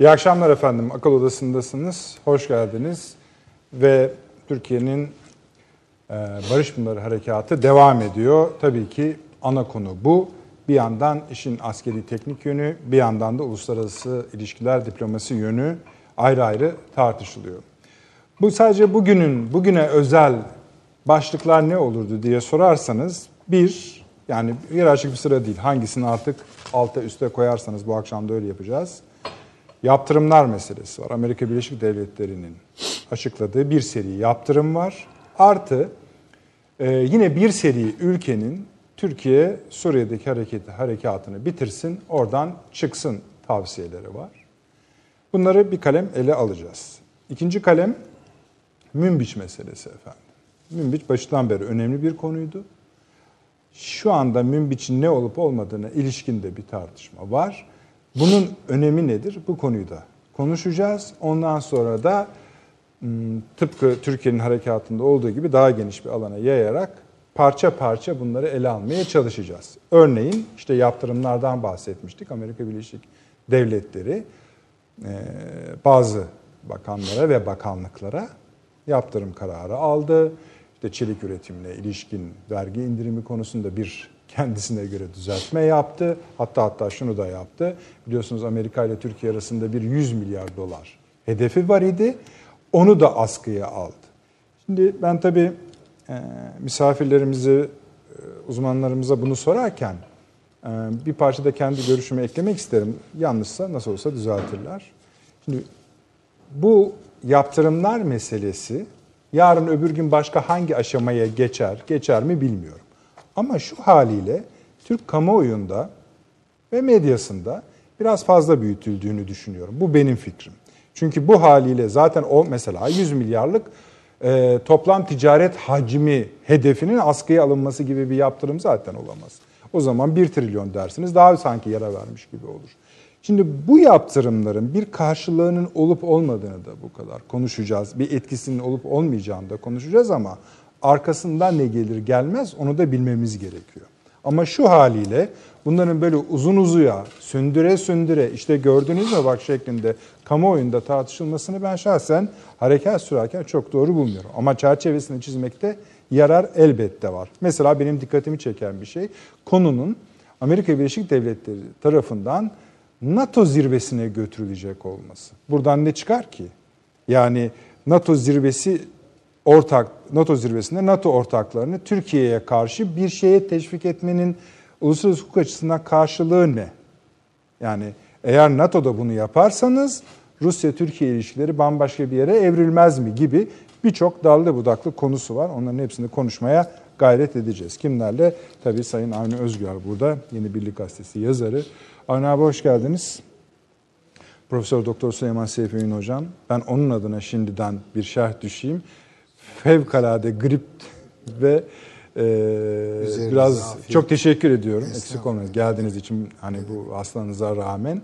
İyi akşamlar efendim. Akıl Odası'ndasınız. Hoş geldiniz. Ve Türkiye'nin e, Barış Pınarı Harekatı devam ediyor. Tabii ki ana konu bu. Bir yandan işin askeri teknik yönü, bir yandan da uluslararası ilişkiler, diplomasi yönü ayrı ayrı tartışılıyor. Bu sadece bugünün, bugüne özel başlıklar ne olurdu diye sorarsanız bir, yani hiyerarşik bir sıra değil. Hangisini artık alta üste koyarsanız bu akşam da öyle yapacağız. Yaptırımlar meselesi var. Amerika Birleşik Devletleri'nin açıkladığı bir seri yaptırım var. Artı e, yine bir seri ülkenin Türkiye Suriye'deki hareketi, harekatını bitirsin, oradan çıksın tavsiyeleri var. Bunları bir kalem ele alacağız. İkinci kalem Münbiç meselesi efendim. Münbiç başından beri önemli bir konuydu. Şu anda Münbiç'in ne olup olmadığına ilişkinde bir tartışma var. Bunun önemi nedir? Bu konuyu da konuşacağız. Ondan sonra da tıpkı Türkiye'nin harekatında olduğu gibi daha geniş bir alana yayarak parça parça bunları ele almaya çalışacağız. Örneğin işte yaptırımlardan bahsetmiştik. Amerika Birleşik Devletleri bazı bakanlara ve bakanlıklara yaptırım kararı aldı. İşte çelik üretimine ilişkin vergi indirimi konusunda bir kendisine göre düzeltme yaptı. Hatta hatta şunu da yaptı. Biliyorsunuz Amerika ile Türkiye arasında bir 100 milyar dolar hedefi var idi. Onu da askıya aldı. Şimdi ben tabii e, misafirlerimizi, e, uzmanlarımıza bunu sorarken e, bir parça da kendi görüşümü eklemek isterim. Yanlışsa nasıl olsa düzeltirler. Şimdi bu yaptırımlar meselesi yarın öbür gün başka hangi aşamaya geçer, geçer mi bilmiyorum. Ama şu haliyle Türk kamuoyunda ve medyasında biraz fazla büyütüldüğünü düşünüyorum. Bu benim fikrim. Çünkü bu haliyle zaten o mesela 100 milyarlık e, toplam ticaret hacmi hedefinin askıya alınması gibi bir yaptırım zaten olamaz. O zaman 1 trilyon dersiniz daha sanki yara vermiş gibi olur. Şimdi bu yaptırımların bir karşılığının olup olmadığını da bu kadar konuşacağız. Bir etkisinin olup olmayacağını da konuşacağız ama arkasından ne gelir gelmez onu da bilmemiz gerekiyor. Ama şu haliyle bunların böyle uzun uzuya, sündüre sündüre işte gördüğünüz mü bak şeklinde kamuoyunda tartışılmasını ben şahsen harekat sürerken çok doğru bulmuyorum. Ama çerçevesini çizmekte yarar elbette var. Mesela benim dikkatimi çeken bir şey konunun Amerika Birleşik Devletleri tarafından NATO zirvesine götürülecek olması. Buradan ne çıkar ki? Yani NATO zirvesi ortak NATO zirvesinde NATO ortaklarını Türkiye'ye karşı bir şeye teşvik etmenin uluslararası hukuk açısından karşılığı ne? Yani eğer NATO'da bunu yaparsanız Rusya-Türkiye ilişkileri bambaşka bir yere evrilmez mi gibi birçok dallı budaklı konusu var. Onların hepsini konuşmaya gayret edeceğiz. Kimlerle? Tabii Sayın Avni Özgür burada. Yeni Birlik Gazetesi yazarı. Avni abi hoş geldiniz. Profesör Doktor Süleyman Seyfi Hocam. Ben onun adına şimdiden bir şerh düşeyim fevkalade grip ve e, biraz afiyet. çok teşekkür ediyorum. Eksik olmayın geldiğiniz için hani bu hastanıza rağmen.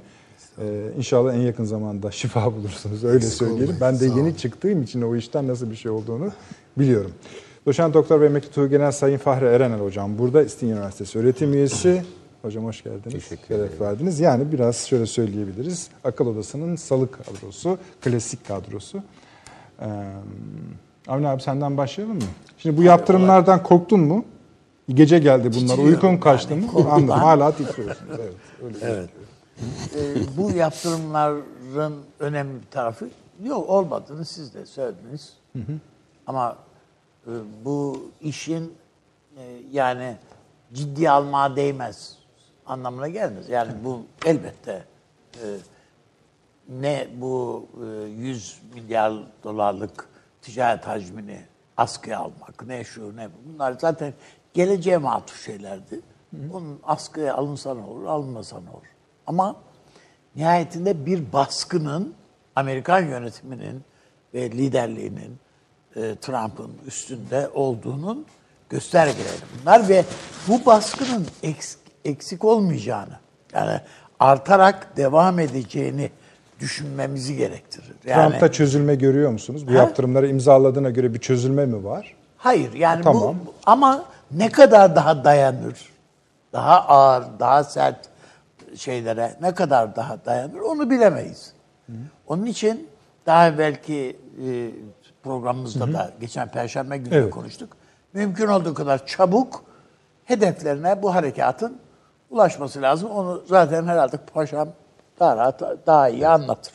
Ee, inşallah en yakın zamanda şifa bulursunuz öyle Eksik söyleyelim. Ben de Sağ yeni olun. çıktığım için o işten nasıl bir şey olduğunu biliyorum. Doçent Doktor ve Emekli Tuğ Genel Sayın Fahri Erenel Hocam burada İstinye Üniversitesi öğretim üyesi. Hocam hoş geldiniz. Teşekkür ederim. verdiniz. Yani biraz şöyle söyleyebiliriz. Akıl Odası'nın salı kadrosu, klasik kadrosu. Ee, Avni abi senden başlayalım mı? Şimdi bu yaptırımlardan korktun mu? Gece geldi bunlar. Uykun kaçtı yani, mı? Anladım. Hala titriyorsunuz. Evet. Öyle evet. ee, bu yaptırımların önemli bir tarafı yok olmadığını siz de söylediniz. Hı hı. Ama e, bu işin e, yani ciddi almaya değmez anlamına gelmez. Yani bu elbette e, ne bu e, 100 milyar dolarlık ticaret hacmini askıya almak, ne şu ne bu. Bunlar zaten geleceğe matuf şeylerdi. Onun askıya alınsa ne olur, alınmasa ne olur. Ama nihayetinde bir baskının Amerikan yönetiminin ve liderliğinin e, Trump'ın üstünde olduğunun göstergeleri bunlar ve bu baskının eksik, eksik olmayacağını yani artarak devam edeceğini düşünmemizi gerektirir. Yani, Trump'ta çözülme görüyor musunuz? Bu he? yaptırımları imzaladığına göre bir çözülme mi var? Hayır yani tamam. bu ama ne kadar daha dayanır? Daha ağır, daha sert şeylere ne kadar daha dayanır onu bilemeyiz. Onun için daha belki e, programımızda da geçen perşembe günü Evet. konuştuk. Mümkün olduğu kadar çabuk hedeflerine bu harekatın ulaşması lazım. Onu zaten herhalde paşam daha rahat, daha iyi anlatır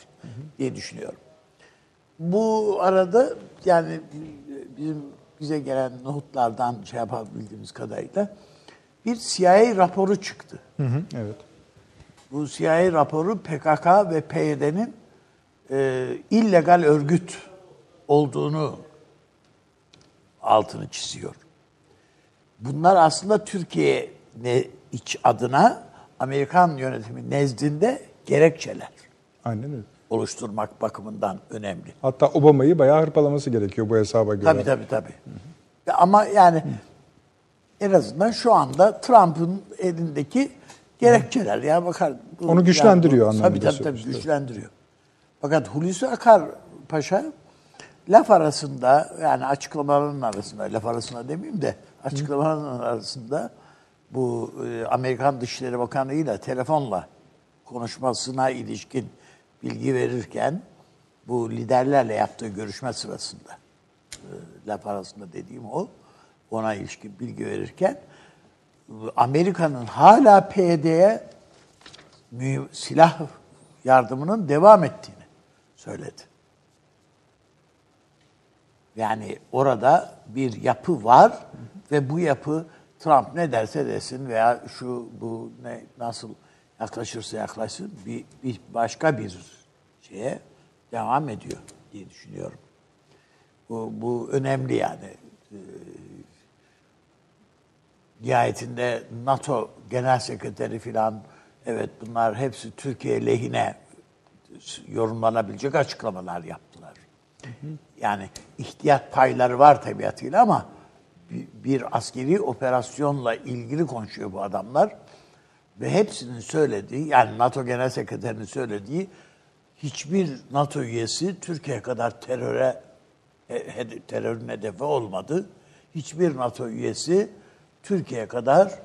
diye düşünüyorum. Bu arada yani bizim bize gelen notlardan şey yapabildiğimiz kadarıyla bir CIA raporu çıktı. Hı hı, evet. Bu CIA raporu PKK ve PYD'nin e, illegal örgüt olduğunu altını çiziyor. Bunlar aslında Türkiye ne iç adına Amerikan yönetimi nezdinde gerekçeler Aynen öyle. oluşturmak bakımından önemli. Hatta Obama'yı bayağı hırpalaması gerekiyor bu hesaba göre. Tabii tabii tabii. Ama yani en azından şu anda Trump'ın elindeki gerekçeler ya bakar. Onu güçlendiriyor yani anlamında Tabii tabii, tabii güçlendiriyor. Fakat Hulusi Akar Paşa laf arasında yani açıklamaların arasında laf arasında demeyeyim de açıklamaların arasında bu e, Amerikan Dışişleri Bakanı ile telefonla konuşmasına ilişkin bilgi verirken bu liderlerle yaptığı görüşme sırasında e, laf arasında dediğim o ona ilişkin bilgi verirken Amerika'nın hala PYD'ye silah yardımının devam ettiğini söyledi. Yani orada bir yapı var ve bu yapı Trump ne derse desin veya şu bu ne nasıl yaklaşırsa yaklaşsın bir, bir başka bir şeye devam ediyor diye düşünüyorum. Bu, bu önemli yani. Ee, nihayetinde NATO Genel Sekreteri filan evet bunlar hepsi Türkiye lehine yorumlanabilecek açıklamalar yaptılar. Yani ihtiyat payları var tabiatıyla ama bir askeri operasyonla ilgili konuşuyor bu adamlar. Ve hepsinin söylediği, yani NATO Genel Sekreterinin söylediği hiçbir NATO üyesi Türkiye kadar teröre e, terörün hedefi olmadı. Hiçbir NATO üyesi Türkiye kadar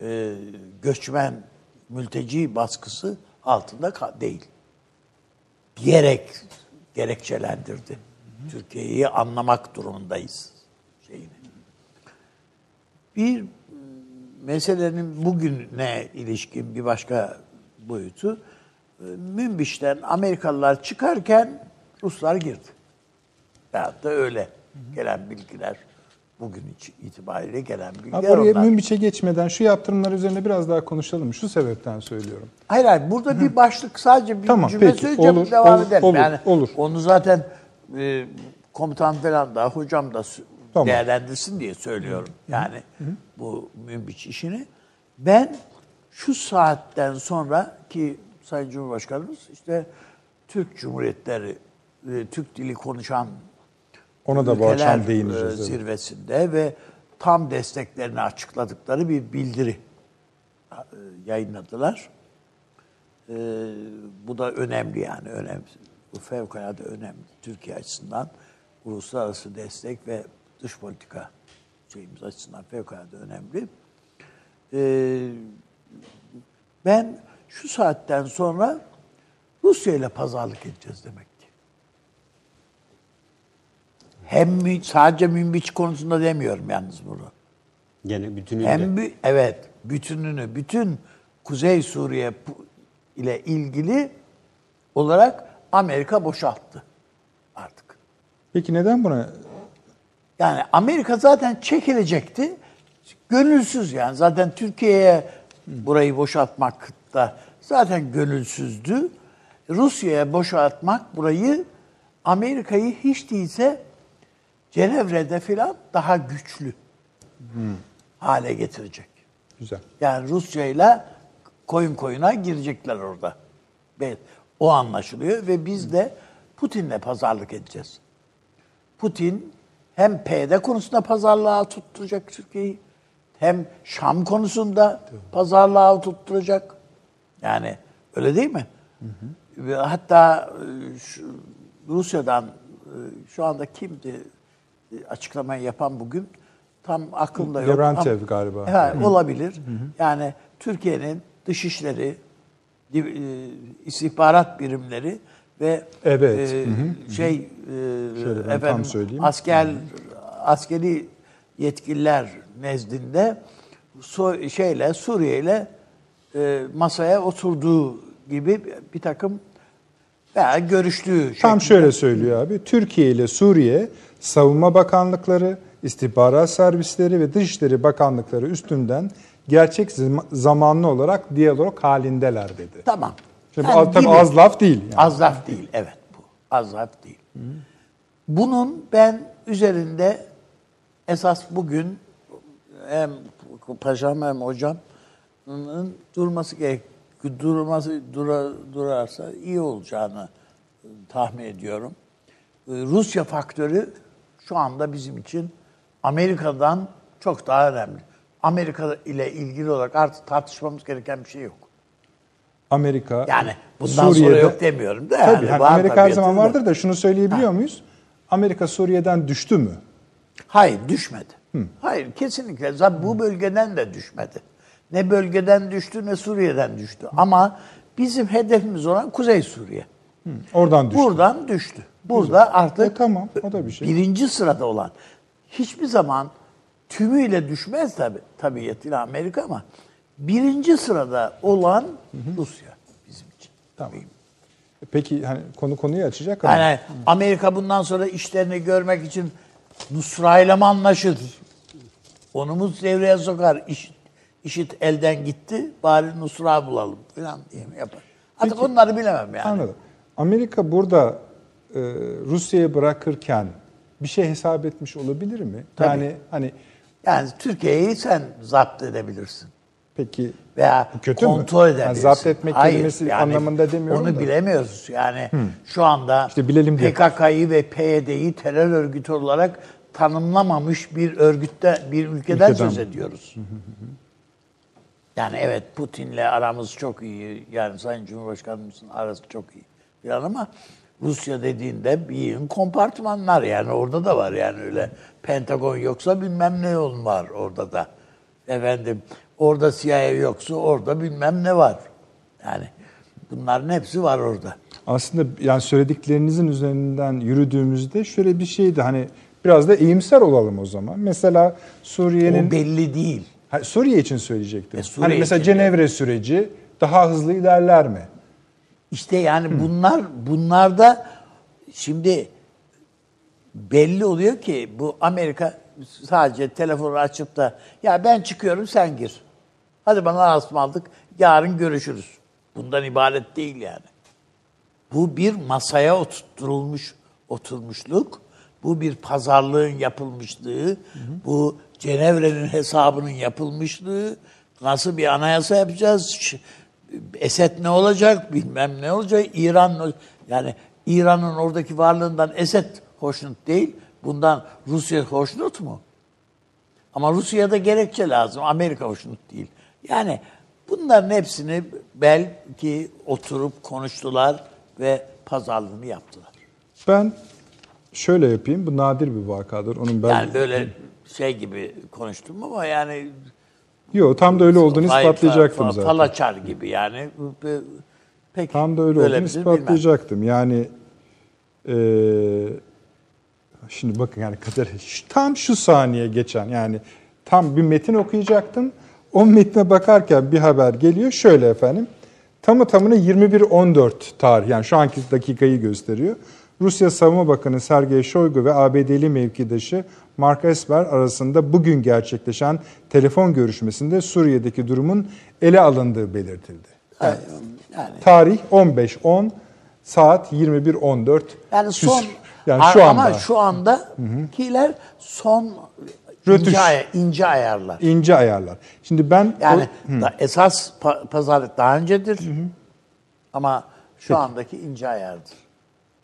e, göçmen, mülteci baskısı altında değil diyerek gerekçelendirdi. Türkiye'yi anlamak durumundayız şeyini. Bir meselenin bugüne ilişkin bir başka boyutu e, Münbiş'ten Amerikalılar çıkarken Ruslar girdi. Veyahut da öyle gelen bilgiler bugün itibariyle gelen bilgiler Abi oraya onlar. Münbiç'e geçmeden şu yaptırımlar üzerine biraz daha konuşalım. Şu sebepten söylüyorum. Hayır hayır burada bir başlık sadece bir Tamam, cümle peki. söyleyeceğim Olur, devam olur, edelim. olur, yani olur. onu zaten e, komutan falan da hocam da Tamam. değerlendirsin diye söylüyorum. Yani bu münbiç işini. Ben şu saatten sonra ki Sayın Cumhurbaşkanımız işte Türk Cumhuriyetleri, e, Türk dili konuşan Ona da bu akşam e, değineceğiz. evet. zirvesinde ve tam desteklerini açıkladıkları bir bildiri e, yayınladılar. E, bu da önemli yani önemli. Bu fevkalade önemli Türkiye açısından uluslararası destek ve dış politika şeyimiz açısından fevkalade önemli. E, ben şu saatten sonra Rusya ile pazarlık edeceğiz demek ki. Hem sadece Münbiç konusunda demiyorum yalnız bunu. Gene bütünüyle. Hem bü- evet bütününü, bütün Kuzey Suriye ile ilgili olarak Amerika boşalttı artık. Peki neden buna Yani Amerika zaten çekilecekti. Gönülsüz yani. Zaten Türkiye'ye burayı boşaltmak da zaten gönülsüzdü. Rusya'ya boşaltmak burayı Amerika'yı hiç değilse Cenevre'de filan daha güçlü hale getirecek. güzel? Yani Rusya ile koyun koyuna girecekler orada. Ve o anlaşılıyor ve biz de Putin'le pazarlık edeceğiz. Putin hem PD konusunda pazarlığa tutturacak Türkiye'yi hem Şam konusunda pazarlığa tutturacak. Yani öyle değil mi? Ve hatta e, şu, Rusya'dan e, şu anda kimdi e, açıklamayı yapan bugün tam aklımda yok. Ama- galiba. Evet, olabilir. Yani Türkiye'nin dışişleri, istihbarat birimleri ve Evet, e, şey e, Şöyle tam efendim asker askeri yetkililer nezdinde Su- şeyle Suriye ile e, masaya oturduğu gibi bir takım veya görüştüğü Tam şeklinde- şöyle söylüyor abi. Türkiye ile Suriye Savunma Bakanlıkları, istihbarat servisleri ve Dışişleri Bakanlıkları üstünden gerçek zam- zamanlı olarak diyalog halindeler dedi. Tamam. Şimdi Yani bu tabii gibi. az laf değil. Yani. Az laf değil, evet bu. Az laf değil. Bunun ben üzerinde esas bugün hem paşam hem hocamın durması gerek durması dura, durarsa iyi olacağını tahmin ediyorum. Ee, Rusya faktörü şu anda bizim için Amerika'dan çok daha önemli. Amerika ile ilgili olarak artık tartışmamız gereken bir şey yok. Amerika, Yani bundan sonra yok demiyorum da yani. Tabii, hani var Amerika her zaman vardır da şunu söyleyebiliyor muyuz? Amerika Suriye'den düştü mü? Hayır düşmedi. Hayır kesinlikle. Zaten bu bölgeden de düşmedi. Ne bölgeden düştü ne Suriye'den düştü. Ama bizim hedefimiz olan Kuzey Suriye. Oradan düştü. Buradan düştü. Burada artık E, tamam, o da bir şey. birinci sırada olan hiçbir zaman tümüyle düşmez tabi tabiatıyla Amerika ama birinci sırada olan Rusya bizim için. Tamam. Peki hani konu konuyu açacak ama Yani Amerika bundan sonra işlerini görmek için Nusra'yla mı anlaşır? Onu mu devreye sokar? İş, işit elden gitti, bari Nusra bulalım falan diye mi yapar? Artık onları bilemem yani. anladım. Amerika burada e, Rusya'yı bırakırken bir şey hesap etmiş olabilir mi? Tabii. Yani hani Yani Türkiye'yi sen zapt edebilirsin. Peki Veya kötü mü? kontrol Yani zapt etmek kelimesi anlamında demiyorum Onu da. bilemiyoruz. Yani şu anda İşte bilelim. PKK'yı ve PYD'yi terör örgütü olarak tanımlamamış bir örgütte, bir ülkeden, Ülkeden. söz ediyoruz. Yani evet Putin'le aramız çok iyi. Yani Sayın Cumhurbaşkanımızın arası çok iyi. Falan ama Rusya dediğinde bir yığın kompartmanlar yani orada da var yani öyle Pentagon yoksa bilmem ne yol var orada da. Efendim orada CIA yoksa orada bilmem ne var. Yani bunların hepsi var orada. aslında yani söylediklerinizin üzerinden yürüdüğümüzde şöyle bir şeydi hani biraz da iyimser olalım o zaman. Mesela Suriye'nin O belli değil. Ha, Suriye için söyleyecektim. E, Suriye hani mesela için Cenevre süreci daha hızlı ilerler mi? İşte yani bunlar bunlarda şimdi belli oluyor ki bu Amerika sadece telefonu açıp da ya ben çıkıyorum sen gir. Hadi bana asmaldık yarın görüşürüz. Bundan ibaret değil yani. Bu bir masaya oturtulmuş oturmuşluk. Bu bir pazarlığın yapılmışlığı. Bu Cenevre'nin hesabının yapılmışlığı. Nasıl bir anayasa yapacağız? Esed ne olacak? Bilmem ne olacak? İran? Yani İran'ın oradaki varlığından Esed hoşnut değil. Bundan Rusya hoşnut mu? Ama Rusya'da gerekçe lazım. Amerika hoşnut değil. Yani bunların hepsini belki oturup konuştular ve pazarlığını yaptılar. Ben şöyle yapayım. Bu nadir bir vakadır. Onun ben Yani böyle şey gibi konuştum ama yani Yok tam da öyle olduğunu ispatlayacaktım zaten. Falaçar gibi yani. Pe- Peki. Tam da öyle olduğunu ispatlayacaktım. Yani eee, şimdi bakın yani kadar şu- tam şu saniye geçen yani tam bir metin okuyacaktım. O metne bakarken bir haber geliyor. Şöyle efendim. Tamı tamına 21.14 tarih yani şu anki dakikayı gösteriyor. Rusya Savunma Bakanı Sergey Shoigu ve ABD'li mevkidaşı Mark Esper arasında bugün gerçekleşen telefon görüşmesinde Suriye'deki durumun ele alındığı belirtildi. bilmem. Yani, Tarih 15.10 saat 21.14. yani son yani şu anda ama şu andakiler son Rötuş. ince, ay- ince ayarlar. ince ayarlar. Şimdi ben Yani o- da, esas pa- pazarlık daha öncedir. Ama şu andaki ince ayardır.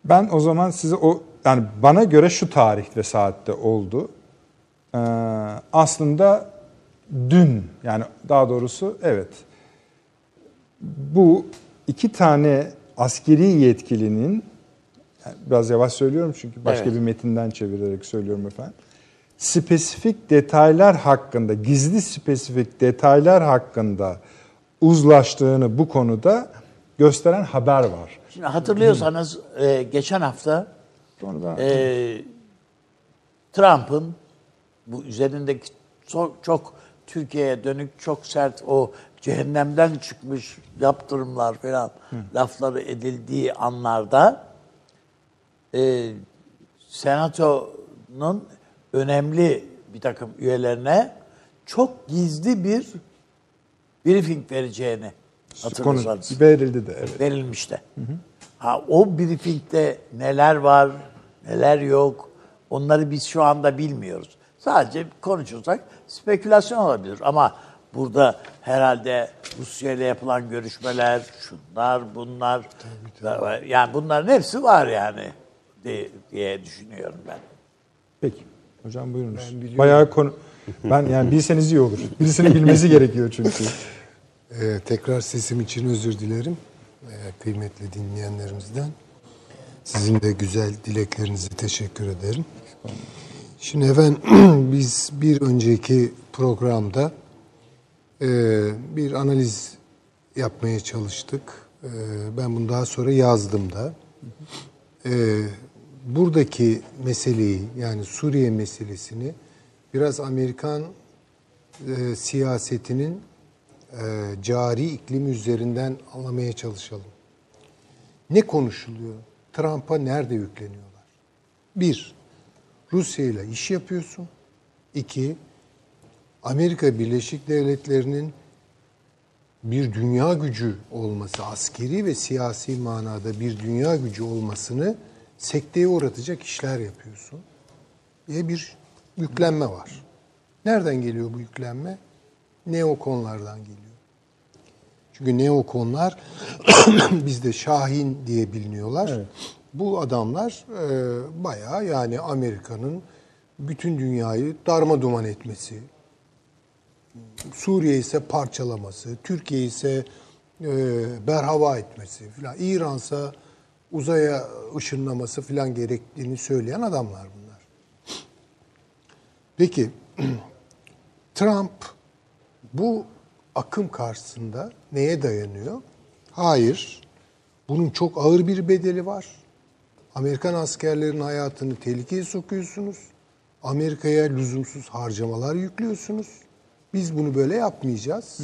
ben o zaman size o yani bana göre şu tarih ve saatte oldu. Ee, aslında dün yani daha doğrusu evet bu iki tane askeri yetkilinin biraz yavaş söylüyorum çünkü başka Evet. bir metinden çevirerek söylüyorum efendim. Spesifik detaylar hakkında, gizli spesifik detaylar hakkında uzlaştığını bu konuda gösteren haber var. Şimdi hatırlıyorsanız e, geçen hafta Sonra e, Trump'ın bu üzerindeki çok, çok Türkiye'ye dönük çok sert o cehennemden çıkmış yaptırımlar falan lafları edildiği anlarda e, senatonun önemli bir takım üyelerine çok gizli bir briefing vereceğini konu hatırlarsanız verildi de evet. verilmişti. Ha o briefingde neler var, neler yok onları biz şu anda bilmiyoruz. Sadece konuşursak spekülasyon olabilir ama burada herhalde Rusya ile yapılan görüşmeler, şunlar, bunlar yani bunların hepsi var yani diye düşünüyorum ben. Peki. Hocam buyurunuz. Bayağı konu ben yani bilseniz iyi olur. Birisinin bilmesi gerekiyor çünkü. Ee, tekrar sesim için özür dilerim ee, kıymetli dinleyenlerimizden. Sizin de güzel dileklerinize teşekkür ederim. Şimdi efendim biz bir önceki programda e, bir analiz yapmaya çalıştık. E, ben bunu daha sonra yazdım da. E, buradaki meseleyi yani Suriye meselesini biraz Amerikan e, siyasetinin e, cari iklim üzerinden anlamaya çalışalım. Ne konuşuluyor? Trump'a nerede yükleniyorlar? Bir, Rusya ile iş yapıyorsun. İki, Amerika Birleşik Devletleri'nin bir dünya gücü olması, askeri ve siyasi manada bir dünya gücü olmasını sekteye uğratacak işler yapıyorsun diye bir yüklenme var. Nereden geliyor bu yüklenme? Neokonlardan geliyor. Çünkü neokonlar bizde Şahin diye biliniyorlar. Bu adamlar e, bayağı yani Amerika'nın bütün dünyayı darma duman etmesi, Suriye ise parçalaması, Türkiye ise e, berhava etmesi filan, İran ise uzaya ışınlaması filan gerektiğini söyleyen adamlar bunlar. Peki Trump bu akım karşısında neye dayanıyor? Hayır. Bunun çok ağır bir bedeli var. Amerikan askerlerinin hayatını tehlikeye sokuyorsunuz. Amerika'ya lüzumsuz harcamalar yüklüyorsunuz. Biz bunu böyle yapmayacağız.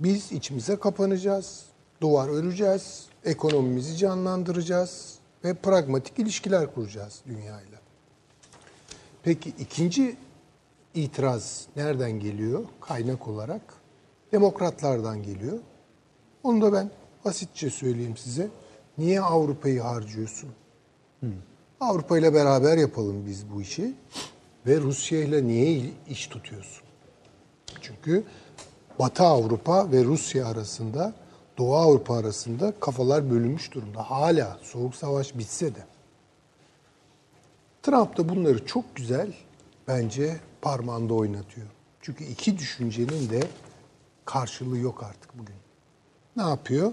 Biz içimize kapanacağız. Duvar öreceğiz. Ekonomimizi canlandıracağız. Ve pragmatik ilişkiler kuracağız dünyayla. Peki ikinci itiraz nereden geliyor kaynak olarak? Demokratlardan geliyor. Onu da ben basitçe söyleyeyim size. Niye Avrupa'yı harcıyorsun? Avrupa ile beraber yapalım biz bu işi. Ve Rusya ile niye iş tutuyorsun? Çünkü Batı Avrupa ve Rusya arasında, Doğu Avrupa arasında kafalar bölünmüş durumda. Hala Soğuk Savaş bitse de. Trump da bunları çok güzel bence parmağında oynatıyor. Çünkü iki düşüncenin de karşılığı yok artık bugün. Ne yapıyor?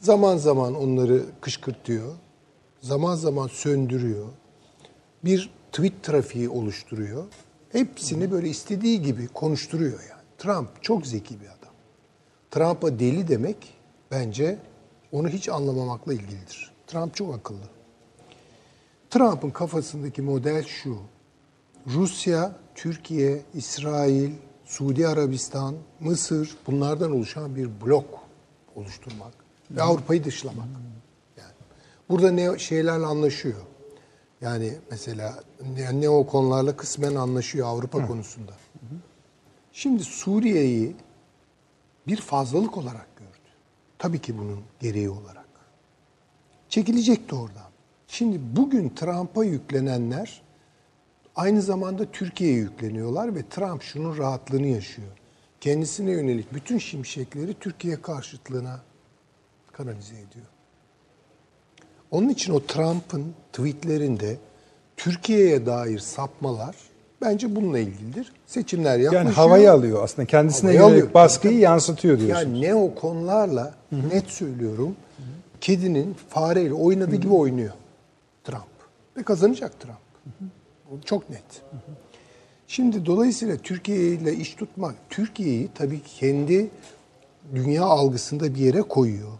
Zaman zaman onları kışkırtıyor. Zaman zaman söndürüyor. Bir tweet trafiği oluşturuyor. Hepsini böyle istediği gibi konuşturuyor yani. Trump çok zeki bir adam. Trump'a deli demek bence onu hiç anlamamakla ilgilidir. Trump çok akıllı. Trump'ın kafasındaki model şu. Rusya, Türkiye, İsrail, Suudi Arabistan, Mısır bunlardan oluşan bir blok oluşturmak ve Avrupa'yı dışlamak. Yani burada ne şeylerle anlaşıyor. Yani mesela ne, neokonlarla kısmen anlaşıyor Avrupa konusunda. Şimdi Suriye'yi bir fazlalık olarak gördü. Tabii ki bunun gereği olarak. Çekilecekti oradan. Şimdi bugün Trump'a yüklenenler aynı zamanda Türkiye'ye yükleniyorlar ve Trump şunun rahatlığını yaşıyor. Kendisine yönelik bütün şimşekleri Türkiye karşıtlığına kanalize ediyor. Onun için o Trump'ın tweetlerinde Türkiye'ye dair sapmalar bence bununla ilgilidir. Seçimler yaklaşıyor. Yani havayı alıyor aslında. Kendisine Havayı yönelik alıyor. baskıyı yansıtıyor diyorsun. Yani ne o konularla net söylüyorum. Kedinin fareyle oynadığı gibi oynuyor Trump. Ve kazanacak Trump. Bu çok net. Şimdi dolayısıyla Türkiye ile iş tutmak, Türkiye'yi tabii kendi dünya algısında bir yere koyuyor.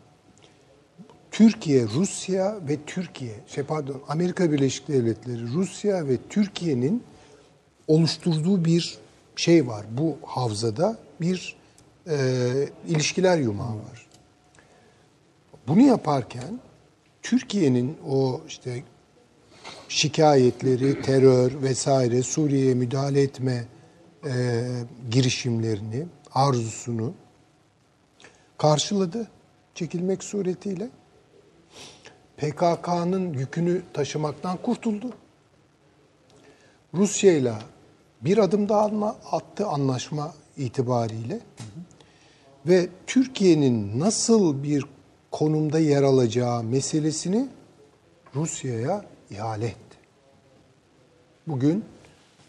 Türkiye, Rusya ve Türkiye, şey pardon Amerika Birleşik Devletleri, Rusya ve Türkiye'nin oluşturduğu bir şey var. Bu havzada bir e, ilişkiler yumağı var. Bunu yaparken Türkiye'nin o işte şikayetleri, terör vesaire Suriye'ye müdahale etme e, girişimlerini, arzusunu karşıladı çekilmek suretiyle. PKK'nın yükünü taşımaktan kurtuldu. Rusya ile bir adım daha alma, attı anlaşma itibariyle. Ve Türkiye'nin nasıl bir konumda yer alacağı meselesini Rusya'ya ihale etti. Bugün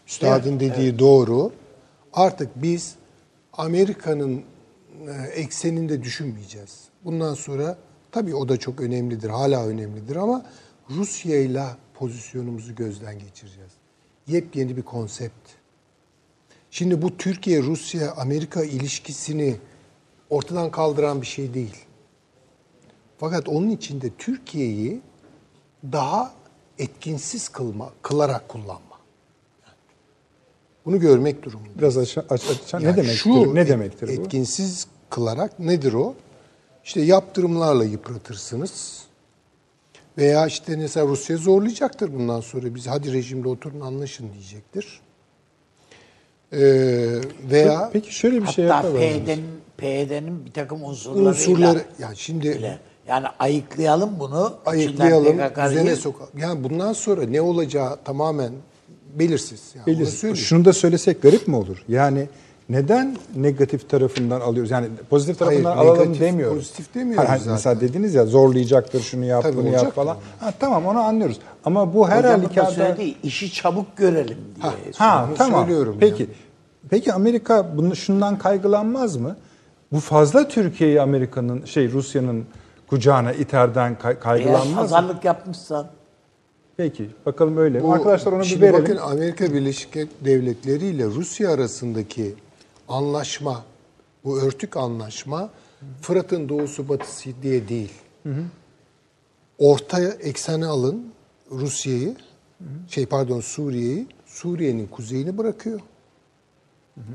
Üstadın dediği doğru. Artık biz Amerika'nın e, ekseninde düşünmeyeceğiz. Bundan sonra tabii o da çok önemlidir, hala önemlidir ama Rusya ile pozisyonumuzu gözden geçireceğiz. Yepyeni bir konsept. Şimdi bu Türkiye-Rusya-Amerika ilişkisini ortadan kaldıran bir şey değil. Fakat onun içinde Türkiye'yi daha etkinsiz kılma, kılarak kullanma. Bunu görmek durumundayız. Biraz aç, aç, aç- ne Yani demektir? şu ne demektir bu? Etkinsiz kılarak nedir o? İşte yaptırımlarla yıpratırsınız. Veya işte mesela Rusya zorlayacaktır bundan sonra. Biz hadi rejimde oturun anlaşın diyecektir. Ee, veya Peki şöyle bir şey Hatta yapalım. PYD'nin PYD'nin bir takım unsurlarıyla unsurları yani şimdi bile. Yani ayıklayalım bunu. ayıklayalım, düzene sokalım. Yani bundan sonra ne olacağı tamamen belirsiz. Yani onu Belir- söyleyeyim. Şunu da söylesek garip mi olur? Yani neden negatif tarafından alıyoruz? Yani pozitif Hayır, tarafından alalım negatif, demiyoruz. pozitif demiyoruz Hayır, zaten. Mesela dediniz ya zorlayacaktır şunu yap Tabii bunu yap olacak falan. mı? Ha, tamam onu anlıyoruz. Ama bu her Hocamın da halükarda... söylediği işi çabuk görelim diye. Ha Onu tamam. söylüyorum Peki. Peki Amerika bunu şundan kaygılanmaz mı? Bu fazla Türkiye'yi Amerika'nın şey Rusya'nın kucağına iterden kay- Eğer kaygılanmaz mı? yapmışsan Peki. Bakalım öyle mi? Bu- Arkadaşlar onu bir şimdi verelim. bakın Amerika Birleşik Devletleri ile Rusya arasındaki anlaşma, bu örtük anlaşma Fırat'ın doğusu batısı diye değil. Ortaya eksene alın Rusya'yı, şey pardon Suriye'yi, Suriye'nin kuzeyini bırakıyor.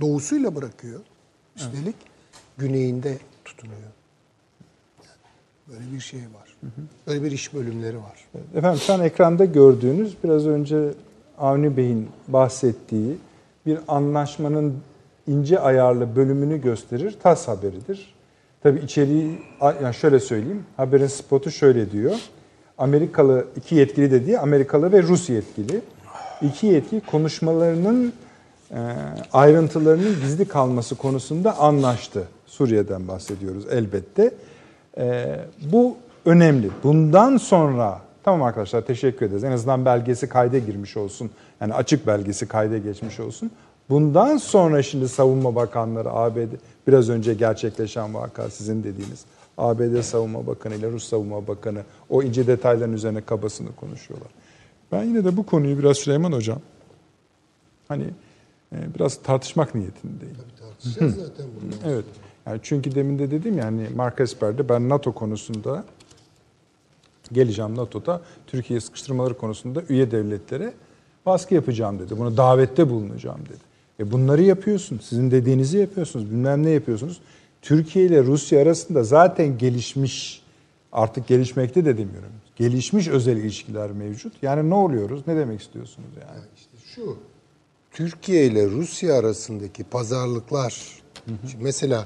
Doğusuyla bırakıyor. Üstelik güneyinde tutunuyor. Böyle bir şey var. Böyle bir iş bölümleri var. Efendim şu an ekranda gördüğünüz biraz önce Avni Bey'in bahsettiği bir anlaşmanın ince ayarlı bölümünü gösterir. TAS haberidir. Tabii içeriği yani şöyle söyleyeyim. Haberin spotu şöyle diyor. Amerikalı iki yetkili dediği Amerikalı ve Rus yetkili. İki yetkili konuşmalarının ayrıntılarının gizli kalması konusunda anlaştı. Suriye'den bahsediyoruz elbette. E, bu önemli. Bundan sonra tamam arkadaşlar teşekkür ederiz. En azından belgesi kayda girmiş olsun. Yani açık belgesi kayda geçmiş olsun. Bundan sonra şimdi savunma bakanları ABD biraz önce gerçekleşen vaka sizin dediğiniz ABD Savunma Bakanı ile Rus Savunma Bakanı o ince detayların üzerine kabasını konuşuyorlar. Ben yine de bu konuyu biraz Süleyman Hocam hani biraz tartışmak niyetindeyim. Tartışacağız zaten bunu. Evet. Yani çünkü demin de dedim ya hani Mark Esper'de ben NATO konusunda geleceğim NATO'da Türkiye sıkıştırmaları konusunda üye devletlere baskı yapacağım dedi. Buna davette bulunacağım dedi. E bunları yapıyorsun. Sizin dediğinizi yapıyorsunuz. Bilmem ne yapıyorsunuz. Türkiye ile Rusya arasında zaten gelişmiş artık gelişmekte de demiyorum. Gelişmiş özel ilişkiler mevcut. Yani ne oluyoruz? Ne demek istiyorsunuz yani? İşte şu, Türkiye ile Rusya arasındaki pazarlıklar, Şimdi mesela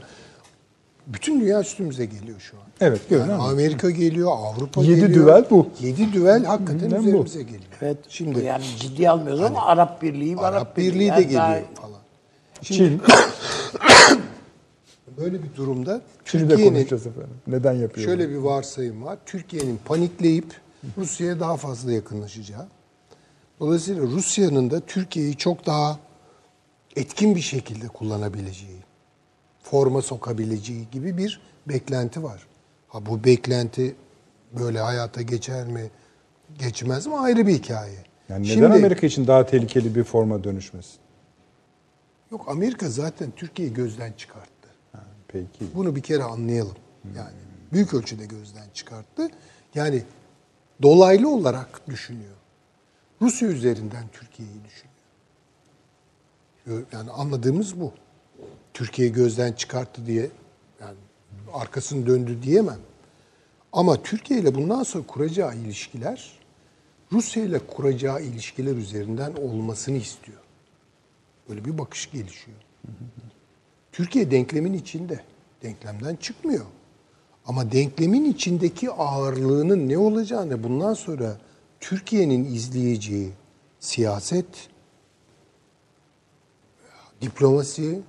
bütün dünya üstümüze geliyor şu an. Evet, Yani ama. Amerika geliyor, Avrupa Yedi geliyor. düvel bu. Yedi düvel hakikaten Hı, bu. üzerimize geliyor. evet, Şimdi yani ciddiye almıyoruz ama Arap Birliği var. Arap Birliği de Yani geliyor daha- falan. Çin. Böyle bir durumda de Türkiye'nin konuşacağız efendim. Neden yapıyor? şöyle bir varsayım var. Türkiye'nin panikleyip Rusya'ya daha fazla yakınlaşacağı. Dolayısıyla Rusya'nın da Türkiye'yi çok daha etkin bir şekilde kullanabileceği, forma sokabileceği gibi bir beklenti var. Ha bu beklenti böyle hayata geçer mi, geçmez mi ayrı bir hikaye. Yani neden Şimdi- Amerika için daha tehlikeli bir forma dönüşmesin? Yok Amerika zaten Türkiye'yi gözden çıkarttı. Ha, peki. Bunu bir kere anlayalım. Yani Büyük ölçüde gözden çıkarttı. Yani dolaylı olarak düşünüyor. Rusya üzerinden Türkiye'yi düşünüyor. Yani anladığımız bu. Türkiye gözden çıkarttı diye yani arkasını döndü diyemem. Ama Türkiye ile bundan sonra kuracağı ilişkiler Rusya ile kuracağı ilişkiler üzerinden olmasını istiyor. Böyle bir bakış gelişiyor. Türkiye denklemin içinde. Denklemden çıkmıyor. Ama denklemin içindeki ağırlığının ne olacağını bundan sonra Türkiye'nin izleyeceği siyaset, diplomasi,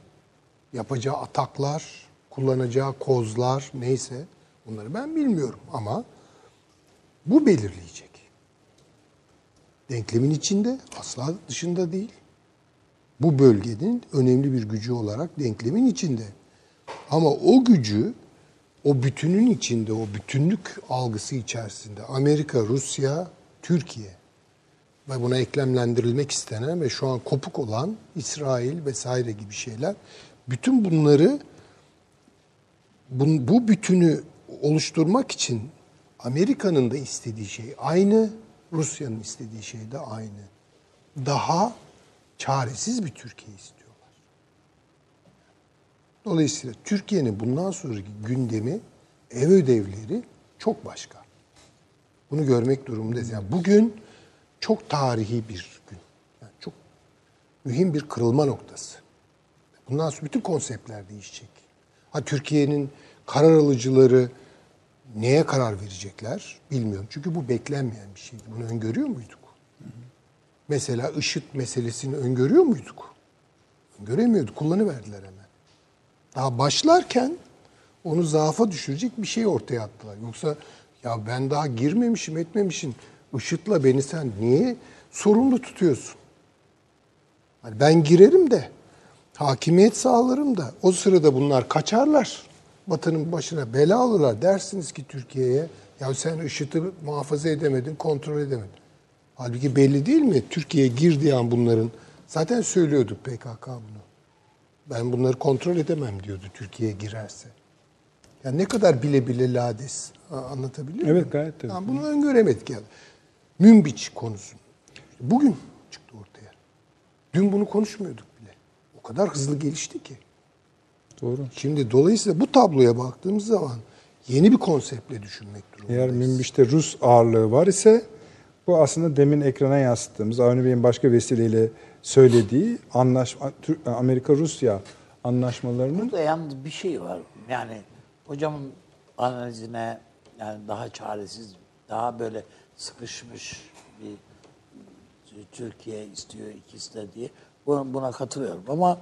yapacağı ataklar, kullanacağı kozlar neyse bunları ben bilmiyorum ama bu belirleyecek. Denklemin içinde asla dışında değil. Bu bölgenin önemli bir gücü olarak denklemin içinde. Ama o gücü o bütünün içinde, o bütünlük algısı içerisinde Amerika, Rusya, Türkiye ve buna eklemlendirilmek istenen ve şu an kopuk olan İsrail vesaire gibi şeyler bütün bunları bu, bütünü oluşturmak için Amerika'nın da istediği şey aynı, Rusya'nın istediği şey de aynı. Daha çaresiz bir Türkiye istiyorlar. Dolayısıyla Türkiye'nin bundan sonraki gündemi, ev ödevleri çok başka. Bunu görmek durumundayız. Yani bugün çok tarihi bir gün. Yani çok mühim bir kırılma noktası. Bundan sonra bütün konseptler değişecek. Ha Türkiye'nin karar alıcıları neye karar verecekler bilmiyorum. Çünkü bu beklenmeyen bir şeydi. Bunu öngörüyor muyduk? Mesela IŞİD meselesini öngörüyor muyduk? Öngöremiyorduk. Kullanıverdiler hemen. Daha başlarken onu zaafa düşürecek bir şey ortaya attılar. Yoksa ya ben daha girmemişim etmemişim. IŞİD'le beni sen niye sorumlu tutuyorsun? Hani ben girerim de hakimiyet sağlarım da o sırada bunlar kaçarlar. Batı'nın başına bela alırlar. Dersiniz ki Türkiye'ye ya sen IŞİD'i muhafaza edemedin, kontrol edemedin. Halbuki belli değil mi? Türkiye'ye girdiği an bunların zaten söylüyorduk PKK bunu. Ben bunları kontrol edemem diyordu Türkiye'ye girerse. Yani ne kadar bile bile lades anlatabiliyor muyum? Evet gayet tabii. Yani bunu öngöremedik yani. Münbiç konusu. İşte bugün çıktı ortaya. Dün bunu konuşmuyorduk bile. O kadar hızlı gelişti ki. Doğru. Şimdi dolayısıyla bu tabloya baktığımız zaman yeni bir konseptle düşünmek durumundayız. Eğer Münbiş'te Rus ağırlığı var ise bu aslında demin ekrana yansıttığımız Avni Bey'in başka vesileyle söylediği anlaşma Amerika-Rusya anlaşmalarının Burada yalnız bir şey var. Yani hocamın analizine yani daha çaresiz, daha böyle sıkışmış bir Türkiye istiyor ikisi de diye buna, buna katılıyorum. Ama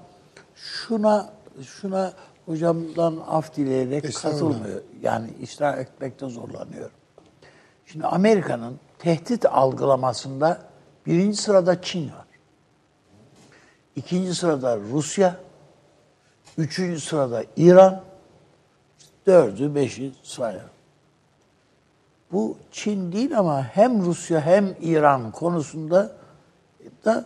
şuna şuna hocamdan af dileyerek katılmıyor. Yani iştirak etmekte zorlanıyorum. Şimdi Amerika'nın tehdit algılamasında birinci sırada Çin var. İkinci sırada Rusya. Üçüncü sırada İran. Dördü, beşi sıraya. Bu Çin değil ama hem Rusya hem İran konusunda da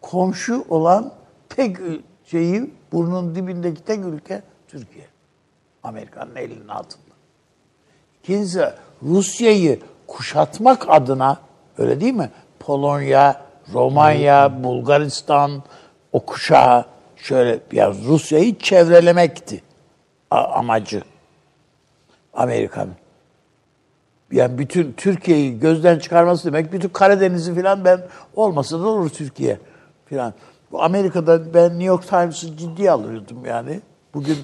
komşu olan tek şeyi burnun dibindeki tek ülke Türkiye. Amerika'nın elinin altında. İkincisi Rusya'yı kuşatmak adına öyle değil mi? Polonya, Romanya, Bulgaristan o kuşağı şöyle ya Rusya'yı çevrelemekti amacı Amerika'nın. Yani bütün Türkiye'yi gözden çıkarması demek bütün Karadeniz'i falan ben olmasa da olur Türkiye falan. Bu Amerika'da ben New York Times'ı ciddiye alıyordum yani. Bugün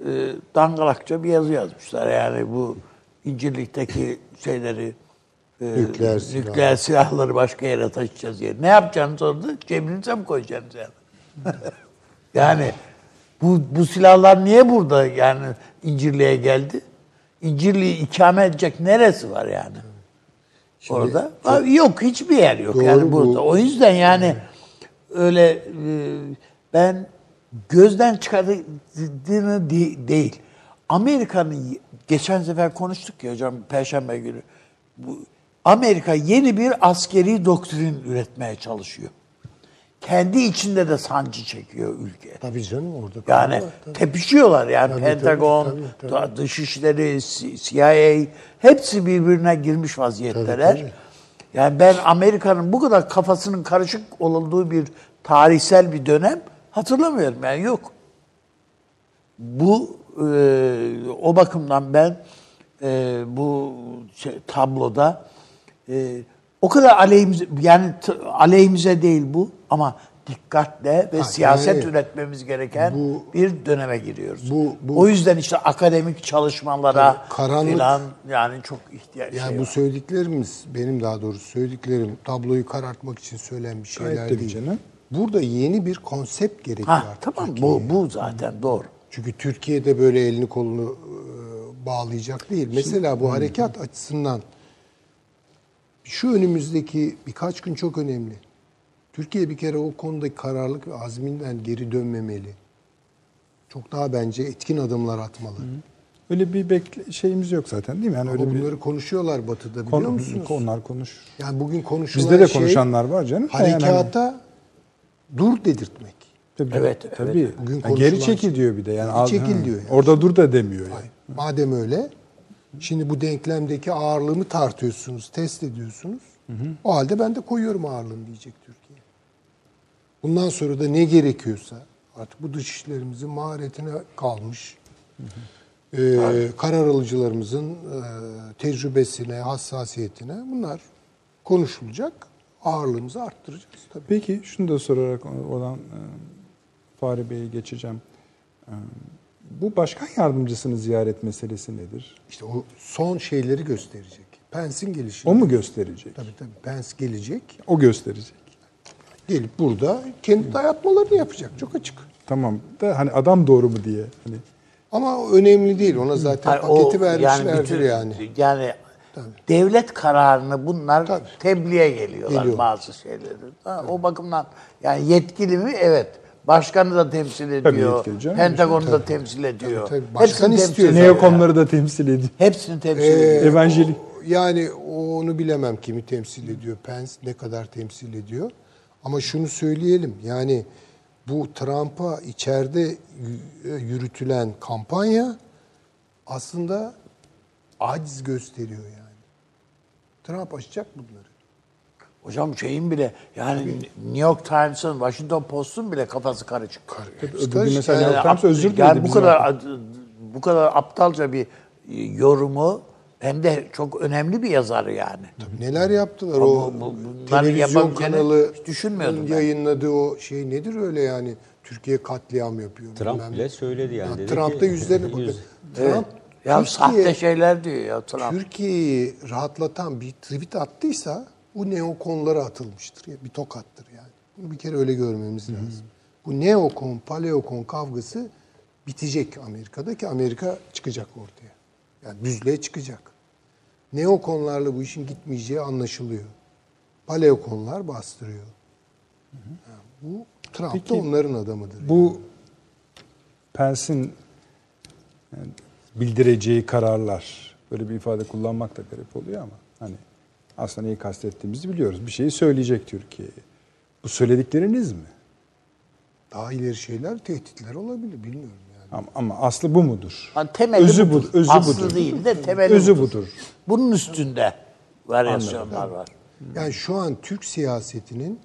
e, dangalakça bir yazı yazmışlar yani bu İncirlik'teki şeyleri e, Nükleer silah. nükleer silahları başka yere taşıyacağız diye. Ne yapacaksınız orada? Cebinize mi koyacaksınız yani? yani bu, bu silahlar niye burada yani İncirli'ye geldi? İncirli'yi ikame edecek neresi var yani? Orada Abi yok hiçbir yer yok Doğru yani bu. burada. O yüzden yani öyle e, ben gözden çıkardığını de- değil. Amerika'nın geçen sefer konuştuk ya hocam Perşembe günü. Bu Amerika yeni bir askeri doktrin üretmeye çalışıyor. Kendi içinde de sancı çekiyor ülke. Tabii canım orada. Yani var, tabii. tepişiyorlar yani Tabii, Pentagon, tabii, tabii, Dışişleri, C- CIA hepsi birbirine girmiş vaziyetteler. Tabii, tabii. Yani ben Amerika'nın bu kadar kafasının karışık olduğu bir tarihsel bir dönem hatırlamıyorum yani yok. Bu e, o bakımdan ben e, bu şey, tabloda e, o kadar aleyhimize yani t- aleyhimize değil bu ama dikkatle ve Ha, siyaset yani üretmemiz gereken bu- bir döneme giriyoruz. bu- bu- o yüzden işte akademik çalışmalara karanlık- filan yani çok ihtiyaç Yani şey bu var. söylediklerimiz, benim daha doğrusu söylediklerim tabloyu karartmak için söylenmiş Gayet şeyler tabii değil. canım. Burada yeni bir konsept gerekiyor Ha, artık tamam bu, Türkiye'ye. bu zaten doğru. Çünkü Türkiye'de böyle elini kolunu e, bağlayacak değil. Mesela bu harekat açısından şu önümüzdeki birkaç gün çok önemli. Türkiye bir kere o konudaki kararlılık ve azminden geri dönmemeli. Çok daha bence etkin adımlar atmalı. Öyle bir bekle şeyimiz yok zaten değil mi? Yani Ama öyle bir bunları konuşuyorlar Batı'da biliyor konu, musunuz? konular konuş. Yani bugün konuşulan Bizde de şey konuşanlar var canım. da yani harekata dur dedirtmek. Tabii, Evet, tabii. evet. Bugün Yani geri çekil şey- diyor bir de. Yani Geri çekil ha. diyor yani. Orada dur da demiyor yani. Madem öyle, şimdi bu denklemdeki ağırlığımı tartıyorsunuz, test ediyorsunuz. O halde ben de koyuyorum ağırlığını diyecek Türkiye. Bundan sonra da ne gerekiyorsa artık bu dışişlerimizin maharetine kalmış. Ee, karar alıcılarımızın e, tecrübesine, hassasiyetine bunlar konuşulacak. Ağırlığımızı arttıracağız tabii. Peki şunu da sorarak oradan e, Fahri Bey'e geçeceğim. E, bu başkan yardımcısını ziyaret meselesi nedir? İşte o son şeyleri gösterecek. Pence'in gelişi. O mu gösterecek? Tabii tabii. Pence gelecek. O gösterecek. Gelip burada kendi dayatmalarını yapacak. Çok açık. Tamam da hani adam doğru mu diye. Hani Ama önemli değil. Ona zaten Hayır, paketi o vermişlerdir bütün- yani. Yani Tabii. devlet kararını bunlar Tabii. tebliğe geliyorlar Geliyor. bazı şeyleri. Ha, o bakımdan yani yetkili mi? Evet. Başkanı da temsil ediyor. canım. Pentagon'u da temsil ediyor. tabii. Başkan Hepsini istiyor neokonları da temsil ediyor. Hepsini temsil Ee, ediyor. Evangelik. o- Yani onu bilemem kimi temsil ediyor. Pence ne kadar temsil ediyor. Ama şunu söyleyelim. Yani bu Trump'a içeride y- yürütülen kampanya aslında aciz gösteriyor yani. Trump açacak bunları. Hocam şeyin bile yani New York Times'ın, Washington Post'un bile kafası karışık. Bugün karışık. mesela New York Times özür diledi yani bu kadar bu kadar aptalca bir yorumu hem de çok önemli bir yazar yani. Neler yaptılar Ama o bu- televizyon kanalı hiç düşünmüyordum ben. yayınladığı o şey nedir öyle yani Türkiye katliam yapıyor. Trump bilmem bile ne. söyledi yani. Ya Trump da yüzlerine bakın. Yüz- Trump Ya Türkiye, sahte şeyler diyor ya Trump. Türkiye'yi rahatlatan bir tweet attıysa bu neokonlara atılmıştır. Bir tokattır yani. Bunu bir kere öyle görmemiz lazım. Bu neokon, paleokon kavgası bitecek Amerika'da ki Amerika çıkacak ortaya. Yani düzlüğe çıkacak. Neokonlarla bu işin gitmeyeceği anlaşılıyor. Paleokonlar bastırıyor. Yani bu Trump Peki, da onların adamıdır. Bu Pence'in yani bildireceği kararlar böyle bir ifade kullanmak da garip oluyor ama hani aslında neyi kastettiğimizi biliyoruz. Bir şeyi söyleyecek Türkiye'ye. Bu söyledikleriniz mi? Daha ileri şeyler, tehditler olabilir bilmiyorum yani. Ama, ama aslı bu mudur? Yani temeli özü budur. bu, özü Aslı budur. değil de temeli Özü budur. budur. Bunun üstünde varyasyonlar var. Yani şu an Türk siyasetinin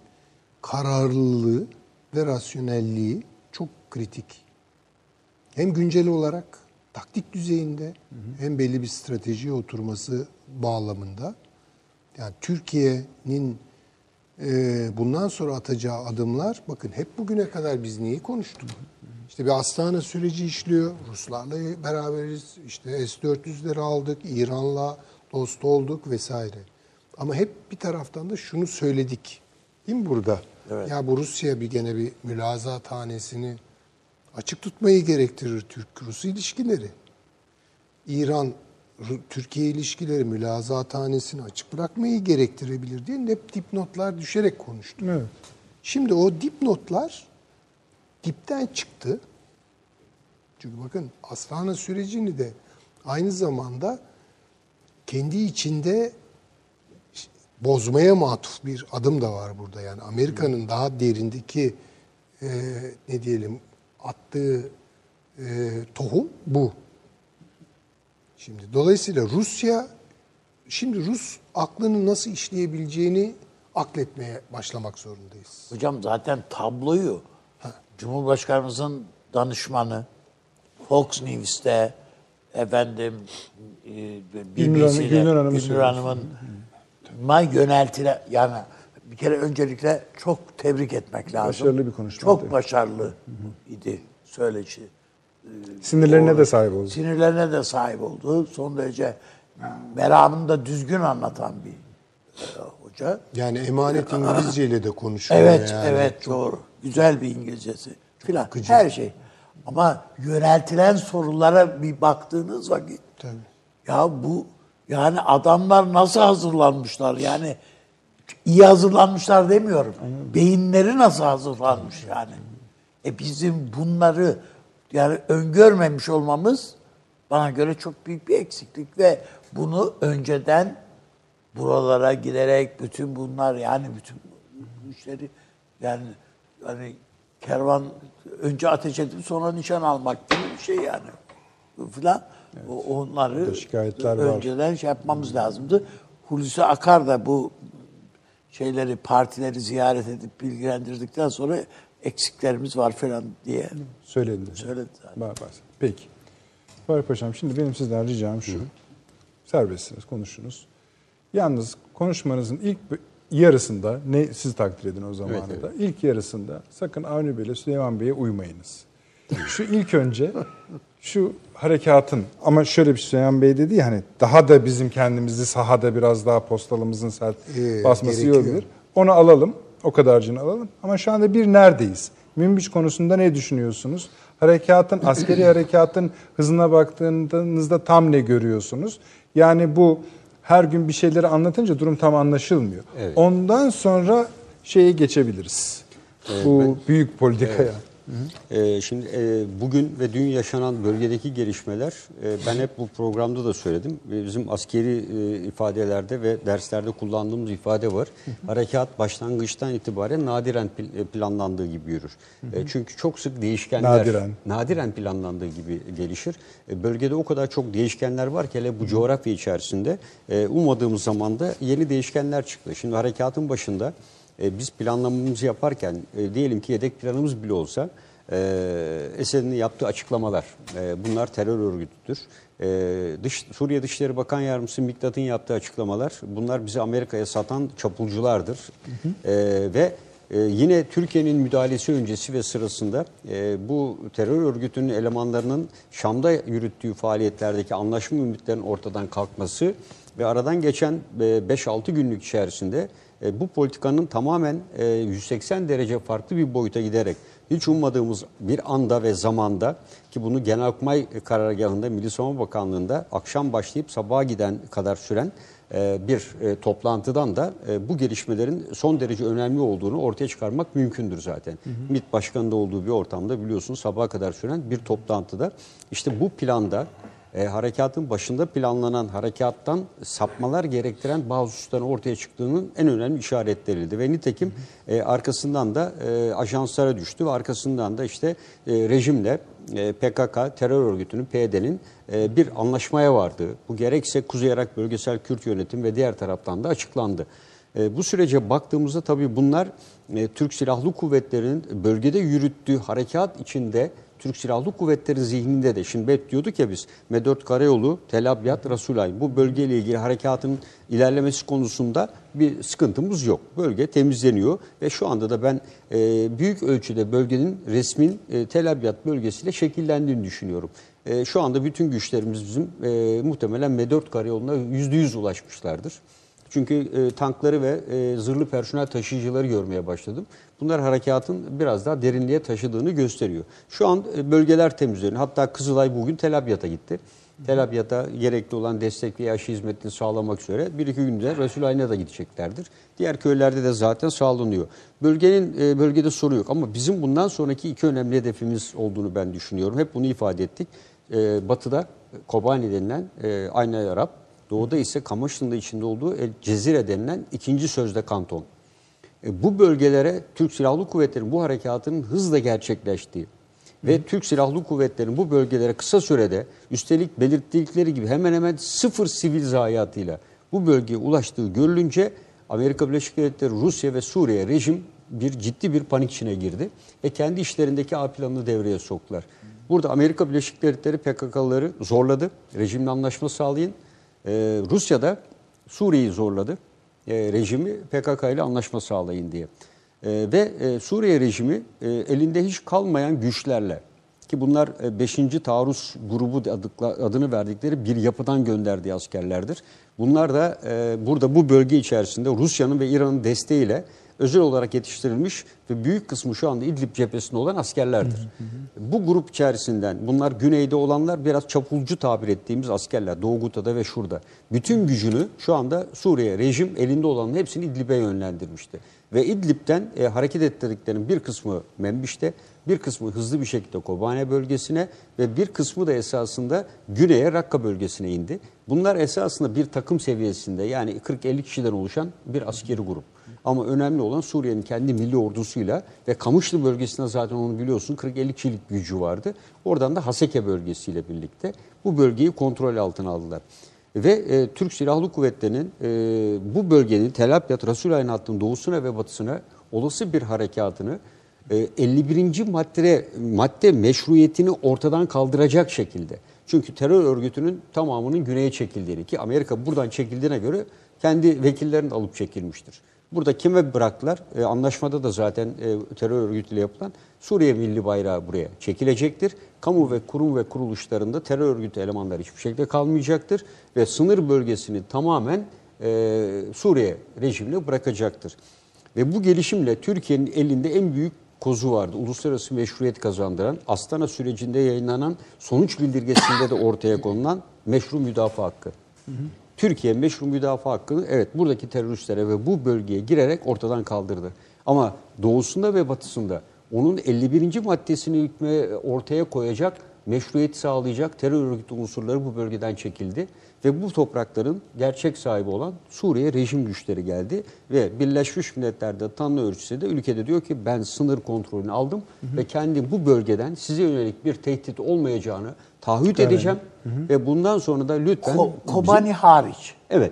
kararlılığı ve rasyonelliği çok kritik. Hem güncel olarak taktik düzeyinde hem belli bir stratejiye oturması bağlamında. Yani Türkiye'nin e, bundan sonra atacağı adımlar bakın hep bugüne kadar biz neyi konuştuk? İşte bir Astana süreci işliyor. Ruslarla beraberiz. İşte S-400'leri aldık. İran'la dost olduk vesaire. Ama hep bir taraftan da şunu söyledik. Değil mi burada? Evet. Ya bu Rusya bir gene bir mülaza tanesini açık tutmayı gerektirir Türk-Rus ilişkileri. İran Türkiye ilişkileri mülaza tanesini açık bırakmayı gerektirebilir diye hep dipnotlar düşerek konuştuk. Evet. Şimdi o dipnotlar dipten çıktı. Çünkü bakın Astana sürecini de aynı zamanda kendi içinde bozmaya matuf bir adım da var burada. Yani Amerika'nın daha derindeki e, ne diyelim attığı e, tohum bu. Şimdi dolayısıyla Rusya şimdi Rus aklını nasıl işleyebileceğini akletmeye başlamak zorundayız. Hocam zaten tabloyu Cumhurbaşkanımızın danışmanı Fox News'te efendim e, Hanım- BBC'de Gülnur. Hanım'ın ma yöneltile yani bir kere öncelikle çok tebrik etmek lazım. Başarılı bir konuşmaydı. Çok başarılı idi söyleşi. Sinirlerine Doğru. de sahip oldu. Sinirlerine de sahip oldu. Son derece meramını da düzgün anlatan bir e, hoca. Yani emanet İngilizce ile de konuşuyor. Evet, yani. evet doğru. Güzel bir İngilizcesi filan. Her şey. Ama yöneltilen sorulara bir baktığınız vakit Tabii. ya bu yani adamlar nasıl hazırlanmışlar? Yani iyi hazırlanmışlar demiyorum. Beyinleri nasıl hazırlanmış yani? E bizim bunları yani öngörmemiş olmamız bana göre çok büyük bir eksiklik ve bunu önceden buralara giderek bütün bunlar yani bütün bu işleri yani hani kervan önce ateş edip sonra nişan almak gibi bir şey yani. Filan. O, onları şikayetler var. önceden şey yapmamız lazımdı. Hulusi Akar da bu şeyleri partileri ziyaret edip bilgilendirdikten sonra eksiklerimiz var falan diye Söyledi. söyledi zaten. Var. Peki. Fahri Paşam şimdi benim sizden ricam şu. Serbestsiniz, konuşunuz. Yalnız konuşmanızın ilk yarısında, ne siz takdir edin o zamanı Evet, da. İlk yarısında sakın Avni Bey'le Süleyman Bey'e uymayınız. Şu ilk önce şu harekatın ama şöyle bir Süleyman Bey dedi ya hani daha da bizim kendimizi sahada biraz daha postalımızın sert Ee, basması iyi olabilir. Onu alalım. O kadarcını alalım. Ama şu anda bir neredeyiz? Münbiç konusunda ne düşünüyorsunuz? Harekatın, askeri harekatın hızına baktığınızda tam ne görüyorsunuz? Yani bu her gün bir şeyleri anlatınca durum tam anlaşılmıyor. Evet. Ondan sonra şeye geçebiliriz. bu büyük politikaya. Ee, şimdi e, bugün ve dün yaşanan bölgedeki gelişmeler e, ben hep bu programda da söyledim. E, Bizim askeri e, ifadelerde ve derslerde kullandığımız ifade var. Harekat başlangıçtan itibaren nadiren pl- planlandığı gibi yürür. E, Çünkü çok sık değişkenler Nadiren. nadiren planlandığı gibi gelişir. E, Bölgede o kadar çok değişkenler var ki hele bu coğrafya içerisinde e, ummadığımız zamanda yeni değişkenler çıktı. Şimdi harekatın başında e, biz planlamamızı yaparken e, diyelim ki yedek planımız bile olsa e, Esed'in yaptığı açıklamalar e, bunlar terör örgütüdür. Dış, Suriye Dışişleri Bakan Yardımcısı Miktat'ın yaptığı açıklamalar bunlar bizi Amerika'ya satan çapulculardır. E, ve e, yine Türkiye'nin müdahalesi öncesi ve sırasında bu terör örgütünün elemanlarının Şam'da yürüttüğü faaliyetlerdeki anlaşma ümitlerinin ortadan kalkması ve aradan geçen e, 5-6 günlük içerisinde e, bu politikanın tamamen e, 180 derece farklı bir boyuta giderek hiç ummadığımız bir anda ve zamanda ki bunu Genelkurmay karargahında Milli Savunma Bakanlığı'nda akşam başlayıp sabaha giden kadar süren e, bir e, toplantıdan da e, bu gelişmelerin son derece önemli olduğunu ortaya çıkarmak mümkündür zaten. MİT Başkanı'nda olduğu bir ortamda biliyorsunuz sabaha kadar süren bir toplantıda işte bu planda e, harekatın başında planlanan harekattan sapmalar gerektiren bazı hususların ortaya çıktığının en önemli işaretleriydi. Ve nitekim e, arkasından da e, ajanslara düştü ve arkasından da işte e, rejimle e, PKK terör örgütünün PYD'nin e, bir anlaşmaya vardığı, bu gerekse Kuzey Irak Bölgesel Kürt Yönetim ve diğer taraftan da açıklandı. E, bu sürece baktığımızda tabii bunlar e, Türk Silahlı Kuvvetleri'nin bölgede yürüttüğü harekat içinde Türk Silahlı Kuvvetleri zihninde de şimdi hep diyorduk ya biz M4 Karayolu, Tel Abyad, Rasulay bu bölgeyle ilgili harekatın ilerlemesi konusunda bir sıkıntımız yok. Bölge temizleniyor ve şu anda da ben e, büyük ölçüde bölgenin resmin e, Tel Abyad bölgesiyle şekillendiğini düşünüyorum. E, şu anda bütün güçlerimiz bizim e, muhtemelen M4 Karayolu'na %100 ulaşmışlardır. Çünkü e, tankları ve e, zırhlı personel taşıyıcıları görmeye başladım. Bunlar harekatın biraz daha derinliğe taşıdığını gösteriyor. Şu an e, bölgeler temizleniyor. Hatta Kızılay bugün Tel Abyad'a gitti. Tel Abyad'a gerekli olan destek ve aşı hizmetini sağlamak üzere bir iki günde Resulayn'a da gideceklerdir. Diğer köylerde de zaten sağlanıyor. Bölgenin e, bölgede soru yok ama bizim bundan sonraki iki önemli hedefimiz olduğunu ben düşünüyorum. Hep bunu ifade ettik. E, batı'da Kobani denilen Aynel Arap Doğuda ise Kamaşlı'nın içinde olduğu El Cezire denilen ikinci sözde kanton. E, bu bölgelere Türk Silahlı Kuvvetleri'nin bu harekatının hızla gerçekleştiği ve Türk Silahlı Kuvvetleri'nin bu bölgelere kısa sürede üstelik belirttikleri gibi hemen hemen sıfır sivil zayiatıyla bu bölgeye ulaştığı görülünce Amerika Birleşik Devletleri, Rusya ve Suriye rejim bir ciddi bir panik içine girdi ve kendi işlerindeki A planını devreye soktular. Burada Amerika Birleşik Devletleri PKK'lıları zorladı. Rejimle anlaşma sağlayın. Ee, Rusya da Suriye'yi zorladı. Ee, rejimi PKK ile anlaşma sağlayın diye. Ee, ve e, Suriye rejimi e, elinde hiç kalmayan güçlerle ki bunlar 5. taarruz grubu adını verdikleri bir yapıdan gönderdiği askerlerdir. Bunlar da e, burada bu bölge içerisinde Rusya'nın ve İran'ın desteğiyle özel olarak yetiştirilmiş ve büyük kısmı şu anda İdlib cephesinde olan askerlerdir. Bu grup içerisinden bunlar güneyde olanlar biraz çapulcu tabir ettiğimiz askerler. Doğu Guta'da ve şurada. Bütün gücünü şu anda Suriye rejim elinde olanın hepsini İdlib'e yönlendirmişti. Ve İdlib'den e, hareket ettirdiklerinin bir kısmı Membiş'te, bir kısmı hızlı bir şekilde Kobane bölgesine ve bir kısmı da esasında güneye Rakka bölgesine indi. Bunlar esasında bir takım seviyesinde yani 40-50 kişiden oluşan bir askeri grup. Ama önemli olan Suriye'nin kendi milli ordusuyla ve Kamışlı bölgesinde zaten onu biliyorsun 40-50 kişilik gücü vardı. Oradan da Haseke bölgesiyle birlikte bu bölgeyi kontrol altına aldılar. Ve e, Türk Silahlı Kuvvetleri'nin e, bu bölgenin Tel Abyad Resulay'ın hattının doğusuna ve batısına olası bir harekatını e, 51. madde, madde meşruiyetini ortadan kaldıracak şekilde. Çünkü terör örgütünün tamamının güneye çekildiğini ki Amerika buradan çekildiğine göre kendi vekillerini alıp çekilmiştir. Burada kime bıraktılar? E, anlaşmada da zaten e, terör örgütüyle yapılan Suriye Milli Bayrağı buraya çekilecektir. Kamu ve kurum ve kuruluşlarında terör örgütü elemanları hiçbir şekilde kalmayacaktır. Ve sınır bölgesini tamamen e, Suriye rejimine bırakacaktır. Ve bu gelişimle Türkiye'nin elinde en büyük kozu vardı. Uluslararası meşruiyet kazandıran, Astana sürecinde yayınlanan sonuç bildirgesinde de ortaya konulan meşru müdafaa hakkı. Türkiye meşru müdafaa hakkını evet buradaki teröristlere ve bu bölgeye girerek ortadan kaldırdı. Ama doğusunda ve batısında onun 51. maddesini hükme ortaya koyacak, meşruiyet sağlayacak terör örgütü unsurları bu bölgeden çekildi. Ve bu toprakların gerçek sahibi olan Suriye rejim güçleri geldi. Ve Birleşmiş Milletler'de Tanrı ölçüsü de ülkede diyor ki ben sınır kontrolünü aldım ve kendim bu bölgeden size yönelik bir tehdit olmayacağını taahhüt edeceğim. Ve bundan sonra da lütfen... Ko- bizim- Kobani hariç. Evet.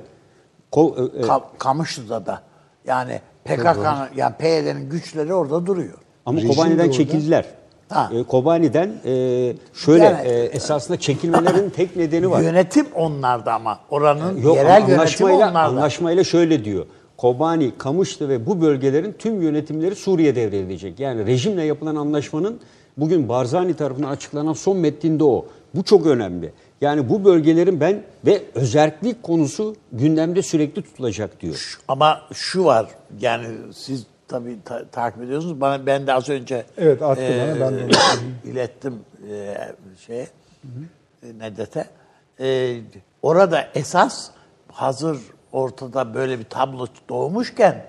Ko- e, e, Ka- Kamışlı'da da. Yani PKK'nın yani PYD'nin güçleri orada duruyor. Ama Rejim de Kobani'den çekildiler. Ha. E, Kobani'den e, şöyle Yani- e, esasında çekilmelerinin tek nedeni var. Yönetim onlarda ama. Oranın Yok yerel ama yönetimi anlaşmayla, onlarda. anlaşmayla şöyle diyor. Kobani, Kamışlı ve bu bölgelerin tüm yönetimleri Suriye devredilecek. Yani rejimle yapılan anlaşmanın bugün Barzani tarafından açıklanan son metninde o. Bu çok önemli. Yani bu bölgelerin ben ve özellik konusu gündemde sürekli tutulacak diyor. Ama şu var yani siz tabii ta- takip ediyorsunuz. Bana ben de az önce Evet, attı bana, ben de ilettim e, şeye e, Nedet'e. E, orada esas hazır ortada böyle bir tablo doğmuşken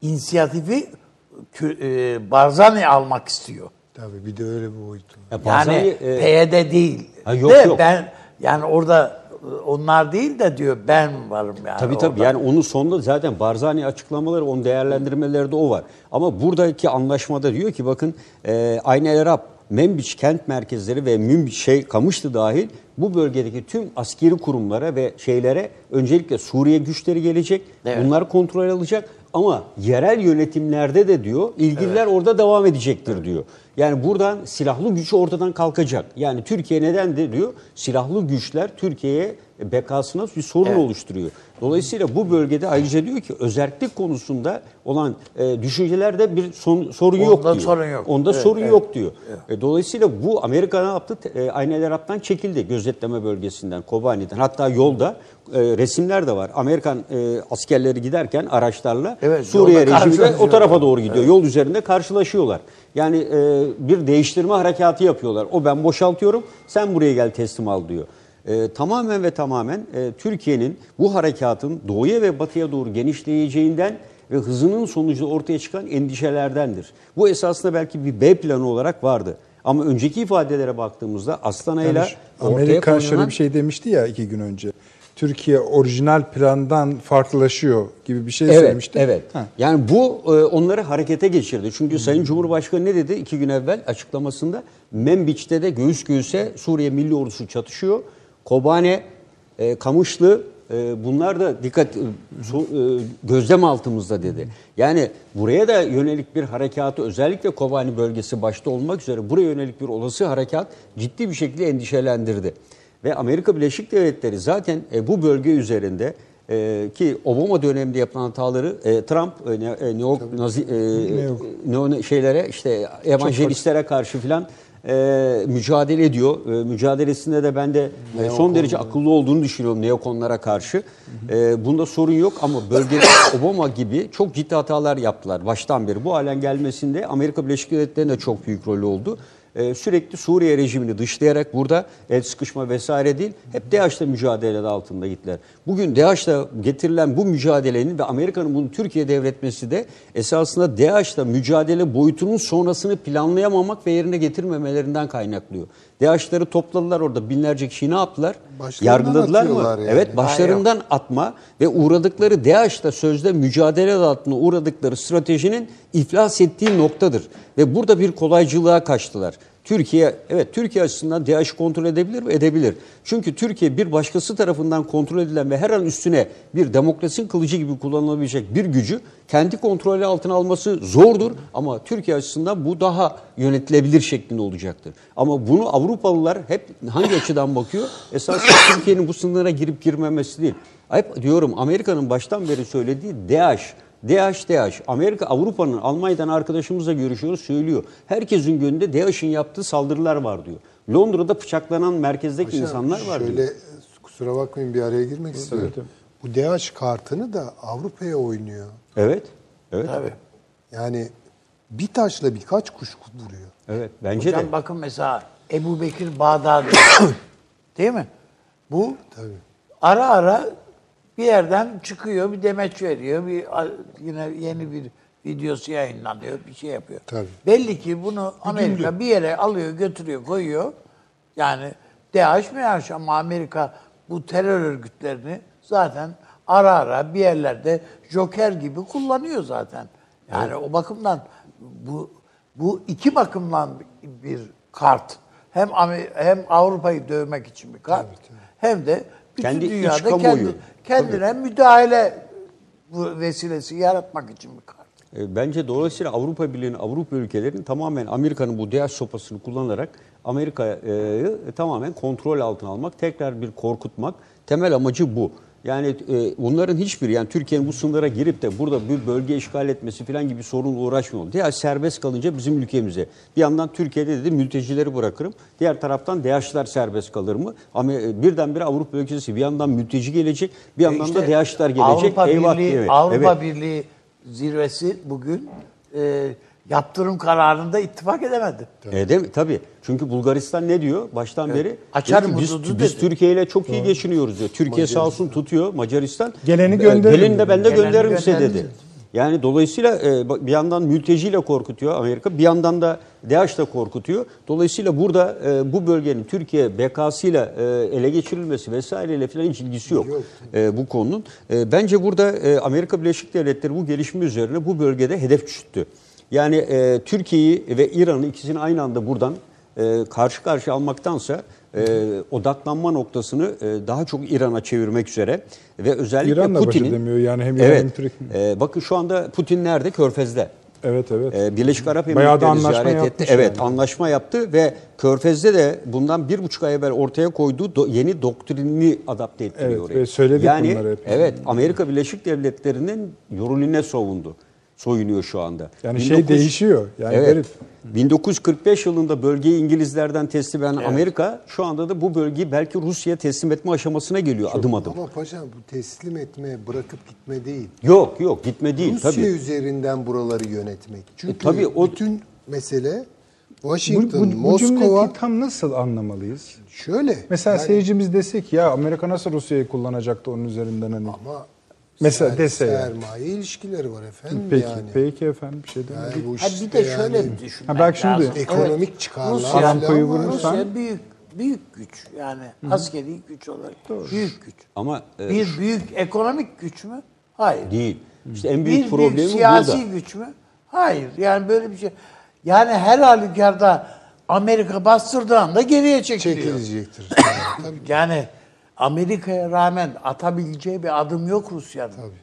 inisiyatifi e, Barzani almak istiyor. Tabii bir de öyle bir boyutu var. Ya Barzani, Yani e, PYD değil. Ha, yok, de yok. ben yani orada e, onlar değil de diyor ben varım yani. Tabii tabii orada. yani onun sonunda zaten Barzani açıklamaları, onun değerlendirmeleri de o var. Ama buradaki anlaşmada diyor ki bakın e, Aynı El Membiç kent merkezleri ve Münbiç şey Kamışlı dahil bu bölgedeki tüm askeri kurumlara ve şeylere öncelikle Suriye güçleri gelecek. Evet. Bunlar kontrol alacak ama yerel yönetimlerde de diyor ilgililer orada devam edecektir diyor. Yani buradan silahlı güç ortadan kalkacak. Yani Türkiye neden de diyor silahlı güçler Türkiye'ye bekasına bir sorun Evet. oluşturuyor. Dolayısıyla bu bölgede ayrıca diyor ki özellik konusunda olan e, düşüncelerde bir son, sorun Onda yok diyor. sorun yok. Onda Evet, sorun evet. yok diyor. E, dolayısıyla bu Amerika ne yaptı? E, Aynı El Arap'tan çekildi gözetleme bölgesinden, Kobani'den. Hatta yolda e, resimler de var. Amerikan e, askerleri giderken araçlarla Evet, Suriye yolda rejimi de o tarafa doğru gidiyor. Yol üzerinde karşılaşıyorlar. Yani e, bir değiştirme harekatı yapıyorlar. O ben boşaltıyorum, sen buraya gel teslim al diyor. E, tamamen ve tamamen e, Türkiye'nin bu harekatın doğuya ve batıya doğru genişleyeceğinden ve hızının sonucu ortaya çıkan endişelerdendir. Bu esasında belki bir B planı olarak vardı. Ama önceki ifadelere baktığımızda Aslana'yla Yani Amerika şöyle konulan- bir şey demişti ya iki gün önce. Türkiye orijinal plandan farklılaşıyor gibi bir şey Evet, söylemişti. evet. Ha. Yani bu e, onları harekete geçirdi. Çünkü Sayın Cumhurbaşkanı ne dedi iki gün evvel açıklamasında? Membiç'te de göğüs göğüse Suriye Milli Ordusu çatışıyor. Kobane, e, Kamışlı e, bunlar da dikkat e, so- e, gözlem altımızda dedi. Yani buraya da yönelik bir harekatı özellikle Kobani bölgesi başta olmak üzere buraya yönelik bir olası harekat ciddi bir şekilde endişelendirdi. Ve Amerika Birleşik Devletleri zaten e, bu bölge üzerinde e, ki Obama döneminde yapılan hataları e, Trump e, ne, e, neo, nazi, e, neo şeylere işte evangelistlere karşı filan e, mücadele ediyor. E, mücadelesinde de ben de e, son derece akıllı olduğunu düşünüyorum neokonlara karşı. E, bunda sorun yok ama bölgede Obama gibi çok ciddi hatalar yaptılar baştan beri. Bu halen gelmesinde Amerika Birleşik Devletleri'nin de çok büyük rolü oldu. E, sürekli Suriye rejimini dışlayarak burada el sıkışma vesaire değil, hep DAEŞ'le mücadelede altında gittiler. Bugün DAEŞ'le getirilen bu mücadelenin ve Amerika'nın bunu Türkiye'ye devretmesi de esasında DAEŞ'le mücadele boyutunun sonrasını planlayamamak ve yerine getirmemelerinden kaynaklıyor. DAEŞ'leri topladılar orada binlerce kişiyi ne yaptılar? Başlarından Yargıladılar mı? yani. Evet başlarından atma ve uğradıkları DAEŞ'la sözde mücadele altına uğradıkları stratejinin iflas ettiği noktadır. Ve burada bir kolaycılığa kaçtılar. Türkiye, evet Türkiye açısından DAEŞ'i kontrol edebilir mi? Edebilir. Çünkü Türkiye bir başkası tarafından kontrol edilen ve her an üstüne bir demokrasinin kılıcı gibi kullanılabilecek bir gücü kendi kontrolü altına alması zordur. Ama Türkiye açısından bu daha yönetilebilir şeklinde olacaktır. Ama bunu Avrupalılar hep hangi açıdan bakıyor? Esasında Türkiye'nin bu sınırlara girip girmemesi değil. Hep diyorum Amerika'nın baştan beri söylediği DAEŞ. DAEŞ. Amerika, Avrupa'nın, Almanya'dan arkadaşımızla görüşüyoruz, söylüyor. Herkesin gönlünde DAEŞ'in yaptığı saldırılar var diyor. Londra'da bıçaklanan merkezdeki Hocam, insanlar var şöyle, diyor. kusura bakmayın bir araya girmek istiyorum. Bu DH kartını da Avrupa'ya oynuyor. Evet, evet, Tabii. Yani bir taşla birkaç kuş vuruyor. evet. Bence Hocam de. bakın mesela Ebu Bekir Bağdadi. Değil mi? Bu Tabii. ara ara bir yerden çıkıyor, bir demeç veriyor, bir yine yeni bir videosu yayınlanıyor, bir şey yapıyor. Tabii. Belli ki bunu Amerika bir yere alıyor, götürüyor, koyuyor. Yani DAEŞ MİHAŞ ama Amerika bu terör örgütlerini zaten ara ara bir yerlerde joker gibi kullanıyor zaten. Yani o bakımdan bu bu iki bakımdan bir kart. Hem hem Avrupa'yı dövmek için bir kart. Hem de bütün Kendi dünyada kendi, kendine müdahale bu vesilesi yaratmak için bir kart. E, Bence dolayısıyla Avrupa Birliği'nin, Avrupa ülkelerinin tamamen Amerika'nın bu DAEŞ sopasını kullanarak Amerika'yı tamamen kontrol altına almak, tekrar bir korkutmak. Temel amacı bu. Yani e, bunların hiçbir yani Türkiye'nin bu sınırlara girip de burada bir bölge işgal etmesi falan gibi sorunla uğraşmıyor. DAEŞ serbest kalınca bizim ülkemize. Bir yandan Türkiye'de dedi mültecileri bırakırım. Diğer taraftan DAEŞ'ler serbest kalır mı? Ama e, birdenbire Avrupa ülkesi bir yandan mülteci gelecek, bir yandan İşte da DAEŞ'ler gelecek. Avrupa Eyvah Birliği, diye. Avrupa Evet. Birliği zirvesi bugün e, yaptırım kararında ittifak edemedi. E, değil mi? Tabii. Çünkü Bulgaristan ne diyor baştan beri? Açarım Diyor biz, hududu biz dedi. Türkiye ile çok iyi geçiniyoruz diyor. Türkiye sağ olsun tutuyor Macaristan. Geleni E, gönderirim Geleni de ben de gönderirim size dedi. dedi. Yani dolayısıyla e, bir yandan mülteciyle korkutuyor Amerika, bir yandan da DAEŞ'le korkutuyor. Dolayısıyla burada e, bu bölgenin Türkiye bekasıyla ele geçirilmesi vesaireyle falan hiç ilgisi yok, e, bu konunun. Bence burada Amerika Birleşik Devletleri bu gelişme üzerine bu bölgede hedef küçülttü. Yani e, Türkiye'yi ve İran'ı ikisini aynı anda buradan e, karşı karşıya almaktansa e, odaklanma noktasını e, daha çok İran'a çevirmek üzere ve özellikle İran da baş Putin'in edemiyor yani hem İran hem evet, Türkiye. e, bakın şu anda Putin nerede? Körfez'de. Evet evet. E, Birleşik Arap Emirlikleri ziyaret etti. yapmış Evet yani. anlaşma yaptı ve Körfez'de de bundan bir buçuk ay evvel ortaya koyduğu do- yeni doktrinini adapte ettiriyor Evet, oraya. ve söyledik yani, bunları hep. Evet Amerika Birleşik Devletleri'nin yorulüne savundu. Soyunuyor şu anda. Yani şey değişiyor. Yani evet. garip. 1945 yılında bölgeyi İngilizlerden teslim eden Amerika şu anda da bu bölgeyi belki Rusya'ya teslim etme aşamasına geliyor adım adım. Ama paşam bu teslim etme, bırakıp gitme değil. Yok yok gitme değil Rusya tabii. üzerinden buraları yönetmek. Çünkü E, tabii o- bütün mesele Bu, Washington, bu, bu Moskova tam nasıl anlamalıyız? şöyle. Mesela yani- seyircimiz desek ya Amerika nasıl Rusya'yı kullanacaktı onun üzerinden hani. ama Mesela ser- dese yani. sermaye ilişkileri var efendim Peki, yani. peki efendim bir şey Yani demedik. bu Ha işte bir de şöyle yani düşünmek Ha bak şimdi- lazım. Ekonomik çıkarlar Rusya, falan var. vurursan- Rusya büyük büyük güç. Yani askeri güç olarak büyük güç. Ama e, Bir büyük ekonomik güç mü? Hayır. değil. İşte en büyük bir problemi büyük siyasi burada. güç mü? Hayır. Yani böyle bir şey. Yani her halükarda Amerika bastırdığı anda geriye çekiliyor. Çekilecektir. Tabii. Yani Amerika'ya rağmen atabileceği bir adım yok Rusya'nın. Tabii.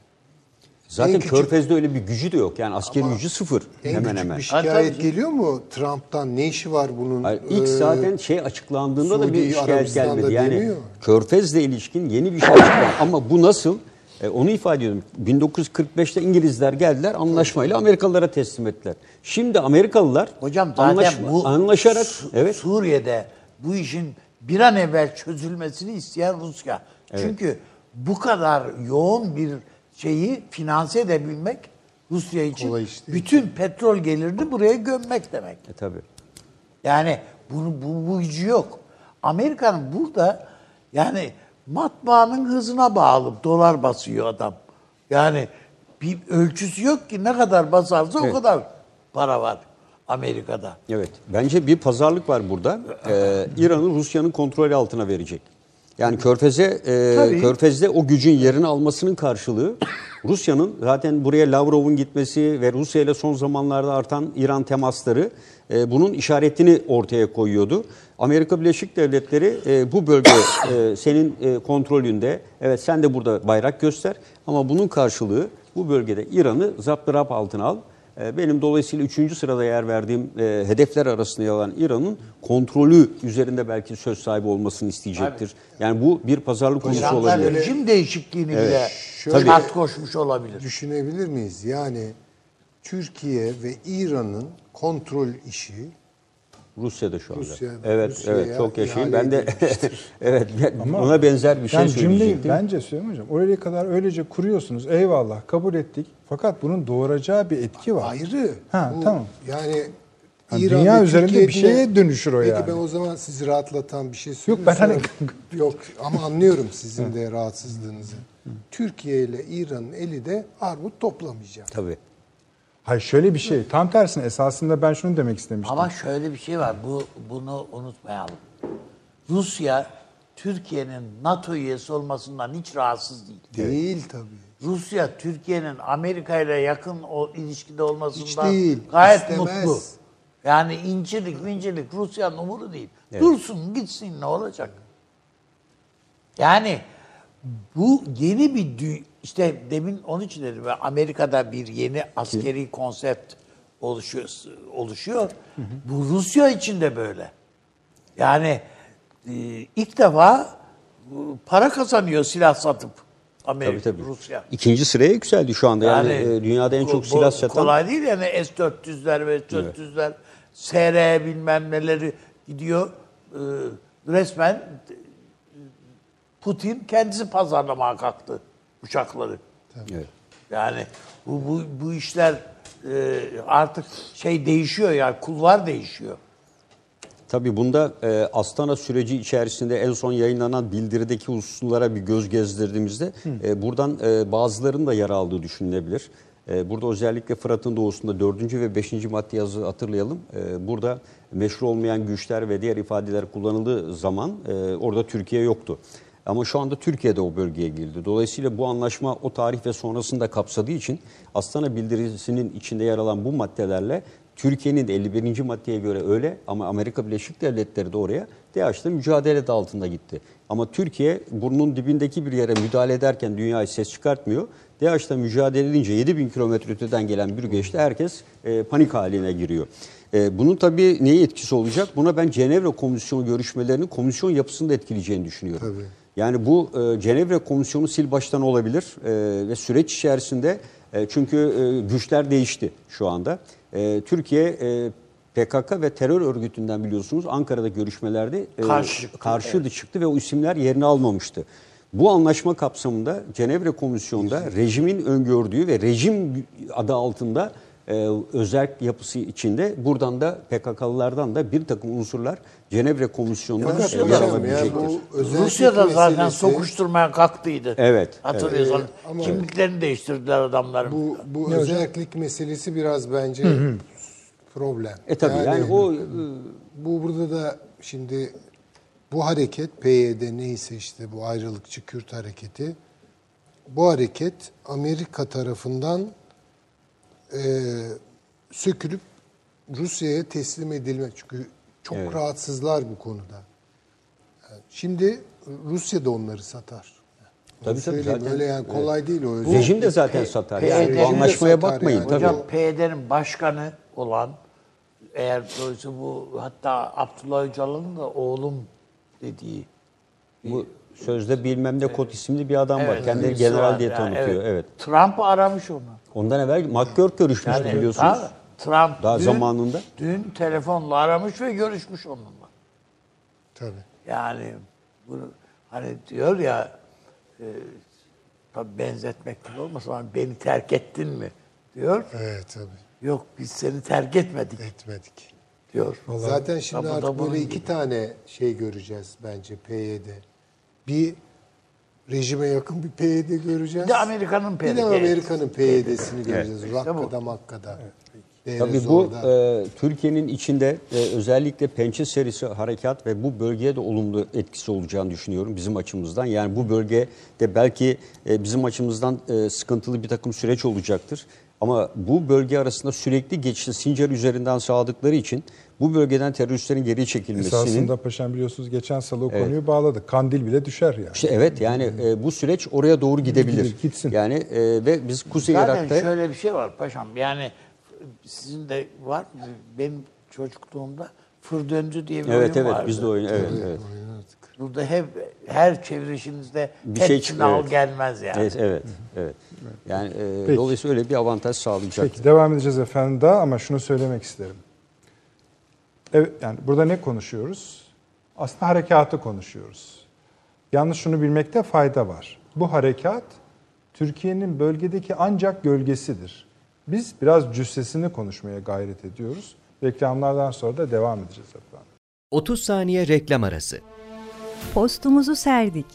Zaten En küçük- Körfez'de öyle bir gücü de yok. Yani askeri gücü sıfır En hemen küçük hemen. bir Ha, şikayet tabii. geliyor mu Trump'tan? Ne işi var bunun? Hayır, ilk Ee, zaten şey açıklandığında da bir Suudi şikayet Arabistan'da gelmedi. Yani deniyor. Körfez'le ilişkin yeni bir şey açıklandı. Ama bu nasıl? E, onu ifade ediyorum. 1945'te İngilizler geldiler anlaşmayla Amerikalılara teslim ettiler. Şimdi Amerikalılar Hocam zaten anlaşma- bu anlaşarak Su- evet Suriye'de bu işin bir an evvel çözülmesini isteyen Rusya. Çünkü bu kadar yoğun bir şeyi finanse edebilmek Rusya için Kolay iş değil. bütün petrol gelirini buraya gömmek demek. e, tabii. Yani bunu bu, bu gücü yok. Amerika'nın burada yani matbaanın hızına bağlı dolar basıyor adam. Yani bir ölçüsü yok ki ne kadar basarsa Evet. o kadar para var Amerika'da. Evet. Bence bir pazarlık var burada. Ee, İran'ı Rusya'nın kontrolü altına verecek. Yani Körfez'e e, Tabii. Körfez'de o gücün yerini almasının karşılığı Rusya'nın zaten buraya Lavrov'un gitmesi ve Rusya ile son zamanlarda artan İran temasları e, bunun işaretini ortaya koyuyordu. Amerika Birleşik Devletleri e, bu bölge e, senin e, kontrolünde. Evet sen de burada bayrak göster ama bunun karşılığı bu bölgede İran'ı zaptırap altına al. E, Benim dolayısıyla üçüncü sırada yer verdiğim e, hedefler arasında yer alan İran'ın kontrolü üzerinde belki söz sahibi olmasını isteyecektir. Yani bu bir pazarlık konusu olabilir. rejim değişikliğini bile Şöyle- şart koşmuş olabilir. Düşünebilir miyiz? Yani Türkiye ve İran'ın kontrol işi Rusya'da şu anda. Rusya- evet, Rusya'ya evet çok yaşayayım. ihale Ben de evet ben ona benzer bir şey yani cümleyi söyleyecektim. bence söyleyeyim hocam. Oraya kadar öylece kuruyorsunuz. Eyvallah kabul ettik. Fakat bunun doğuracağı bir etki var. ayrı. Ha, Bu, tamam. Yani Ha, İran dünya üzerinde Türkiye bir şeye dönüşür o Peki yani. ben o zaman sizi rahatlatan bir şey Yok, söyleyeyim. ben hani- Yok ama anlıyorum sizin de rahatsızlığınızı. Türkiye ile İran'ın eli de armut toplamayacak. Tabii. Hayır şöyle bir şey. Tam tersine esasında ben şunu demek istemiştim. Ama şöyle bir şey var. Bu bunu unutmayalım. Rusya Türkiye'nin NATO üyesi olmasından hiç rahatsız değil. Değil tabii. Rusya Türkiye'nin Amerika ile yakın o ilişkide olmasından Hiç değil, gayet istemez. mutlu. Yani incirlik mincirlik Rusya'nın umuru değil. Dursun gitsin ne olacak? Yani bu yeni bir dü- işte demin onun için dedim Amerika'da bir yeni askeri konsept oluşuyor. oluşuyor. Bu Rusya için de böyle. Yani e, ilk defa e, para kazanıyor silah satıp Amerika, Tabii tabii. Rusya. İkinci sıraya yükseldi şu anda. Yani, e, dünyada en çok bu silah satan Kolay değil yani S-400'ler ve S-400'ler, SR bilmem neleri gidiyor. Ee, resmen e, Putin kendisi pazarlamaya kalktı uçakları. Evet. Yani bu, bu, bu işler e, artık şey değişiyor yani kulvar değişiyor. Tabii bunda e, Astana süreci içerisinde en son yayınlanan bildirideki hususlara bir göz gezdirdiğimizde e, buradan e, bazılarının da yer aldığı düşünülebilir. E, burada özellikle Fırat'ın doğusunda 4. ve 5. madde yazı hatırlayalım. E, burada meşru olmayan güçler ve diğer ifadeler kullanıldığı zaman e, orada Türkiye yoktu. Ama şu anda Türkiye'de o bölgeye girdi. Dolayısıyla bu anlaşma o tarih ve sonrasında kapsadığı için Astana bildirisinin içinde yer alan bu maddelerle Türkiye'nin de 51. maddeye göre öyle ama Amerika Birleşik Devletleri de oraya DAEŞ'le mücadele de altında gitti. Ama Türkiye burnun dibindeki bir yere müdahale ederken dünyaya ses çıkartmıyor. DAEŞ'le mücadele edince 7000 kilometre öteden gelen bir geçti herkes e, panik haline giriyor. E, bunun tabii neye etkisi olacak? Buna ben Cenevre Komisyonu görüşmelerinin komisyon yapısını da etkileyeceğini düşünüyorum. Tabii. Yani bu e, Cenevre Komisyonu sil baştan olabilir e, ve süreç içerisinde e, çünkü e, güçler değişti şu anda. E, Türkiye e, PKK ve terör örgütünden biliyorsunuz Ankara'da görüşmelerde e, Karşı çıktı, karşı çıktı ve o isimler yerini almamıştı. Bu anlaşma kapsamında Cenevre Komisyonu'nda rejimin öngördüğü ve rejim adı altında e, özel yapısı içinde buradan da PKK'lılardan da bir takım unsurlar Cenevre e, yer ya alabilecektir. bu özellik Rusya da zaten meselesi- sokuşturmaya kalktıydı. Evet, Hatırlıyorsan. evet. Ee, ama- Kimliklerini değiştirdiler adamların. Bu, bu özellik meselesi biraz bence problem. E tabii yani, o e, bu burada da şimdi bu hareket PYD neyse işte bu ayrılıkçı Kürt hareketi bu hareket Amerika tarafından e, sökülüp Rusya'ya teslim edilmek. Çünkü çok Evet. rahatsızlar bu konuda. Yani Şimdi Rusya da onları satar. Onu Tabii, tabii, söyleyeyim. zaten- Öyle yani kolay değil o. özel- Rejim de zaten P- satar. P- Yani bu anlaşmaya satar bakmayın yani. tabii. Hocam PYD'nin başkanı olan eğer doğrusu bu hatta Abdullah Öcalan'ın da oğlum dediği Bu sözde bilmem ne kod isimli bir adam var. Evet, Kendini birisi general var diye yani, tanıtıyor. Evet. Trump aramış onu. Ondan evvel McGurk görüşmüştü Yani biliyorsunuz. tabii, Trump Daha dün, zamanında. Dün telefonla aramış ve görüşmüş onunla. Tabii. Yani bunu hani diyor ya e, tabii benzetmek gibi olmasın ama beni terk ettin mi diyor. Evet tabii. Yok biz seni terk etmedik Etmedik. diyor. Zaten şimdi Tabii, artık böyle iki gibi. tane şey göreceğiz bence PYD. Bir rejime yakın bir PYD göreceğiz. Bir de Amerika'nın Bir de PYD. Amerika'nın PYD'sini göreceğiz. Bu. Rakka'da makkada. Tabii bu e, Türkiye'nin içinde e, özellikle Pençe serisi harekat ve bu bölgeye de olumlu etkisi olacağını düşünüyorum bizim açımızdan. Yani bu bölgede belki e, bizim açımızdan e, sıkıntılı bir takım süreç olacaktır. Ama bu bölge arasında sürekli geçişi Sincar üzerinden sağladıkları için bu bölgeden teröristlerin geri çekilmesinin... Esasında paşam biliyorsunuz geçen salı o konuyu bağladık. Kandil bile düşer yani. İşte evet yani e, bu süreç oraya doğru gidebilir. Gidilir, gitsin. Yani e, ve biz Kuzey Zaten Irak'ta... şöyle bir şey var paşam. Yani sizin de var. Benim çocukluğumda Fır Döndü diye bir Evet oyun evet vardı. biz de oyun evet evet. Burada hep her çevrişinizde Bir şey çıkıyor, al evet. gelmez yani. Evet evet. evet. Yani e, Peki. dolayısıyla öyle bir avantaj sağlayacak. Peki devam edeceğiz efendim daha ama şunu söylemek isterim. Evet yani burada ne konuşuyoruz? Aslında harekatı konuşuyoruz. Yalnız şunu bilmekte fayda var. Bu harekat Türkiye'nin bölgedeki ancak gölgesidir. Biz biraz cüssesini konuşmaya gayret ediyoruz. Reklamlardan sonra da devam edeceğiz efendim. 30 saniye reklam arası. Postumuzu serdik.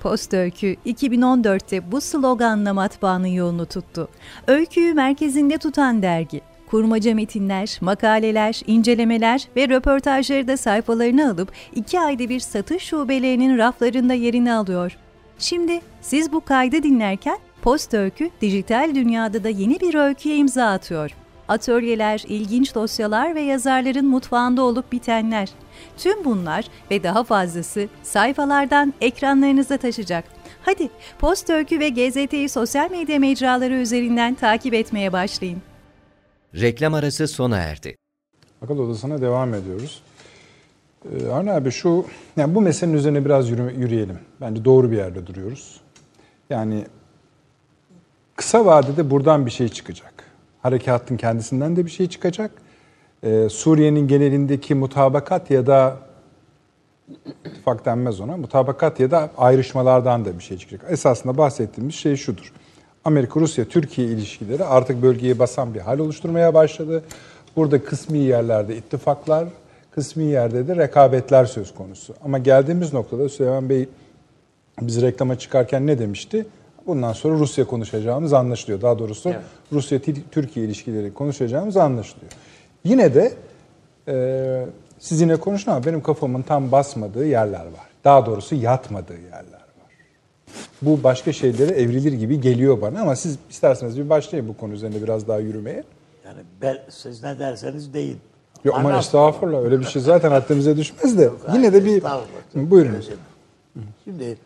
Post Öykü 2014'te bu sloganla matbaanın yolunu tuttu. Öyküyü merkezinde tutan dergi. Kurmaca metinler, makaleler, incelemeler ve röportajları da sayfalarına alıp iki ayda bir satış şubelerinin raflarında yerini alıyor. Şimdi siz bu kaydı dinlerken Post Öykü dijital dünyada da yeni bir öyküye imza atıyor. Atölyeler, ilginç dosyalar ve yazarların mutfağında olup bitenler. Tüm bunlar ve daha fazlası sayfalardan ekranlarınıza taşacak. Hadi Post Öykü ve GZT'yi sosyal medya mecraları üzerinden takip etmeye başlayın. Reklam arası sona erdi. Akıl odasına devam ediyoruz. Ee, Avni abi şu, yani bu meselenin üzerine biraz yürü- yürüyelim. Bence doğru bir yerde duruyoruz. Yani kısa vadede buradan bir şey çıkacak. Harekatın kendisinden de bir şey çıkacak. Ee, Suriye'nin genelindeki mutabakat ya da ittifak denmez ona. Mutabakat ya da ayrışmalardan da bir şey çıkacak. Esasında bahsettiğimiz şey şudur. Amerika-Rusya-Türkiye ilişkileri artık bölgeyi basan bir hal oluşturmaya başladı. Burada kısmi yerlerde ittifaklar, kısmi yerde de rekabetler söz konusu. Ama geldiğimiz noktada Süleyman Bey biz reklama çıkarken ne demişti? Bundan sonra Rusya konuşacağımız anlaşılıyor. Daha doğrusu Evet. Rusya-Türkiye ilişkileri konuşacağımız anlaşılıyor. Yine de e, siz yine konuşun ama benim kafamın tam basmadığı yerler var. Daha doğrusu yatmadığı yerler. Bu başka şeylere evrilir gibi geliyor bana ama siz isterseniz bir başlayın bu konu üzerinde biraz daha yürümeye. Yani ben, siz ne derseniz deyin. Yok Anlat. estağfurullah öyle bir şey zaten aklımıza düşmez de yine de bir buyurunuz. Şimdi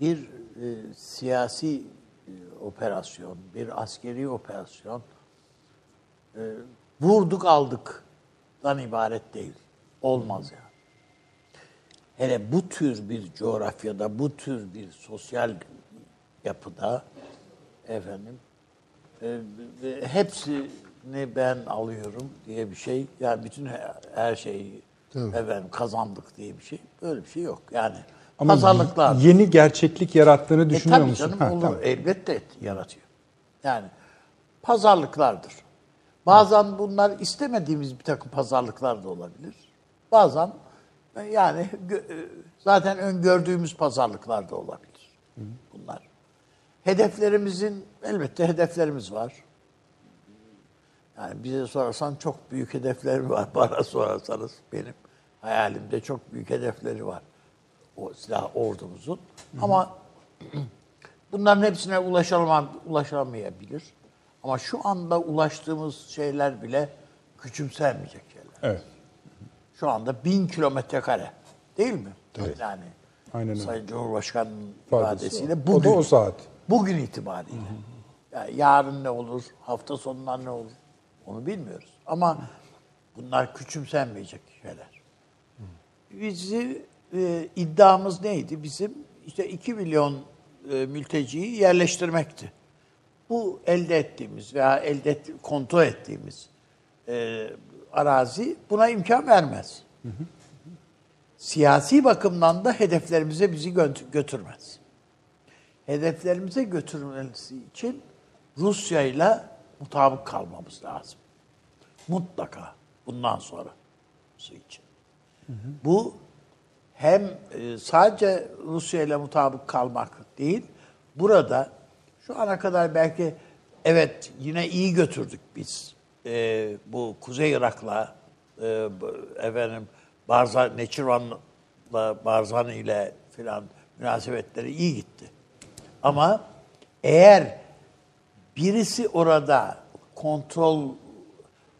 bir e, siyasi e, operasyon, bir askeri operasyon e, vurduk aldıktan ibaret değil. Olmaz yani. Hele bu tür bir coğrafyada, bu tür bir sosyal yapıda efendim e, e, hepsini ben alıyorum diye bir şey. Yani bütün her, şeyi efendim kazandık diye bir şey. Böyle bir şey yok. Yani Ama pazarlıklar. yeni gerçeklik yarattığını E düşünüyor tabii musun? canım Ha, olur. tamam. Elbette yaratıyor. Yani pazarlıklardır. Bazen bunlar istemediğimiz bir takım pazarlıklar da olabilir. Bazen e, yani e, zaten öngördüğümüz pazarlıklar da olabilir. Bunlar. Hedeflerimizin elbette hedeflerimiz var. Yani bize sorarsan çok büyük hedeflerim var. Bana sorarsanız benim hayalimde çok büyük hedefleri var. O silah ordumuzun. Ama bunların hepsine ulaşılamam, ulaşamayabilir. Ama şu anda ulaştığımız şeyler bile küçümsenmeyecek şeyler. Evet. Şu anda bin kilometre kare. Değil mi? Yani Aynen öyle. Sayın Cumhurbaşkanı'nın İfadesi ifadesiyle o. bugün, O da o saat. bugün itibariyle. Yani yarın ne olur, hafta sonundan ne olur onu bilmiyoruz. Ama bunlar küçümsenmeyecek şeyler. Bizi e, iddiamız neydi? Bizim işte 2 milyon e, mülteciyi yerleştirmekti. Bu elde ettiğimiz veya elde et, kontrol ettiğimiz e, arazi buna imkan vermez. Siyasi bakımdan da hedeflerimize bizi gö- götürmez. Hedeflerimize götürmesi için Rusya ile mutabık kalmamız lazım. Mutlaka bundan sonra için. Bu hem e, sadece Rusya ile mutabık kalmak değil, burada şu ana kadar belki evet yine iyi götürdük biz. E, bu Kuzey Irak'la e, efendim Barzan, Neçirvan'la Barzani ile filan münasebetleri iyi gitti. Ama eğer birisi orada kontrol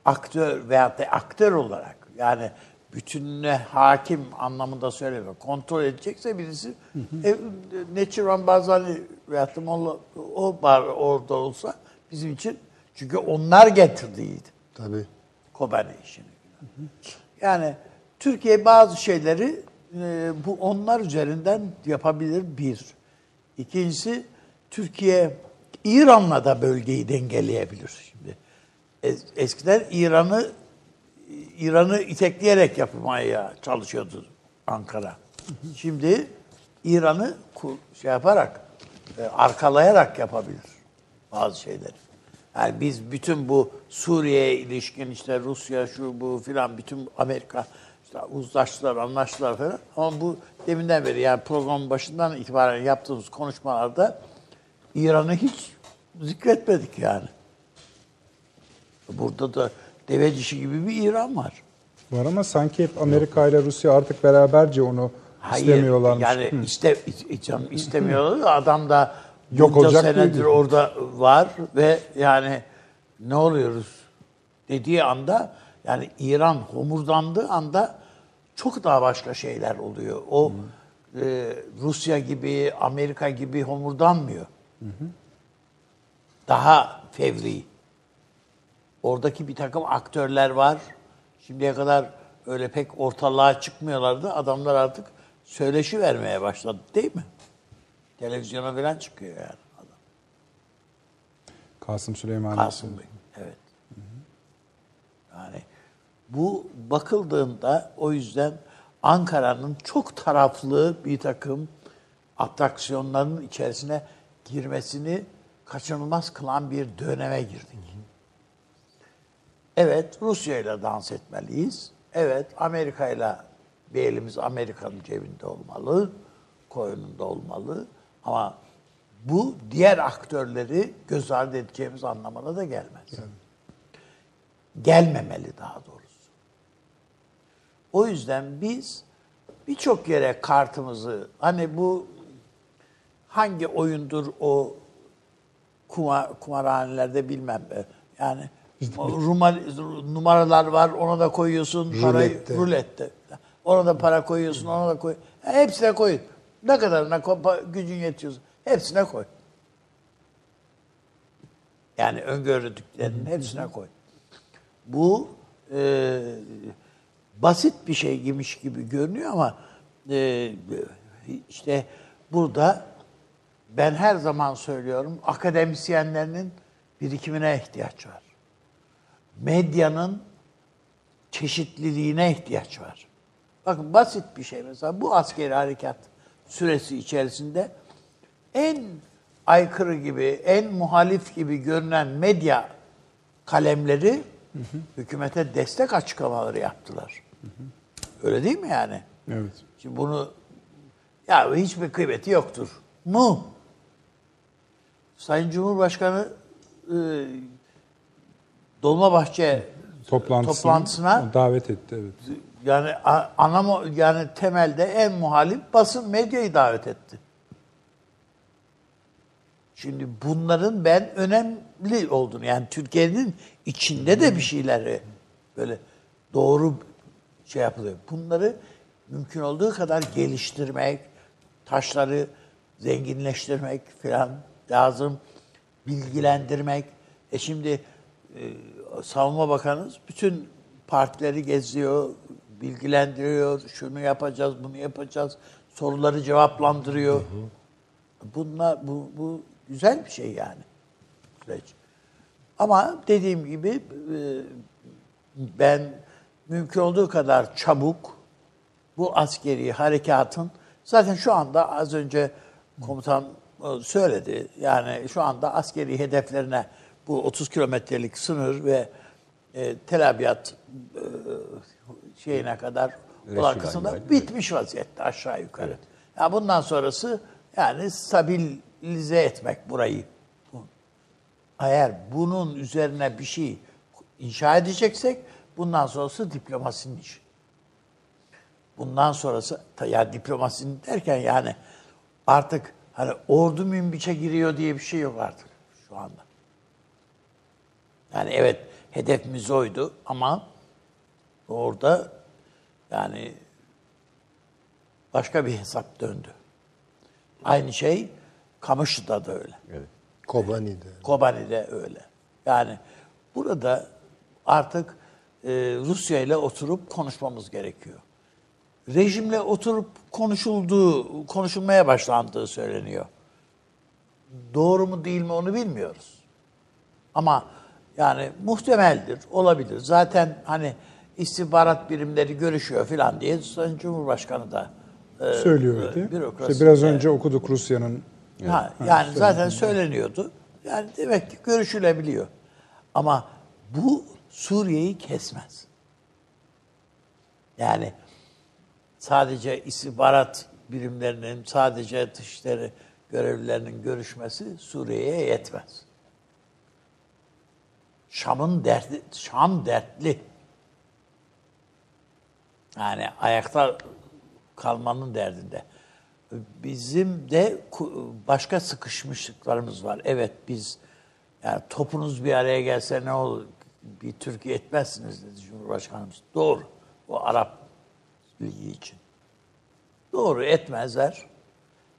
aktör veyahut da aktör olarak yani bütününe hakim anlamında söylemiyorum. Kontrol edecekse birisi e, Neçirvan Barzani veyahut da Molla, o bar orada olsa bizim için çünkü onlar getirdiydi. Tabii. Kobane işini. Yani Türkiye bazı şeyleri e, bu onlar üzerinden yapabilir bir. İkincisi Türkiye İran'la da bölgeyi dengeleyebilir şimdi. Es- Eskiden İran'ı İran'ı itekleyerek yapmaya çalışıyordu Ankara. Şimdi İran'ı şey yaparak e, arkalayarak yapabilir bazı şeyleri. Yani biz bütün bu Suriye'ye ilişkin işte Rusya şu bu filan bütün Amerika işte uzlaştılar, anlaştılar falan. Ama bu deminden beri yani programın başından itibaren yaptığımız konuşmalarda İran'ı hiç zikretmedik yani. Burada da deve dişi gibi bir İran var. Var ama sanki hep Amerika ile Rusya artık beraberce onu Hayır, istemiyorlarmış. Yani iste, is- canım istemiyorlar da adam da Yok bunca olacak senedir değil. orada var ve yani ne oluyoruz dediği anda yani İran homurdandığı anda çok daha başka şeyler oluyor. O e, Rusya gibi, Amerika gibi homurdanmıyor. Daha fevri. Oradaki bir takım aktörler var. Şimdiye kadar öyle pek ortalığa çıkmıyorlardı. Adamlar artık söyleşi vermeye başladı değil mi? Televizyona falan çıkıyor yani adam. Kasım Süleyman. Kasım Bey. Evet. Yani bu bakıldığında o yüzden Ankara'nın çok taraflı bir takım atraksiyonların içerisine girmesini kaçınılmaz kılan bir döneme girdik. Evet, Rusya ile dans etmeliyiz. Evet, Amerika ile bir elimiz Amerika'nın cebinde olmalı, koyununda olmalı. Ama bu diğer aktörleri göz ardı edeceğimiz anlamına da gelmez. Gelmemeli daha doğrusu. O yüzden biz birçok yere kartımızı, hani bu hangi oyundur o kumar, kumarhanelerde bilmem. Yani Ruma, numaralar var ona da koyuyorsun parayı Rulette. rulette. Ona da para koyuyorsun ona da koy. Hepsine koy. Ne kadarına ko- gücün yetiyorsa hepsine koy. Yani öngörüldüklerinin hepsine koy. Bu e, basit bir şey gibi görünüyor ama e, işte burada ben her zaman söylüyorum akademisyenlerinin birikimine ihtiyaç var. Medyanın çeşitliliğine ihtiyaç var. Bakın basit bir şey mesela bu askeri harekat süresi içerisinde en aykırı gibi, en muhalif gibi görünen medya kalemleri hükümete destek açıklamaları yaptılar. Öyle değil mi yani? Evet. Şimdi bunu ya hiçbir kıymeti yoktur mu? Sayın Cumhurbaşkanı e, Dolmabahçe Toplantısına, toplantısına davet etti. Evet. Yani ana yani temelde en muhalif basın medyayı davet etti. Şimdi bunların ben önemli olduğunu yani Türkiye'nin içinde de bir şeyleri böyle doğru şey yapılıyor. Bunları mümkün olduğu kadar geliştirmek, taşları zenginleştirmek falan lazım. Bilgilendirmek. E şimdi e, Savunma Bakanımız bütün partileri geziyor, bilgilendiriyor. Şunu yapacağız, bunu yapacağız. Soruları cevaplandırıyor. Bunlar bu, bu güzel bir şey yani süreç. Ama dediğim gibi e, ben mümkün olduğu kadar çabuk bu askeri harekatın zaten şu anda az önce komutan e, söyledi. Yani şu anda askeri hedeflerine bu 30 kilometrelik sınır ve e, Tel Abyad e, şeyine kadar olan kısımda bitmiş vaziyette aşağı yukarı. Ya bundan sonrası yani stabilize etmek burayı. Eğer bunun üzerine bir şey inşa edeceksek bundan sonrası diplomasinin işi. Bundan sonrası ya diplomasinin derken yani artık hani ordu münbiçe giriyor diye bir şey yok artık şu anda. Yani evet hedefimiz oydu ama orada yani başka bir hesap döndü. Aynı şey Kamışlı'da da öyle. Evet. Kobani'de. Kobani'de öyle. Yani burada artık e, Rusya ile oturup konuşmamız gerekiyor. Rejimle oturup konuşulduğu, konuşulmaya başlandığı söyleniyor. Doğru mu değil mi onu bilmiyoruz. Ama yani muhtemeldir, olabilir. Zaten hani istihbarat birimleri görüşüyor falan diye Sayın Cumhurbaşkanı da e, Söylüyordu. e, İşte biraz önce okuduk Rusya'nın Ha, yani zaten söyleniyordu. Yani demek ki görüşülebiliyor. Ama bu Suriye'yi kesmez. Yani sadece istihbarat birimlerinin, sadece dışişleri görevlilerinin görüşmesi Suriye'ye yetmez. Şam'ın derdi, Şam dertli. Yani ayakta kalmanın derdinde. Bizim de başka sıkışmışlıklarımız var. Evet biz yani topunuz bir araya gelse ne olur? Bir Türkiye etmezsiniz dedi Cumhurbaşkanımız. Doğru. O Arap Ligi için. Doğru etmezler.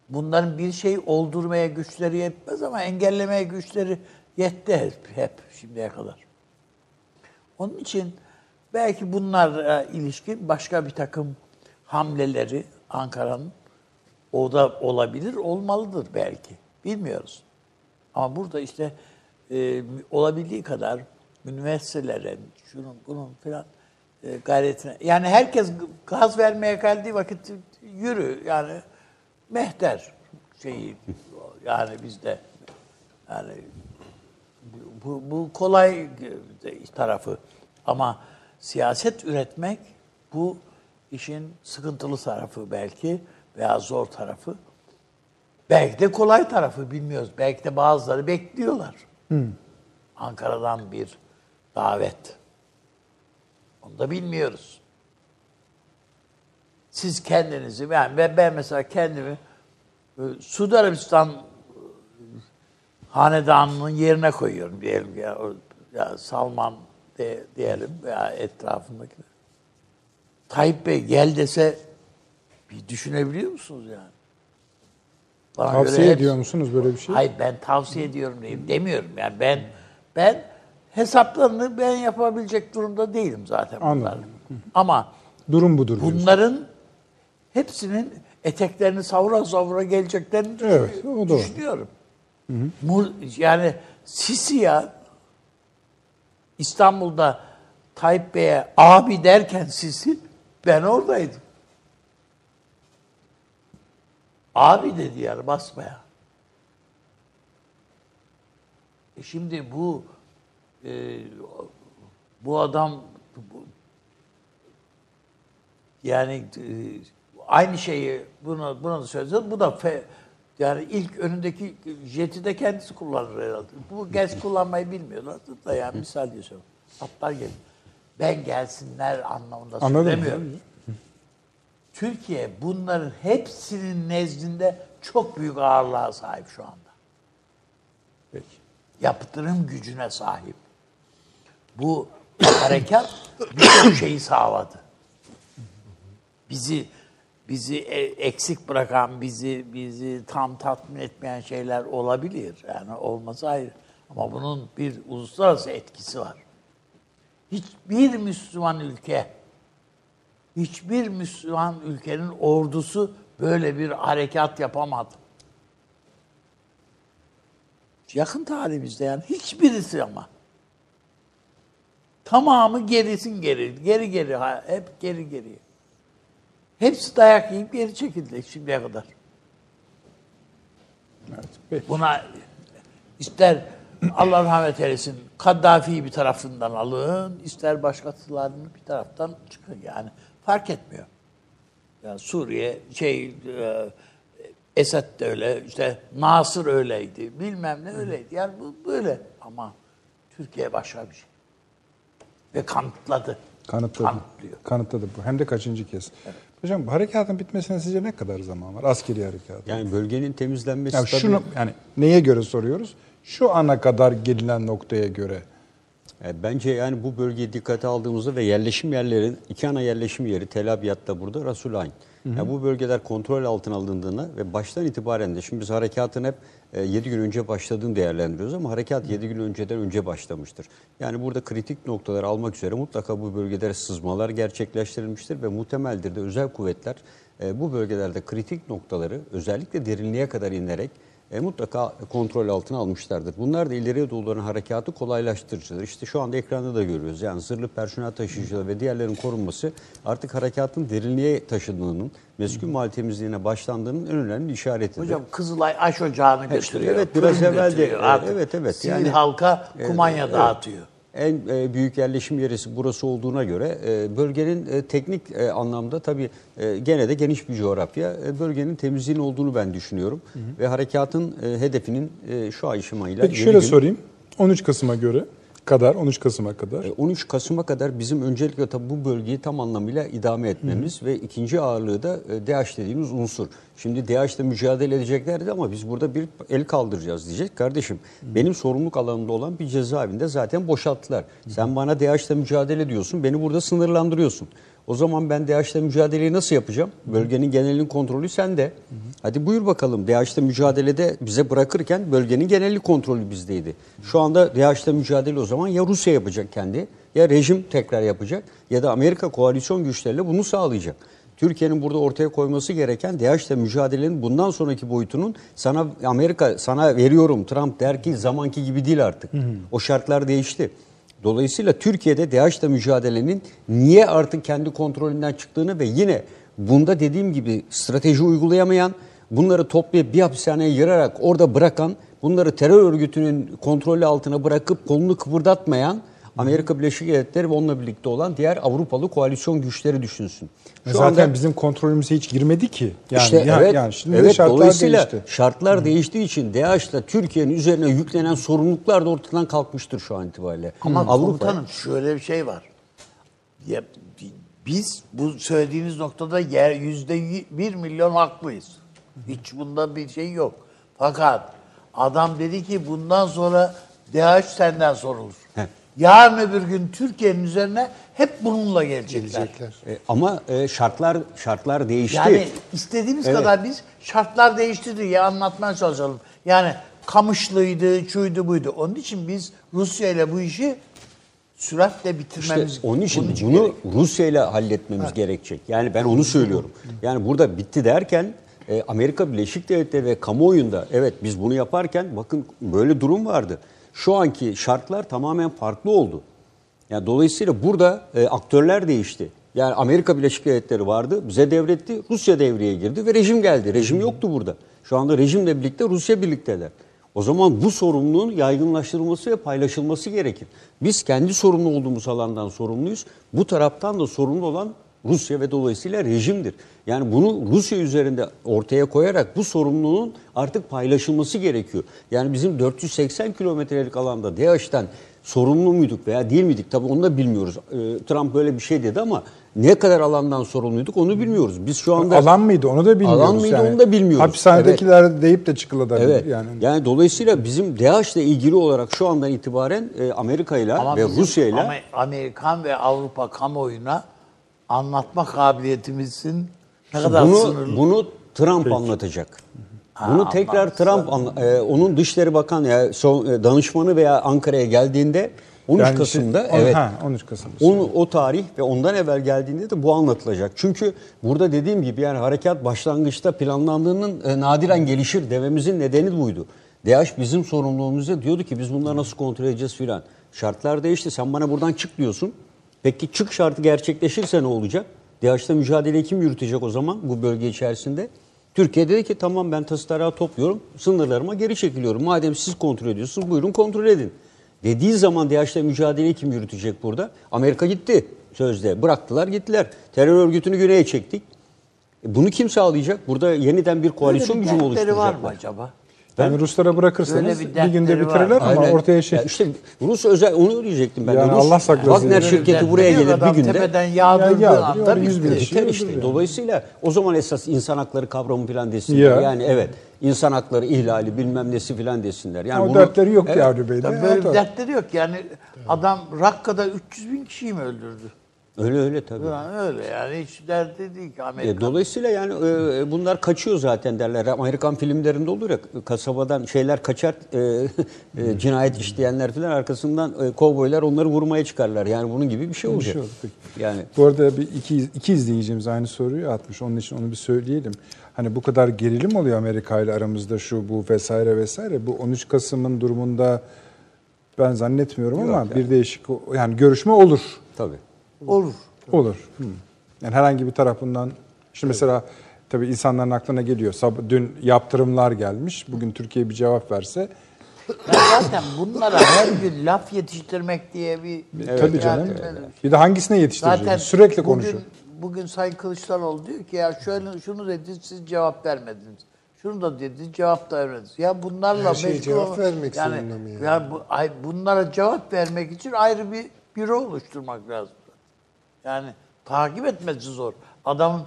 Bunların bir şey oldurmaya güçleri yetmez ama engellemeye güçleri yetti hep, hep şimdiye kadar. Onun için belki bunlara ilişkin başka bir takım hamleleri Ankara'nın o da olabilir, olmalıdır belki. Bilmiyoruz. Ama burada işte e, olabildiği kadar üniversitelerin, şunun bunun filan e, gayretine... Yani herkes gaz vermeye geldiği vakit yürü. Yani mehter şeyi yani bizde yani bu, bu kolay tarafı. Ama siyaset üretmek bu işin sıkıntılı tarafı belki veya zor tarafı. Belki de kolay tarafı bilmiyoruz. Belki de bazıları bekliyorlar. Ankara'dan bir davet. Onu da bilmiyoruz. Siz kendinizi, yani ben, ben mesela kendimi e, Suudi Arabistan e, hanedanının yerine koyuyorum diyelim ya, ya Salman de, diyelim veya etrafındaki. Tayyip Bey gel dese bir düşünebiliyor musunuz yani? Bana göre tavsiye hep- ediyor musunuz böyle bir şey? Hayır ben tavsiye ediyorum diyeyim demiyorum. Yani ben ben hesaplarını ben yapabilecek durumda değilim zaten bunların. Anladım. Ama Durum budur diyorsun. bunların hepsinin eteklerini savura savura geleceklerini Evet, o düşünüyorum. Mu- Yani Sisi ya İstanbul'da Tayyip Bey'e abi derken Sisi ben oradaydım. Abi dedi yani basmaya. E şimdi bu e, bu adam bu- yani e, aynı şeyi bunu bunu da söyledi. Bu da fe, yani ilk önündeki jeti de kendisi kullanır herhalde. Bu genç kullanmayı bilmiyorlar da yani misal diye söylüyorum. Atlar gelin. ben gelsinler anlamında Anladım. söylemiyorum. Türkiye bunların hepsinin nezdinde çok büyük ağırlığa sahip şu anda. Peki. Yaptırım gücüne sahip. Bu harekat birçok şeyi sağladı. Bizi bizi e- eksik bırakan, bizi bizi tam tatmin etmeyen şeyler olabilir. Yani olması ayrı. Ama bunun bir uluslararası etkisi var. Hiçbir Müslüman ülke, hiçbir Müslüman ülkenin ordusu böyle bir harekat yapamadı. Yakın tarihimizde yani hiçbirisi ama. Tamamı gerisin geri, geri geri, hep geri geri. Hepsi dayak yiyip geri çekildi şimdiye kadar. Evet. Peki. Buna ister Allah rahmet eylesin Kaddafi'yi bir tarafından alın, ister başkalarını bir taraftan çıkın yani. Fark etmiyor. Yani Suriye şey e, Esed de öyle, işte Nasır öyleydi, bilmem ne öyleydi. Yani bu böyle ama Türkiye başka bir şey. Ve kanıtladı. Kanıtladı. Kanıtlıyor. Kanıtladı bu. Hem de kaçıncı kez. Hocam bu harekatın bitmesine sizce ne kadar zaman var? Askeri harekat. Yani bölgenin temizlenmesi Yani tabii- şunu yani neye göre soruyoruz? Şu ana kadar gelinen noktaya göre. E, Bence yani bu bölgeyi dikkate aldığımızda ve yerleşim yerlerin iki ana yerleşim yeri Tel Abyad'da burada Rasulayn. Yani bu bölgeler kontrol altına alındığına ve baştan itibaren de şimdi biz harekatın hep 7 gün önce başladığını değerlendiriyoruz ama harekat 7 gün önceden önce başlamıştır. Yani burada kritik noktaları almak üzere mutlaka bu bölgelere sızmalar gerçekleştirilmiştir ve muhtemeldir de özel kuvvetler e, bu bölgelerde kritik noktaları özellikle derinliğe kadar inerek e, mutlaka kontrol altına almışlardır. Bunlar da ileriye doğru olan harekatı kolaylaştırıcıdır. İşte şu anda ekranda da görüyoruz. Yani zırhlı personel taşıyıcıları ve diğerlerin korunması artık harekatın derinliğe taşındığının, meskul mal temizliğine başlandığının en önemli işaretidir. Hocam Kızılay aş ocağını götürüyor. evet, biraz evvel de- evet, evet, evet. Sivil Yani- halka kumanya Evet. dağıtıyor. En e, büyük yerleşim yeri burası olduğuna göre e, bölgenin e, teknik anlamda tabii gene de geniş bir coğrafya. Bölgenin temizliğin olduğunu ben düşünüyorum. Ve harekatın hedefinin şu aşamayla... Peki şöyle gün- sorayım. 13 Kasım'a göre kadar 13 Kasım'a kadar. E, 13 Kasım'a kadar bizim öncelikle tabii bu bölgeyi tam anlamıyla idame etmemiz ve ikinci ağırlığı da e, DAEŞ dediğimiz unsur. Şimdi DAEŞ'le mücadele edeceklerdi ama biz burada bir el kaldıracağız diyecek. Kardeşim benim sorumluluk alanımda olan bir cezaevinde zaten boşalttılar. Sen bana DAEŞ'le mücadele ediyorsun, beni burada sınırlandırıyorsun. O zaman ben DAEŞ'le mücadeleyi nasıl yapacağım? Bölgenin genelinin kontrolü sende. Hadi buyur bakalım DAEŞ'le mücadelede bize bırakırken bölgenin geneli kontrolü bizdeydi. Şu anda DAEŞ'le mücadele o zaman ya Rusya yapacak kendi ya rejim tekrar yapacak ya da Amerika koalisyon güçleriyle bunu sağlayacak. Türkiye'nin burada ortaya koyması gereken DAEŞ'le mücadelenin bundan sonraki boyutunun sana Amerika sana veriyorum Trump der ki zamanki gibi değil artık. O şartlar değişti. Dolayısıyla Türkiye'de DAEŞ'le mücadelenin niye artık kendi kontrolünden çıktığını ve yine bunda dediğim gibi strateji uygulayamayan, bunları toplayıp bir hapishaneye yırarak orada bırakan, bunları terör örgütünün kontrolü altına bırakıp kolunu kıpırdatmayan Amerika Birleşik Devletleri ve onunla birlikte olan diğer Avrupalı koalisyon güçleri düşünsün. Şu Zaten anda- bizim kontrolümüze hiç girmedi ki. Yani, işte ya- evet, yani şimdi evet şartlar dolayısıyla değişti. şartlar değiştiği için DAEŞ'le Türkiye'nin üzerine yüklenen sorumluluklar da ortadan kalkmıştır şu an itibariyle. Ama Avrupa komutanım şöyle bir şey var. Ya, biz bu söylediğiniz noktada yer yüzde bir milyon haklıyız. Hiç bunda bir şey yok. Fakat adam dedi ki bundan sonra DH senden sorulur. Yarın öbür gün Türkiye'nin üzerine hep bununla gelecekler. Gelecekler. E, ama e, şartlar şartlar değişti. Yani istediğimiz Evet. kadar biz şartlar değişti diye anlatmaya çalışalım. Yani kamışlıydı, şuydu buydu. Onun için biz Rusya ile bu işi süratle İşte bitirmemiz onun için bunun bunu gerek. Rusya ile halletmemiz gerekecek. Yani ben onu söylüyorum. Yani burada bitti derken e, Amerika Birleşik Devletleri ve kamuoyunda evet biz bunu yaparken bakın böyle durum vardı. Şu anki şartlar tamamen farklı oldu. Yani dolayısıyla burada e, aktörler değişti. Yani Amerika Birleşik Devletleri vardı, bize devretti, Rusya devreye girdi ve rejim geldi. Rejim yoktu burada. Şu anda rejimle birlikte Rusya birlikteler. O zaman bu sorumluluğun yaygınlaştırılması ve paylaşılması gerekir. Biz kendi sorumlu olduğumuz alandan sorumluyuz. Bu taraftan da sorumlu olan Rusya ve dolayısıyla rejimdir. Yani bunu Rusya üzerinde ortaya koyarak bu sorumluluğun artık paylaşılması gerekiyor. Yani bizim 480 kilometrelik alanda DAEŞ'ten sorumlu muyduk veya değil miydik? Tabii onu da bilmiyoruz. Ee, Trump böyle bir şey dedi ama ne kadar alandan sorumluyduk onu bilmiyoruz. Biz şu anda Alan mıydı onu da bilmiyoruz. Alan mıydı yani. onu da bilmiyoruz. Hapishanedekiler deyip de çıkılabilir Evet. yani. Yani, dolayısıyla bizim DAEŞ'le ilgili olarak şu andan itibaren e, Amerika ile ve Rusya ile Amer- Amerikan ve Avrupa kamuoyuna anlatma kabiliyetimizin ne kadar bunu sınırlı. bunu Trump anlatacak. Bunu tekrar Trump anla- e, onun Dışişleri Bakan ya son, e, danışmanı veya Ankara'ya geldiğinde 13 Yani Kasım'da işte- on- evet. ha, 13 Kasım. Onu, o tarih ve ondan evvel geldiğinde de bu anlatılacak. Çünkü burada dediğim gibi yani harekat başlangıçta planlandığının e, nadiren gelişir dememizin nedeni buydu. DH bizim sorumluluğumuzda diyordu ki biz bunları nasıl kontrol edeceğiz filan. Şartlar değişti. Sen bana buradan çık diyorsun. Peki çık şartı gerçekleşirse ne olacak? DH'da mücadeleyi kim yürütecek o zaman bu bölge içerisinde? Türkiye dedi ki tamam ben tası tarağı topluyorum, sınırlarıma geri çekiliyorum. Madem siz kontrol ediyorsunuz buyurun kontrol edin. Dediği zaman DH'la mücadeleyi kim yürütecek burada? Amerika gitti sözde. Bıraktılar gittiler. Terör örgütünü güneye çektik. E Bunu kim sağlayacak? Burada yeniden bir koalisyon gücü dertleri var mı acaba? Yani Ruslara bırakırsanız bir bir, günde var. bitirirler ama Aynen. ortaya şey... Ya işte Rus özel onu diyecektim ben. Yani Rus, Allah saklasın. Wagner şirketi buraya gelir bir günde. Tepeden yağdırdığı Ya, anda yüz bin. Biter işte. öldürüyor. Dolayısıyla o zaman esas insan hakları kavramı falan desinler. Ya. Yani evet insan hakları ihlali bilmem nesi falan desinler. Yani o bunu- dertleri yok Evet. Yavru Bey'de. Böyle dertleri yok. Yani adam Rakka'da 300 bin kişiyi mi öldürdü? Öyle öyle tabii. Yani öyle yani hiç derdi değil ki Amerika. E, dolayısıyla yani e, bunlar kaçıyor zaten derler. Amerikan filmlerinde olur ya kasabadan şeyler kaçar e, e, cinayet işleyenler falan arkasından e, kovboylar onları vurmaya çıkarlar. Yani bunun gibi bir şey olacak. şey. Yani Bu arada bir iki, iki izleyicimiz aynı soruyu atmış. Onun için onu bir söyleyelim. Hani bu kadar gerilim oluyor Amerika ile aramızda şu bu vesaire vesaire. Bu 13 Kasım'ın durumunda ben zannetmiyorum ama bir değişik yani görüşme olur. tabii. Olur. Olur. Hı. Yani herhangi bir tarafından şimdi mesela tabii insanların aklına geliyor. Sab- Dün yaptırımlar gelmiş. Bugün Türkiye bir cevap verse Ya zaten bunlara her gün laf yetiştirmek diye bir... tabii canım. Yani Bir de hangisine yetiştirecek? Zaten Sürekli bugün, konuşuyor. Bugün Sayın Kılıçdaroğlu diyor ki ya şöyle şunu dedi siz cevap vermediniz. Şunu da dedi cevap da vermediniz. Ya bunlarla Her şeye cevap olma- vermek yani, zorunda mı yani? ya bu, ay, bunlara cevap vermek için ayrı bir büro oluşturmak lazım. Yani takip etmesi zor. Adamın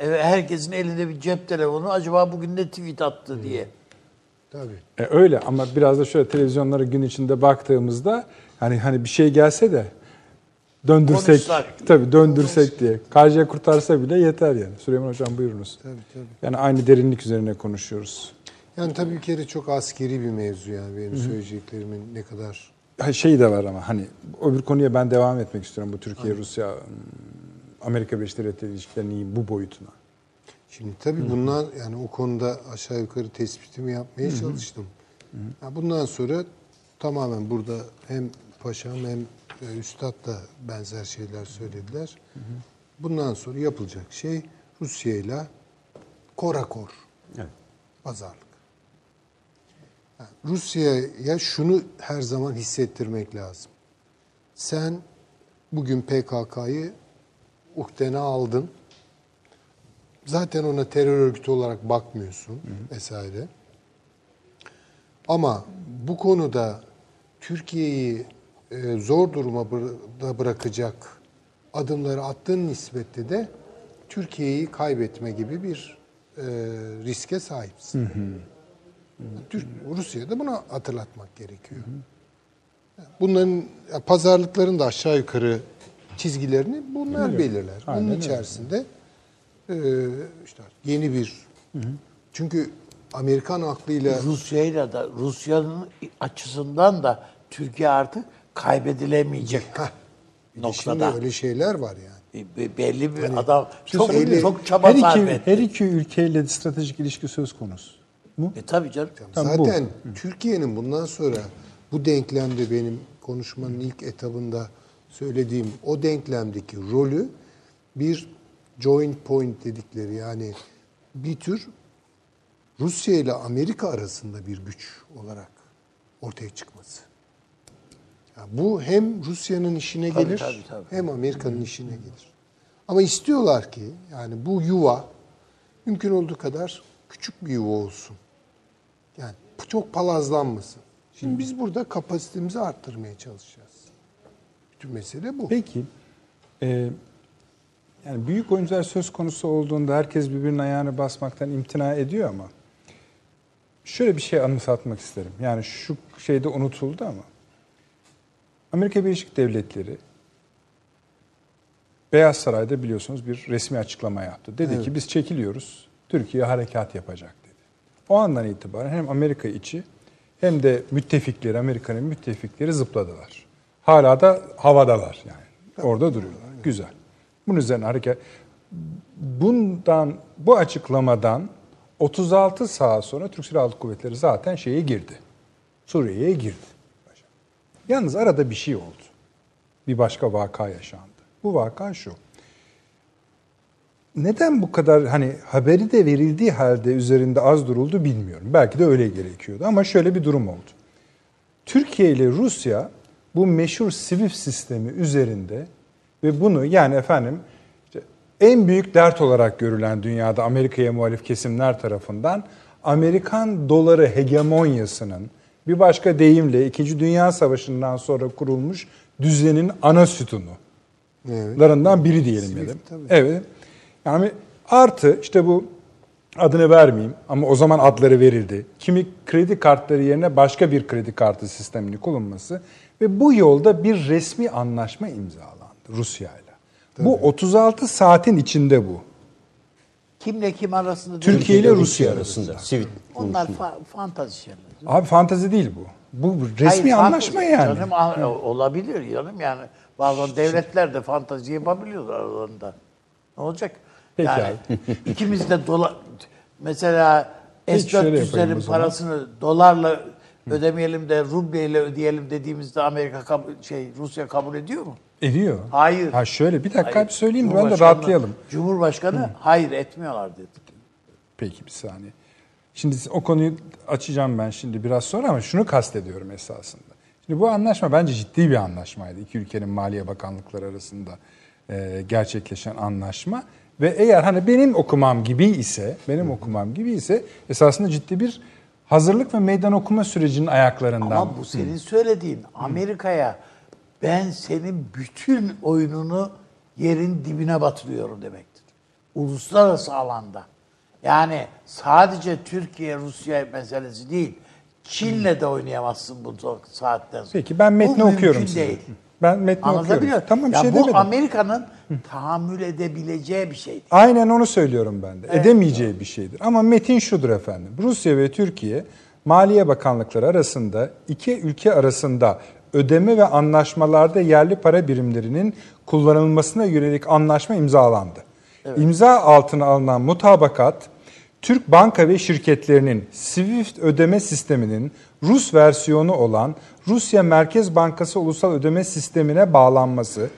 e, herkesin elinde bir cep telefonu acaba bugün ne tweet attı diye. Tabii. E, öyle ama biraz da şöyle televizyonlara gün içinde baktığımızda hani hani bir şey gelse de döndürsek Konuşsak. tabii döndürsek diye. Karşıya kurtarsa bile yeter yani. Süleyman hocam buyurunuz. Tabii tabii. Yani aynı derinlik üzerine konuşuyoruz. Yani tabii bir kere çok askeri bir mevzu yani benim söyleyeceklerimin ne kadar Şey de var ama hani öbür konuya ben devam etmek istiyorum bu Türkiye Rusya ım, Amerika Birleşik Devletleri ilişkilerinin bu boyutuna. Şimdi tabii bundan yani o konuda aşağı yukarı tespitimi yapmaya çalıştım. Ya bundan sonra tamamen burada hem paşam hem e, üstad da benzer şeyler söylediler. Bundan sonra yapılacak şey Rusya ile korakor Evet. pazarlık. Rusya'ya şunu her zaman hissettirmek lazım. Sen bugün PKK'yı uhdene aldın. Zaten ona terör örgütü olarak bakmıyorsun vesaire. Ama bu konuda Türkiye'yi e, zor duruma da bırakacak adımları attığın nispette de Türkiye'yi kaybetme gibi bir e, riske sahipsin. Türk, Rusya'da bunu hatırlatmak gerekiyor. Bunların pazarlıkların da aşağı yukarı çizgilerini bunlar belirler. Bunun içerisinde e, işte yeni bir çünkü Amerikan aklıyla Rusya'yla da Rusya'nın açısından da Türkiye artık kaybedilemeyecek Heh, noktada. şimdi öyle şeyler var yani. E, be- belli bir adam çok söyleyeyim. çok çaba her sarf iki, etti. her iki ülkeyle stratejik ilişki söz konusu. Mu? E tabii canım. Tamam, bu. Zaten Türkiye'nin bundan sonra bu denklemde benim konuşmanın ilk etabında söylediğim o denklemdeki rolü bir joint point dedikleri yani bir tür Rusya ile Amerika arasında bir güç olarak ortaya çıkması. Ya bu hem Rusya'nın işine Tabii, gelir tabii, tabii. hem Amerika'nın işine gelir. Ama istiyorlar ki yani bu yuva mümkün olduğu kadar küçük bir yuva olsun. Çok palazlanmasın. Şimdi biz burada kapasitemizi arttırmaya çalışacağız. Bütün mesele bu. Peki, e, yani büyük oyuncular söz konusu olduğunda herkes birbirinin ayağını basmaktan imtina ediyor ama şöyle bir şey anımsatmak isterim. Yani şu şeyde unutuldu ama Amerika Birleşik Devletleri Beyaz Saray'da biliyorsunuz bir resmi açıklama yaptı. Dedi ki biz çekiliyoruz, Türkiye harekat yapacak. O andan itibaren hem Amerika içi hem de müttefikleri, Amerika'nın müttefikleri zıpladılar. Hala da havadalar yani. Orada duruyorlar. Güzel. Bunun üzerine hareket bundan bu açıklamadan 36 saat sonra Türk Silahlı Kuvvetleri zaten şeye girdi. Suriye'ye girdi. Yalnız arada bir şey oldu. Bir başka vaka yaşandı. Bu vaka şu. Neden bu kadar hani haberi de verildiği halde üzerinde az duruldu bilmiyorum. Belki de öyle gerekiyordu ama şöyle bir durum oldu. Türkiye ile Rusya bu meşhur Swift sistemi üzerinde ve bunu yani efendim işte en büyük dert olarak görülen dünyada Amerika'ya muhalif kesimler tarafından Amerikan doları hegemonyasının bir başka deyimle 2. Dünya Savaşı'ndan sonra kurulmuş düzenin ana sütunu Evet. larından biri diyelim da. tabii. Evet. Yani artı işte bu adını vermeyeyim ama o zaman adları verildi. Kimi kredi kartları yerine başka bir kredi kartı sistemini kullanması ve bu yolda bir resmi anlaşma imzalandı Rusya ile. Bu 36 saatin içinde bu. Kimle kim arasında? Türkiye ile. Rusya arasında. arasında. Sivil Onlar fa- fantazi şeyler. Abi fantazi değil bu. Bu resmi Hayır, fantazi- anlaşma yani. Canım, a- olabilir canım yani. Bazen devletler de fantazi yapabiliyorlar aralarında. Ne olacak? Peki yani, ikimiz de dolar... Mesela Peki, şöyle yapayım o S-400'lerin zaman. parasını dolarla ödemeyelim de rubleyle ödeyelim dediğimizde Amerika kabul, şey Rusya kabul ediyor mu? Ediyor. Hayır. Ha şöyle bir dakika Hayır. bir söyleyeyim ben de rahatlayalım. Cumhurbaşkanı hayır etmiyorlar dedi. Peki bir saniye. Şimdi o konuyu açacağım ben şimdi biraz sonra ama şunu kastediyorum esasında. Şimdi bu anlaşma bence ciddi bir anlaşmaydı. İki ülkenin Maliye Bakanlıkları arasında gerçekleşen anlaşma. Ve eğer hani benim okumam gibi ise, benim okumam gibi ise esasında ciddi bir hazırlık ve meydan okuma sürecinin ayaklarından. Ama bu senin söylediğin Amerika'ya ben senin bütün oyununu yerin dibine batırıyorum demektir. Uluslararası alanda. Yani sadece Türkiye Rusya meselesi değil. Çin'le de oynayamazsın bu saatten sonra. Peki ben metni bu okuyorum size. değil. Ben metni Anlatabiliyor okuyorum. Tamam ya şey bu demedim. Amerika'nın tahammül edebileceği bir şey değil. Aynen onu söylüyorum ben de. Edemeyeceği bir şeydir. Ama metin şudur efendim. Rusya ve Türkiye Maliye Bakanlıkları arasında iki ülke arasında ödeme ve anlaşmalarda yerli para birimlerinin kullanılmasına yönelik anlaşma imzalandı. İmza altına alınan mutabakat Türk banka ve şirketlerinin SWIFT ödeme sisteminin Rus versiyonu olan Rusya Merkez Bankası Ulusal Ödeme Sistemine bağlanması,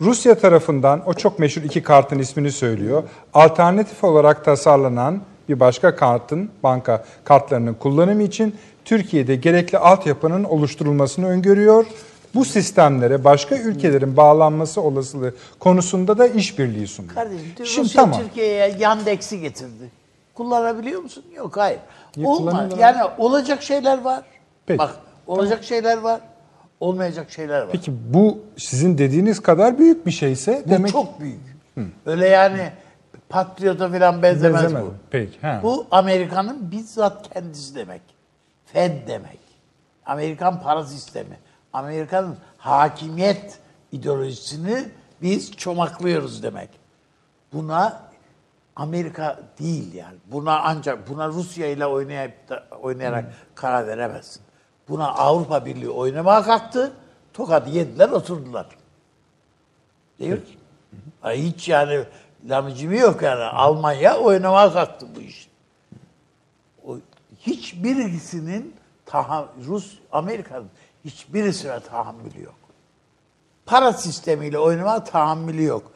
Rusya tarafından o çok meşhur iki kartın ismini söylüyor. Alternatif olarak tasarlanan bir başka kartın banka kartlarının kullanımı için Türkiye'de gerekli altyapının oluşturulmasını öngörüyor. Bu sistemlere başka ülkelerin bağlanması olasılığı konusunda da işbirliği sunuyor. Kardeşim Şimdi Rusya tamam. Türkiye'ye Yandex'i getirdi. Kullanabiliyor musun? Yok hayır. Olmaz. Yani olacak şeyler var. Peki. Bak olacak şeyler var. Olmayacak şeyler var. Peki bu sizin dediğiniz kadar büyük bir şeyse bu demek çok büyük. Öyle yani patriota falan benzemez, Benzemez. bu. Peki, ha. Bu Amerika'nın bizzat kendisi demek. Fed demek. Amerikan para sistemi. Amerika'nın hakimiyet ideolojisini biz çomaklıyoruz demek. Buna Amerika değil yani. Buna ancak buna Rusya ile oynayıp da, oynayarak karar veremezsin. Buna Avrupa Birliği oynamaya kalktı. Tokadı yediler oturdular. Değil mi? Ay hiç yani lamıcımı yok yani. Almanya oynamaya kalktı bu iş. O, hiçbirisinin taha, Rus, Amerika'nın hiçbirisine tahammülü yok. Para sistemiyle oynamaya tahammülü yok.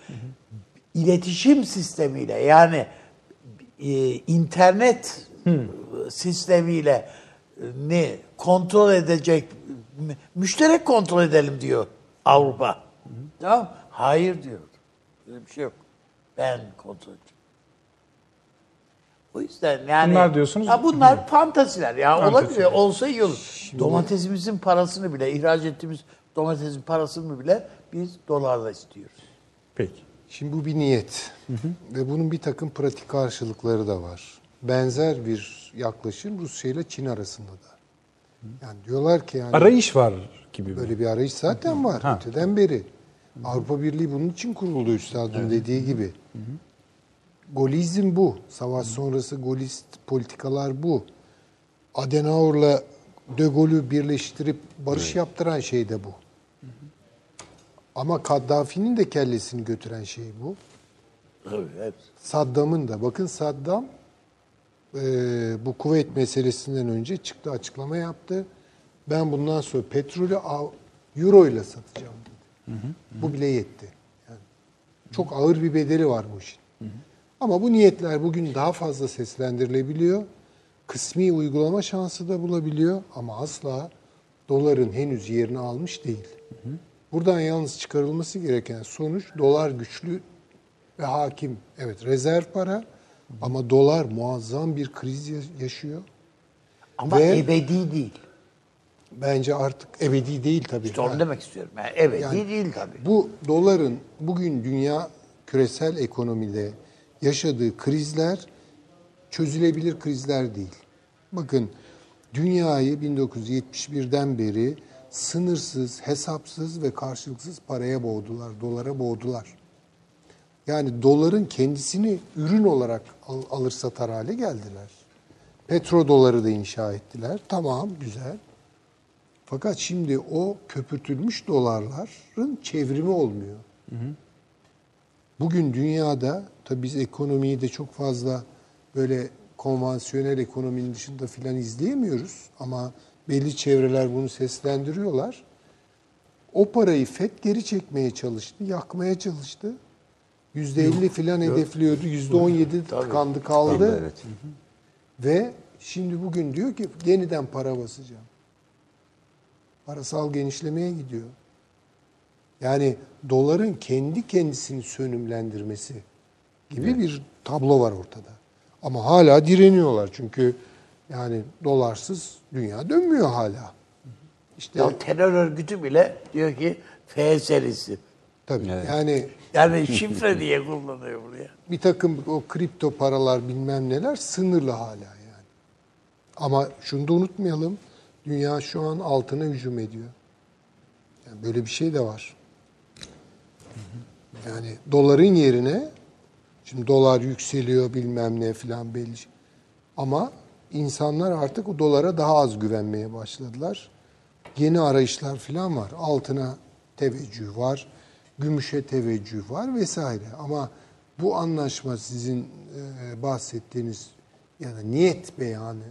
İletişim sistemiyle yani e, internet sistemiyle e, ne kontrol edecek mü- müşterek kontrol edelim diyor Avrupa. Tamam? Hayır diyor. Öyle bir şey yok. Ben kontrol edeceğim. O yüzden yani... Bunlar diyorsunuz- Ha bunlar fantaziler ya. Fantezi. Olabilir. Olsa iyi olur. Domatesimizin parasını bile, ihraç ettiğimiz domatesin parasını bile biz dolarla istiyoruz. Peki. Şimdi bu bir niyet. Ve bunun bir takım pratik karşılıkları da var. Benzer bir yaklaşım Rusya ile Çin arasında da. Yani diyorlar ki yani Arayış var gibi mi? böyle bir arayış zaten var Ha. öteden beri. Avrupa Birliği bunun için kuruldu üstadın dediği gibi. Golizm bu. Savaş sonrası golist politikalar bu. Adenauer'la De Gaulle'ü birleştirip barış yaptıran şey de bu. Ama Kaddafi'nin de kellesini götüren şey bu. Tabii, hepsi. Saddam'ın da. Bakın Saddam e, bu kuvvet meselesinden önce çıktı açıklama yaptı. Ben bundan sonra petrolü euro ile satacağım dedi. Bu bile yetti. Yani çok ağır bir bedeli var bu işin. Ama bu niyetler bugün daha fazla seslendirilebiliyor. Kısmi uygulama şansı da bulabiliyor ama asla doların henüz yerini almış değil. Buradan yalnız çıkarılması gereken sonuç dolar güçlü ve hakim. Evet rezerv para ama dolar muazzam bir kriz ya- yaşıyor. Ama Ve- ebedi değil. Bence artık ebedi değil tabii. İşte onu Yani demek istiyorum. Yani ebedi Yani değil tabii. Bu doların bugün dünya küresel ekonomide yaşadığı krizler çözülebilir krizler değil. Bakın dünyayı 1971'den beri sınırsız, hesapsız ve karşılıksız paraya boğdular, dolara boğdular. Yani doların kendisini ürün olarak al- alır satar hale geldiler. Petrodoları da inşa ettiler. Tamam, güzel. Fakat şimdi o köpürtülmüş dolarların çevrimi olmuyor. Bugün dünyada tabii biz ekonomiyi de çok fazla böyle konvansiyonel ekonominin dışında filan izleyemiyoruz ama belli çevreler bunu seslendiriyorlar. O parayı FED geri çekmeye çalıştı, yakmaya çalıştı. Yüzde elli filan hedefliyordu, yüzde on yedi tıkandı kaldı. Evet. Ve şimdi bugün diyor ki yeniden para basacağım. Parasal genişlemeye gidiyor. Yani doların kendi kendisini sönümlendirmesi gibi bir tablo var ortada. Ama hala direniyorlar çünkü yani dolarsız dünya dönmüyor hala. İşte Ya terör örgütü bile diyor ki F serisi. tabii yani Yani şifre diye kullanıyor buraya. bir takım o kripto paralar bilmem neler sınırlı hala yani. Ama şunu da unutmayalım. Dünya şu an altına hücum ediyor. Yani böyle bir şey de var. Yani doların yerine şimdi dolar yükseliyor bilmem ne filan belli. Ama insanlar artık o dolara daha az güvenmeye başladılar. Yeni arayışlar filan var. Altına teveccüh var. Gümüşe teveccüh var vesaire. Ama bu anlaşma sizin e, bahsettiğiniz yani niyet beyanı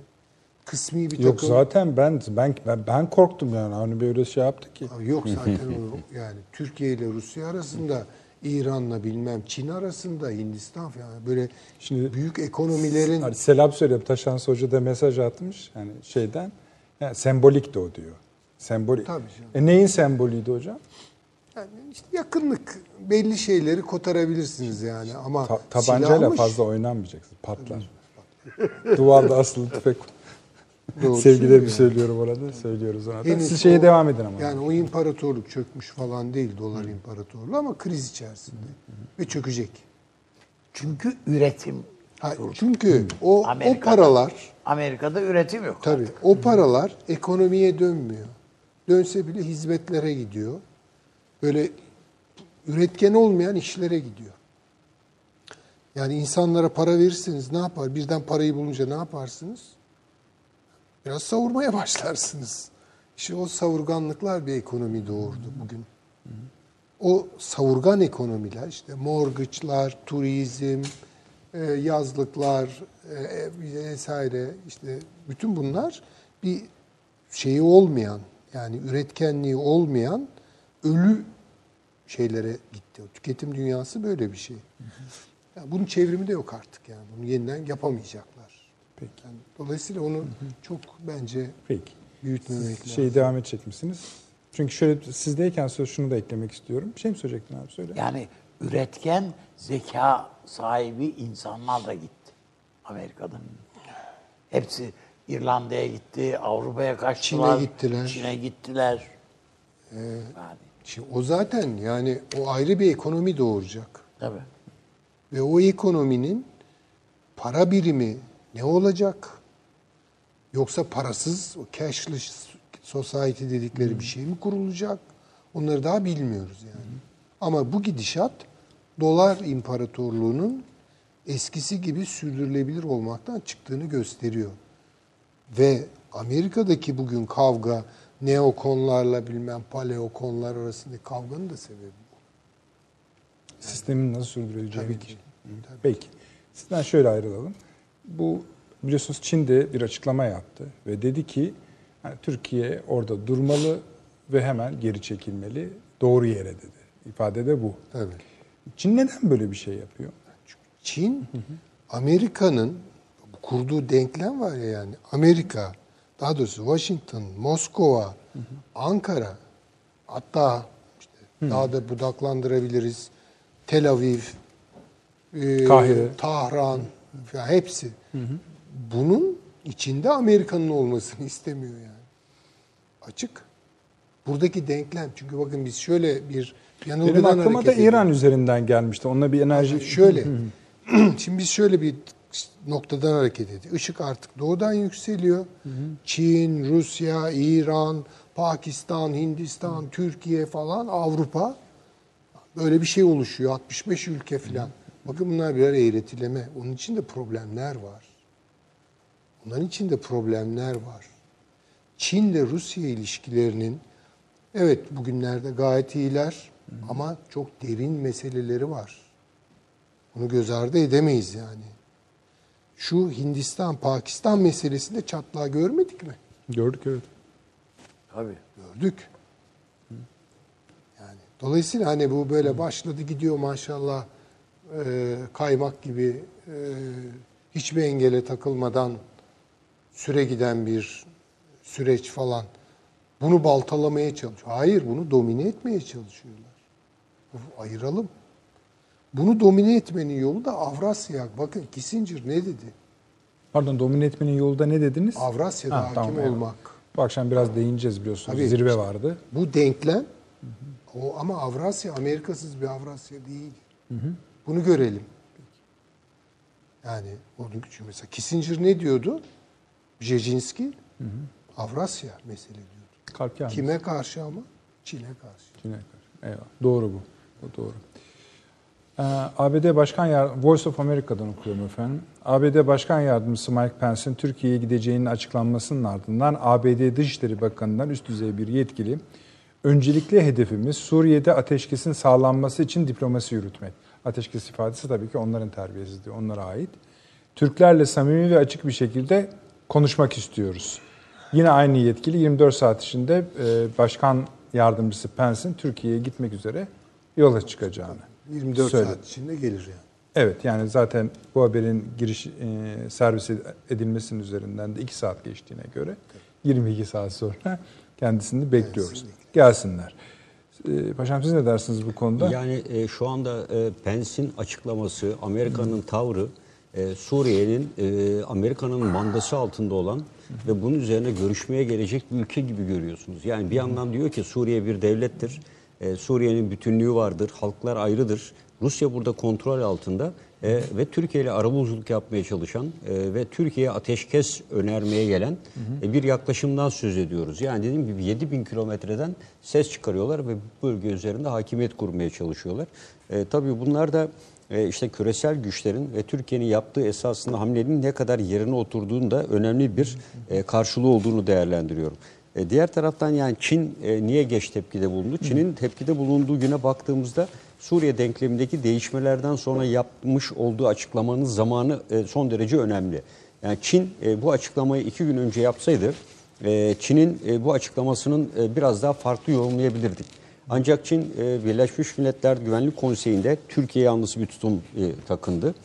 kısmi bir Yok takım zaten ben ben ben, ben korktum yani. Hani böyle şey yaptı ki. Yok zaten o yani Türkiye ile Rusya arasında, İran'la bilmem Çin arasında, Hindistan falan böyle Şimdi- büyük ekonomilerin selam söylüyorum. Taşan Hoca da mesaj atmış yani şeyden. Yani sembolik de o diyor. Sembolik. Tabii canım. E neyin sembolüydü hocam? yani işte yakınlık belli şeyleri kotarabilirsiniz yani ama Ta- tabancayla silahmış. fazla oynanmayacaksın. Patlar. Duvarda asılı tüfek. Doğru Sevgilerimi söylüyor. söylüyorum orada. Söylüyoruz ona da. Henüz Siz şeye o- devam edin ama. Yani o imparatorluk çökmüş falan değil dolar imparatorluğu ama kriz içerisinde ve çökecek. Çünkü üretim. Ha, çünkü o, o Amerika'da. paralar Amerika'da üretim yok. Tabii. O paralar ekonomiye dönmüyor. Dönse bile hizmetlere gidiyor. Böyle üretken olmayan işlere gidiyor. Yani insanlara para verirseniz ne yapar? Birden parayı bulunca ne yaparsınız? Biraz savurmaya başlarsınız. İşte o savurganlıklar bir ekonomi doğurdu bugün. O savurgan ekonomiler işte mortgage'lar, turizm, e, yazlıklar e, e, vesaire işte bütün bunlar bir şeyi olmayan yani üretkenliği olmayan ölü şeylere gitti. O tüketim dünyası böyle bir şey. Yani bunun çevrimi de yok artık yani. Bunu yeniden yapamayacaklar. Peki. Yani dolayısıyla onu çok bence Peki. büyütmemek lazım. Şeyi devam edecek misiniz? Çünkü şöyle sizdeyken söz şunu da eklemek istiyorum. Bir şey mi söyleyecektin abi söyle. Yani üretken zeka sahibi insanlar da gitti Amerika'da. Hepsi İrlanda'ya gitti, Avrupa'ya kaçtılar. Çin'e gittiler. Çin'e gittiler. yani, Şimdi o zaten yani o ayrı bir ekonomi doğuracak. tabii. Ve o ekonominin para birimi ne olacak? Yoksa parasız, o cashless society dedikleri bir şey mi kurulacak? Onları daha bilmiyoruz yani. Ama bu gidişat dolar imparatorluğunun eskisi gibi sürdürülebilir olmaktan çıktığını gösteriyor. Ve Amerika'daki bugün kavga neokonlarla bilmem paleokonlar arasındaki kavganın da sebebi bu. Sistemin nasıl sürdürüleceği. Tabii ki. Peki. Sizden şöyle ayrılalım. Bu biliyorsunuz Çin de bir açıklama yaptı ve dedi ki yani Türkiye orada durmalı ve hemen geri çekilmeli. Doğru yere dedi. İfade de bu. Tabii. Çin neden böyle bir şey yapıyor? Çin, Amerika'nın kurduğu denklem var ya yani Amerika, daha doğrusu Washington, Moskova, Ankara, hatta işte daha da budaklandırabiliriz. Tel Aviv, e, Kahire. Tahran, falan hepsi. Bunun içinde Amerika'nın olmasını istemiyor yani. Açık. Buradaki denklem. Çünkü bakın biz şöyle bir yanılgıdan Benim aklıma da ediyoruz. İran üzerinden gelmişti. Onunla bir enerji... Şöyle. Şimdi biz şöyle bir noktadan hareket ediyoruz. Işık artık doğudan yükseliyor. Çin, Rusya, İran, Pakistan, Hindistan, Türkiye falan Avrupa böyle bir şey oluşuyor. 65 ülke falan. Bakın bunlar birer eğretileme. Onun içinde problemler var. Bunların içinde problemler var. Çin ile Rusya ilişkilerinin evet bugünlerde gayet iyiler ama çok derin meseleleri var. Bunu göz ardı edemeyiz yani. Şu Hindistan-Pakistan meselesinde çatlağı görmedik mi? Gördük evet. Tabii. Gördük. Yani dolayısıyla hani bu böyle başladı gidiyor maşallah e, kaymak gibi e, hiçbir engele takılmadan süre giden bir süreç falan. Bunu baltalamaya çalışıyor. Hayır bunu domine etmeye çalışıyorlar. Ayıralım. Bunu domine etmenin yolu da Avrasya. Bakın Kissinger ne dedi? Pardon domine etmenin yolu da ne dediniz? Avrasya'da Ha, hakim tamam, olmak. Bu akşam biraz değineceğiz biliyorsunuz. Tabii. Zirve vardı. Bu denklem o ama Avrasya Amerikasız bir Avrasya değil. Bunu görelim. Yani onun için mesela Kissinger ne diyordu? Brzezinski Avrasya mesele diyordu. Kalp. Kime karşı ama? Çin'e karşı. Çin'e karşı. Eyvallah. Doğru bu. Bu doğru. Ee, ABD Başkan Yard Voice of America'dan okuyorum efendim. ABD Başkan Yardımcısı Mike Pence'in Türkiye'ye gideceğinin açıklanmasının ardından ABD Dışişleri Bakanı'ndan üst düzey bir yetkili öncelikli hedefimiz Suriye'de ateşkesin sağlanması için diplomasi yürütmek. Ateşkes ifadesi tabii ki onların terbiyesizliği, onlara ait. Türklerle samimi ve açık bir şekilde konuşmak istiyoruz. Yine aynı yetkili 24 saat içinde e, Başkan Yardımcısı Pence'in Türkiye'ye gitmek üzere yola çıkacağını 24 söyledi. saat içinde gelir yani. Evet yani zaten bu haberin giriş e, servis edilmesinin üzerinden de 2 saat geçtiğine göre 22 saat sonra kendisini bekliyoruz. Gelsinler. E, paşam siz ne dersiniz bu konuda? Yani e, şu anda e, Pence'in açıklaması, Amerika'nın tavrı e, Suriye'nin e, Amerika'nın mandası altında olan ve bunun üzerine görüşmeye gelecek bir ülke gibi görüyorsunuz. Yani bir yandan diyor ki Suriye bir devlettir. E, Suriye'nin bütünlüğü vardır, halklar ayrıdır. Rusya burada kontrol altında e, ve Türkiye ile arabuluculuk yapmaya çalışan e, ve Türkiye'ye ateşkes önermeye gelen e, bir yaklaşımdan söz ediyoruz. Yani dediğim gibi 7 bin kilometreden ses çıkarıyorlar ve bu bölge üzerinde hakimiyet kurmaya çalışıyorlar. E, tabii bunlar da e, işte küresel güçlerin ve Türkiye'nin yaptığı esasında hamlenin ne kadar yerine oturduğunu da önemli bir e, karşılığı olduğunu değerlendiriyorum. E, diğer taraftan yani Çin e, niye geç tepkide bulundu? Çin'in tepkide bulunduğu güne baktığımızda Suriye denklemindeki değişmelerden sonra yapmış olduğu açıklamanın zamanı e, son derece önemli. Yani Çin e, bu açıklamayı iki gün önce yapsaydı e, Çin'in bu açıklamasının biraz daha farklı yorumlayabilirdik. Ancak Çin Birleşmiş Milletler Güvenlik Konseyi'nde Türkiye yanlısı bir tutum takındı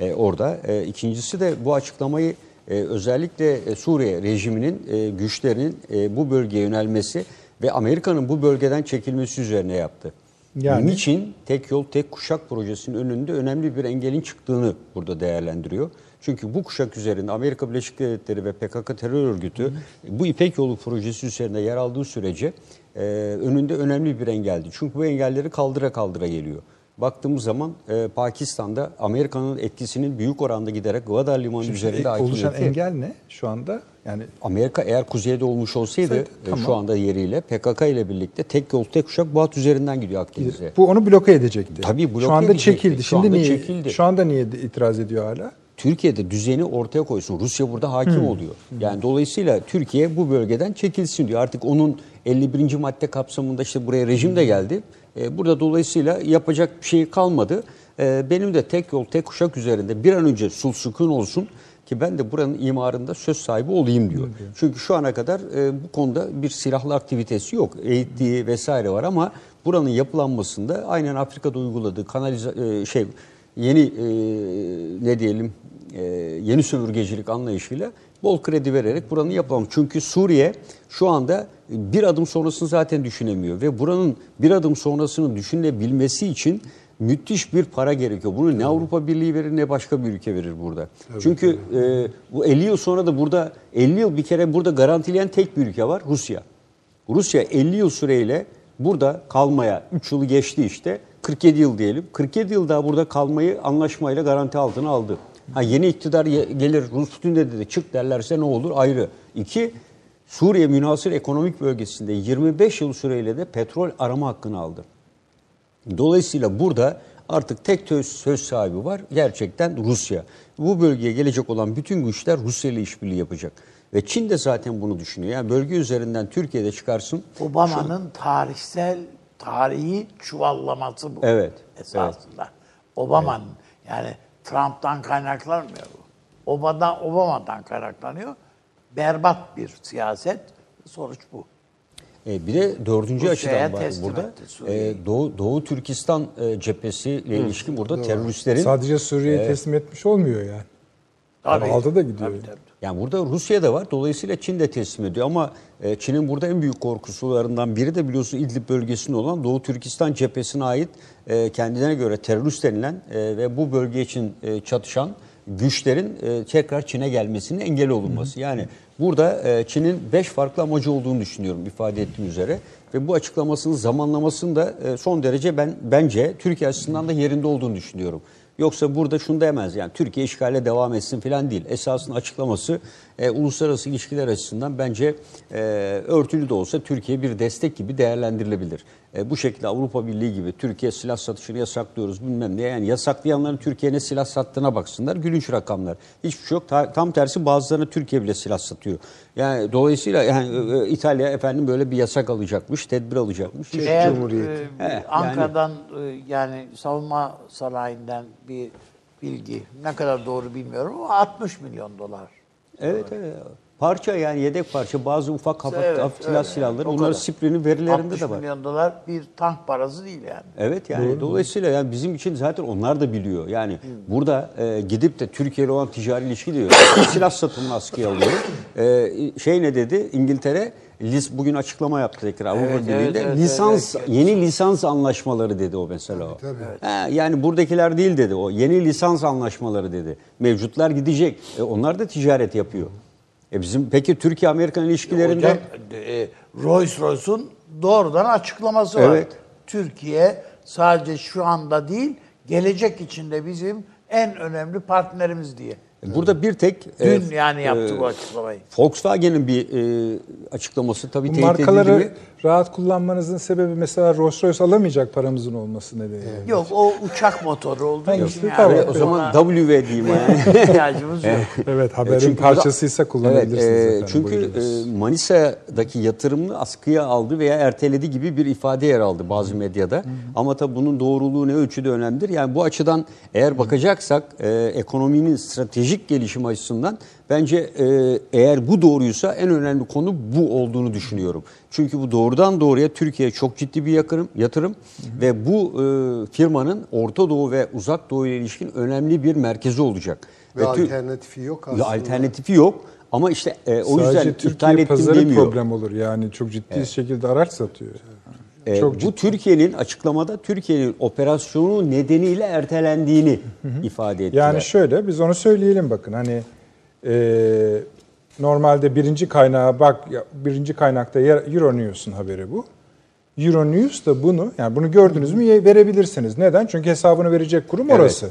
e, orada. E, ikincisi de bu açıklamayı özellikle Suriye rejiminin güçlerinin bu bölgeye yönelmesi ve Amerika'nın bu bölgeden çekilmesi üzerine yaptı. Yani? Niçin tek yol tek kuşak projesinin önünde önemli bir engelin çıktığını burada değerlendiriyor. Çünkü bu kuşak üzerinde Amerika Birleşik Devletleri ve PKK terör örgütü bu İpek Yolu projesi üzerinde yer aldığı sürece e, önünde önemli bir engeldi. Çünkü bu engelleri kaldıra kaldıra geliyor. Baktığımız zaman e, Pakistan'da Amerika'nın etkisinin büyük oranda giderek Gwadar Limanı üzerinde E, oluşan engel ne şu anda? Yani Amerika eğer kuzeyde olmuş olsaydı Evet, e, tamam. şu anda yeriyle PKK ile birlikte tek yol tek kuşak Bağat üzerinden gidiyor Akdeniz'e. bu onu bloke edecekti. Tabii bloke Şu anda edecekti. çekildi. Şu Şimdi anda niye çekildi. şu anda niye itiraz ediyor hala? Türkiye'de düzeni ortaya koysun. Rusya burada hakim oluyor. Yani dolayısıyla Türkiye bu bölgeden çekilsin diyor. Artık onun 51. madde kapsamında işte buraya rejim de geldi. E, burada dolayısıyla yapacak bir şey kalmadı. E, benim de tek yol tek kuşak üzerinde bir an önce sul sükun olsun ki ben de buranın imarında söz sahibi olayım diyor. Çünkü şu ana kadar e, bu konuda bir silahlı aktivitesi yok. Eğittiği vesaire var ama buranın yapılanmasında aynen Afrika'da uyguladığı kanalize e, şey yeni e, ne diyelim e, yeni sömürgecilik anlayışıyla bol kredi vererek buranın yapalım. Çünkü Suriye şu anda bir adım sonrasını zaten düşünemiyor ve buranın bir adım sonrasını düşünebilmesi için müthiş bir para gerekiyor. Bunu ne Avrupa Birliği verir ne başka bir ülke verir burada. Çünkü e, bu 50 yıl sonra da burada 50 yıl bir kere burada garantileyen tek bir ülke var Rusya. Rusya 50 yıl süreyle burada kalmaya 3 yılı geçti işte 47 yıl diyelim. 47 yıl daha burada kalmayı anlaşmayla garanti altına aldı. Ha yeni iktidar gelir Rus Putin de dedi çık derlerse ne olur ayrı. İki Suriye münasır ekonomik bölgesinde 25 yıl süreyle de petrol arama hakkını aldı. Dolayısıyla burada artık tek söz, söz sahibi var gerçekten Rusya. Bu bölgeye gelecek olan bütün güçler Rusya ile işbirliği yapacak. Ve Çin de zaten bunu düşünüyor. Yani bölge üzerinden Türkiye'de çıkarsın. Obama'nın tarihsel tarihi çuvallaması bu. Evet, Esasında. Obama'nın yani Trump'tan kaynaklanmıyor bu. Obama'dan, Obama'dan kaynaklanıyor. Berbat bir siyaset. Sonuç bu. E, bir de dördüncü açıdan var burada. etti. E, Doğu, Doğu Türkistan e, cephesiyle ilişkin burada teröristlerin Sadece Suriye'yi teslim etmiş olmuyor yani. Tabii. Aldı da gidiyor. Tabii, tabii. Yani burada Rusya da var. Dolayısıyla Çin de teslim ediyor. Ama e, Çin'in burada en büyük korkusularından biri de biliyorsun İdlib bölgesinde olan Doğu Türkistan cephesine ait e, kendine göre terörist denilen e, ve bu bölge için e, çatışan güçlerin e, tekrar Çin'e gelmesinin engel olunması. Yani burada e, Çin'in beş farklı amacı olduğunu düşünüyorum ifade ettiğim üzere. Ve bu açıklamasının zamanlamasının da e, son derece ben bence Türkiye açısından da yerinde olduğunu düşünüyorum. Yoksa burada şunu demez yani Türkiye işgale devam etsin falan değil. Esasın açıklaması e, uluslararası ilişkiler açısından bence e, örtülü de olsa Türkiye bir destek gibi değerlendirilebilir. E, bu şekilde Avrupa Birliği gibi Türkiye silah satışını yasaklıyoruz bilmem ne. Yani yasaklayanların Türkiye'ye silah sattığına baksınlar gülünç rakamlar. Hiçbir şey yok. Ta- tam tersi bazılarına Türkiye bile silah satıyor. Yani dolayısıyla yani e, e, İtalya efendim böyle bir yasak alacakmış, tedbir alacakmış. Eğer Cumhuriyeti. e, He, yani- Ankara'dan e, yani savunma sanayinden bir bilgi ne kadar doğru bilmiyorum ama 60 milyon dolar. Evet evet. Parça yani yedek parça bazı ufak hafif, Evet, hafif silah öyle. silahları O bunların kadar. Siprin'in verilerinde 60 de var. milyon dolar bir tank parası değil yani. Evet yani dolayısıyla yani bizim için zaten onlar da biliyor. Yani burada e, gidip de Türkiye ile olan ticari ilişki diyor. silah satımını askıya alıyorum. E, şey ne dedi? İngiltere lis, bugün açıklama yaptı tekrar Avrupa Evet, Birliği'nde. evet, evet, lisans evet. yeni lisans anlaşmaları dedi o mesela o. Ha, yani buradakiler değil dedi o. Yeni lisans anlaşmaları dedi. Mevcutlar gidecek. E, onlar da ticaret yapıyor. E bizim peki Türkiye Amerikan ilişkilerinde Hocam e, Rolls Royce'un doğrudan açıklaması var. Evet. Türkiye sadece şu anda değil, gelecek içinde bizim en önemli partnerimiz diye. Burada bir tek Dün e, yani yaptı e, bu açıklamayı. Volkswagen'in bir e, açıklaması tabii Bu teyit markaları edildi mi? rahat kullanmanızın sebebi mesela Rolls Royce alamayacak paramızın olması nedeniyle. Yok o uçak motoru olduğu Hangisi? için yani. O zaman W diyeyim yani. ihtiyacımız yok. Evet haberin Çünkü parçasıysa kullanabilirsiniz Evet, e, efendim. Çünkü e, Manisa'daki yatırımını askıya aldı veya erteledi gibi bir ifade yer aldı bazı medyada. Ama tabii bunun doğruluğu ne ölçüde önemlidir. Yani bu açıdan eğer bakacaksak e, ekonominin stratejik gelişim açısından bence e, eğer bu doğruysa en önemli konu bu olduğunu düşünüyorum. Çünkü bu doğrudan doğruya Türkiye'ye çok ciddi bir yatırım, yatırım ve bu e, firmanın Orta Doğu ve Uzak Doğu ile ilişkin önemli bir merkezi olacak. Ve Tür- alternatifi yok Ya aslında. alternatifi yok ama işte e, o Sadece yüzden iptal Türkiye ettim pazarı demiyor. problem olur yani çok ciddi şekilde araç satıyor. E, Çok bu ciddi. Türkiye'nin açıklamada Türkiye'nin operasyonu nedeniyle ertelendiğini ifade ettiler. Yani şöyle biz onu söyleyelim bakın hani e, normalde birinci kaynağa bak birinci kaynakta Euronews'un haberi bu. Euronews da bunu yani bunu gördünüz mü verebilirsiniz. Neden? Çünkü hesabını verecek kurum Evet. orası.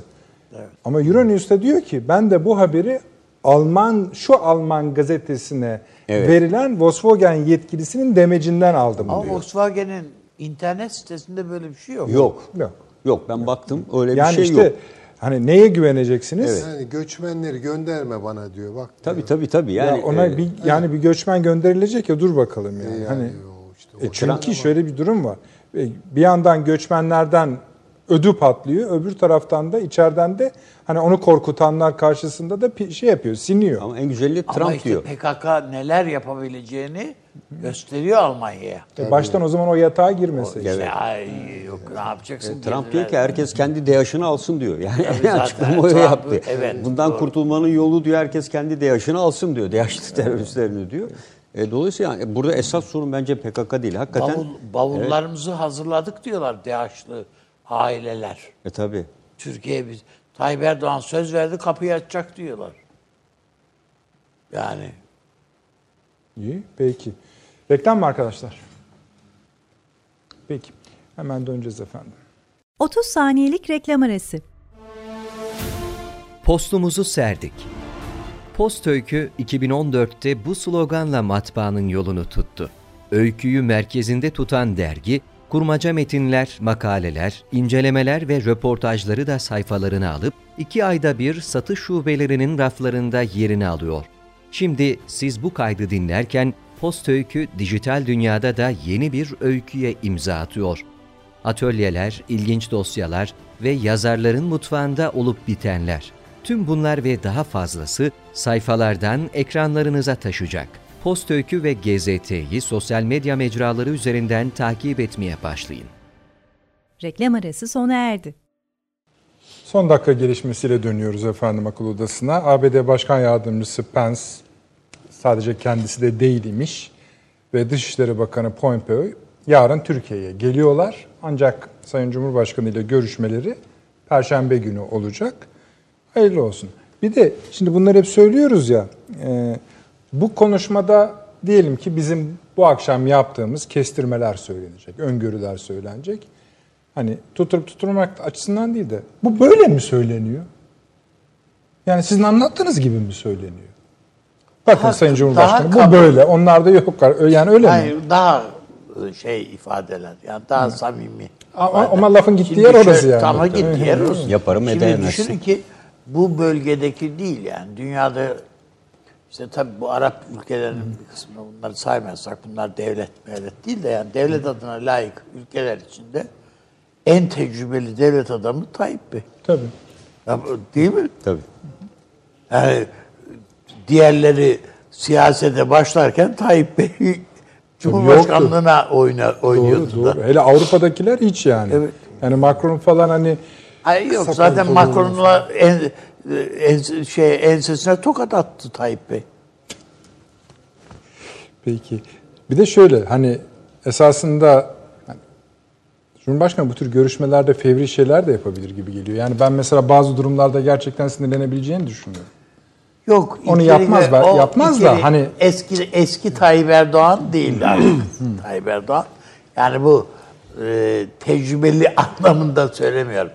Ama Euronews da diyor ki ben de bu haberi Alman şu Alman gazetesine Evet. verilen Volkswagen yetkilisinin demecinden aldım Ama diyor. Volkswagen'in internet sitesinde böyle bir şey yok. Yok. Yok. Yok ben baktım öyle bir Yani şey işte yok. hani neye güveneceksiniz? Yani göçmenleri gönderme bana diyor. Bak Tabii diyor. tabii tabii. Yani ya ona e, bir yani bir göçmen gönderilecek ya dur bakalım yani. Yani hani işte e çünkü şöyle bir durum var. E, Bir yandan göçmenlerden ödü patlıyor, öbür taraftan da içeriden de hani onu korkutanlar karşısında da şey yapıyor, siniyor. ama en güzeli Ama Trump işte diyor. PKK neler yapabileceğini gösteriyor Almanya'ya. E, baştan o zaman o yatağa girmese. işte. İşte ay yok ne yapacaksın? E, Trump diyor ki herkes kendi DAEŞ'ını alsın diyor. Yani zaten açıklama Trump- yaptı. evet, Bundan doğru. kurtulmanın yolu diyor herkes kendi DAEŞ'ını alsın diyor. DAEŞ'li teröristlerini diyor. E, dolayısıyla yani burada esas sorun bence PKK değil. Hakikaten Bavul, bavullarımızı hazırladık diyorlar DAEŞ'lı aileler. e tabi. Türkiye biz Tayyip Erdoğan söz verdi kapıyı açacak diyorlar. Yani İyi, peki. Reklam mı arkadaşlar? Peki. Hemen döneceğiz efendim. 30 saniyelik reklam arası. Postumuzu serdik. Post Öykü 2014'te bu sloganla matbaanın yolunu tuttu. Öyküyü merkezinde tutan dergi, kurmaca metinler, makaleler, incelemeler ve röportajları da sayfalarına alıp iki ayda bir satış şubelerinin raflarında yerini alıyor. Şimdi siz bu kaydı dinlerken Post Öykü dijital dünyada da yeni bir öyküye imza atıyor. Atölyeler, ilginç dosyalar ve yazarların mutfağında olup bitenler. Tüm bunlar ve daha fazlası sayfalardan ekranlarınıza taşacak. Post Öykü ve GZT'yi sosyal medya mecraları üzerinden takip etmeye başlayın. Reklam arası sona erdi. Son dakika gelişmesiyle dönüyoruz efendim akıl odasına. ABD Başkan Yardımcısı Pence sadece kendisi de değil imiş ve Dışişleri Bakanı Pompeo yarın Türkiye'ye geliyorlar. Ancak Sayın Cumhurbaşkanı ile görüşmeleri Perşembe günü olacak. Hayırlı olsun. Bir de şimdi bunları hep söylüyoruz ya. e, bu konuşmada diyelim ki bizim bu akşam yaptığımız kestirmeler söylenecek, öngörüler söylenecek. Hani tutup tutturmak açısından değil de bu böyle mi söyleniyor? Yani sizin anlattığınız gibi mi söyleniyor? Bakın Daha- Sayın Cumhurbaşkanı daha bu böyle. Onlarda yok. Yani öyle mi? hayır, daha e, şey ifadeler yani daha samimi. Ama, ifadeler. ama lafın gittiği Şimdi yer orası şöyle- yani. Ama gittiği yer orası. Yaparım, Şimdi edemezsin. düşünün ki bu bölgedeki değil yani dünyada işte tabii bu Arap ülkelerinin bir kısmını bunları saymazsak bunlar devlet devlet değil de yani devlet adına layık ülkeler içinde en tecrübeli devlet adamı Tayyip Bey. Tabii. Ya değil mi? Tabii. Yani diğerleri siyasete başlarken Tayyip Bey Cumhurbaşkanlığına oyna, oynuyordu Doğru, da. doğru. Hele Avrupa'dakiler hiç yani. Evet. Yani Macron falan hani Ay yok zaten Macron'la en, en, şey ensesine tokat attı Tayyip Bey. Peki. Bir de şöyle hani esasında Cumhurbaşkanı bu tür görüşmelerde fevri şeyler de yapabilir gibi geliyor. Yani ben mesela bazı durumlarda gerçekten sinirlenebileceğini düşünüyorum. Yok. Onu ilkeli yapmaz ve- ben- o yapmaz da hani- eski eski Tayyip Erdoğan değil artık. Tayyip Erdoğan. Yani bu e, tecrübeli anlamında söylemiyorum.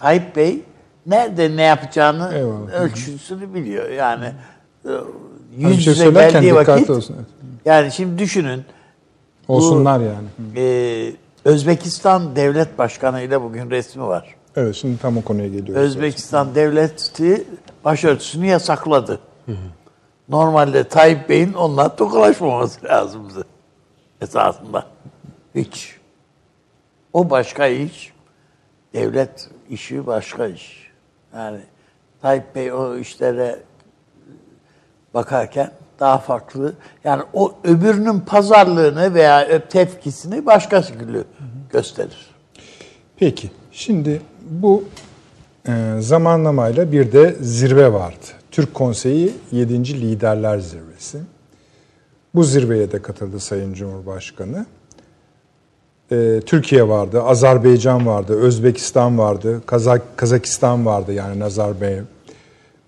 Tayyip Bey nerede ne yapacağını Eyvallah. ölçüsünü biliyor. Yani e, Hani yüz şey yüze söylerken geldiği vakit olsun. yani şimdi düşünün Olsunlar yani. e, Özbekistan Devlet Başkanı ile bugün resmi var. Evet şimdi tam o konuya geliyoruz. Özbekistan devleti başörtüsünü yasakladı. Normalde Tayyip Bey'in onunla tokalaşmaması lazımdı. Esasında. Hiç. O başka iş. Devlet işi başka iş. Yani Tayyip Bey o işlere bakarken daha farklı. Yani o öbürünün pazarlığını veya tepkisini başka türlü gösterir. Peki şimdi bu e, zamanlamayla bir de zirve vardı. Türk Konseyi 7. Liderler Zirvesi. Bu zirveye de katıldı Sayın Cumhurbaşkanı. e, Türkiye vardı, Azerbaycan vardı, Özbekistan vardı, Kazak Kazakistan vardı yani Nazarbayev.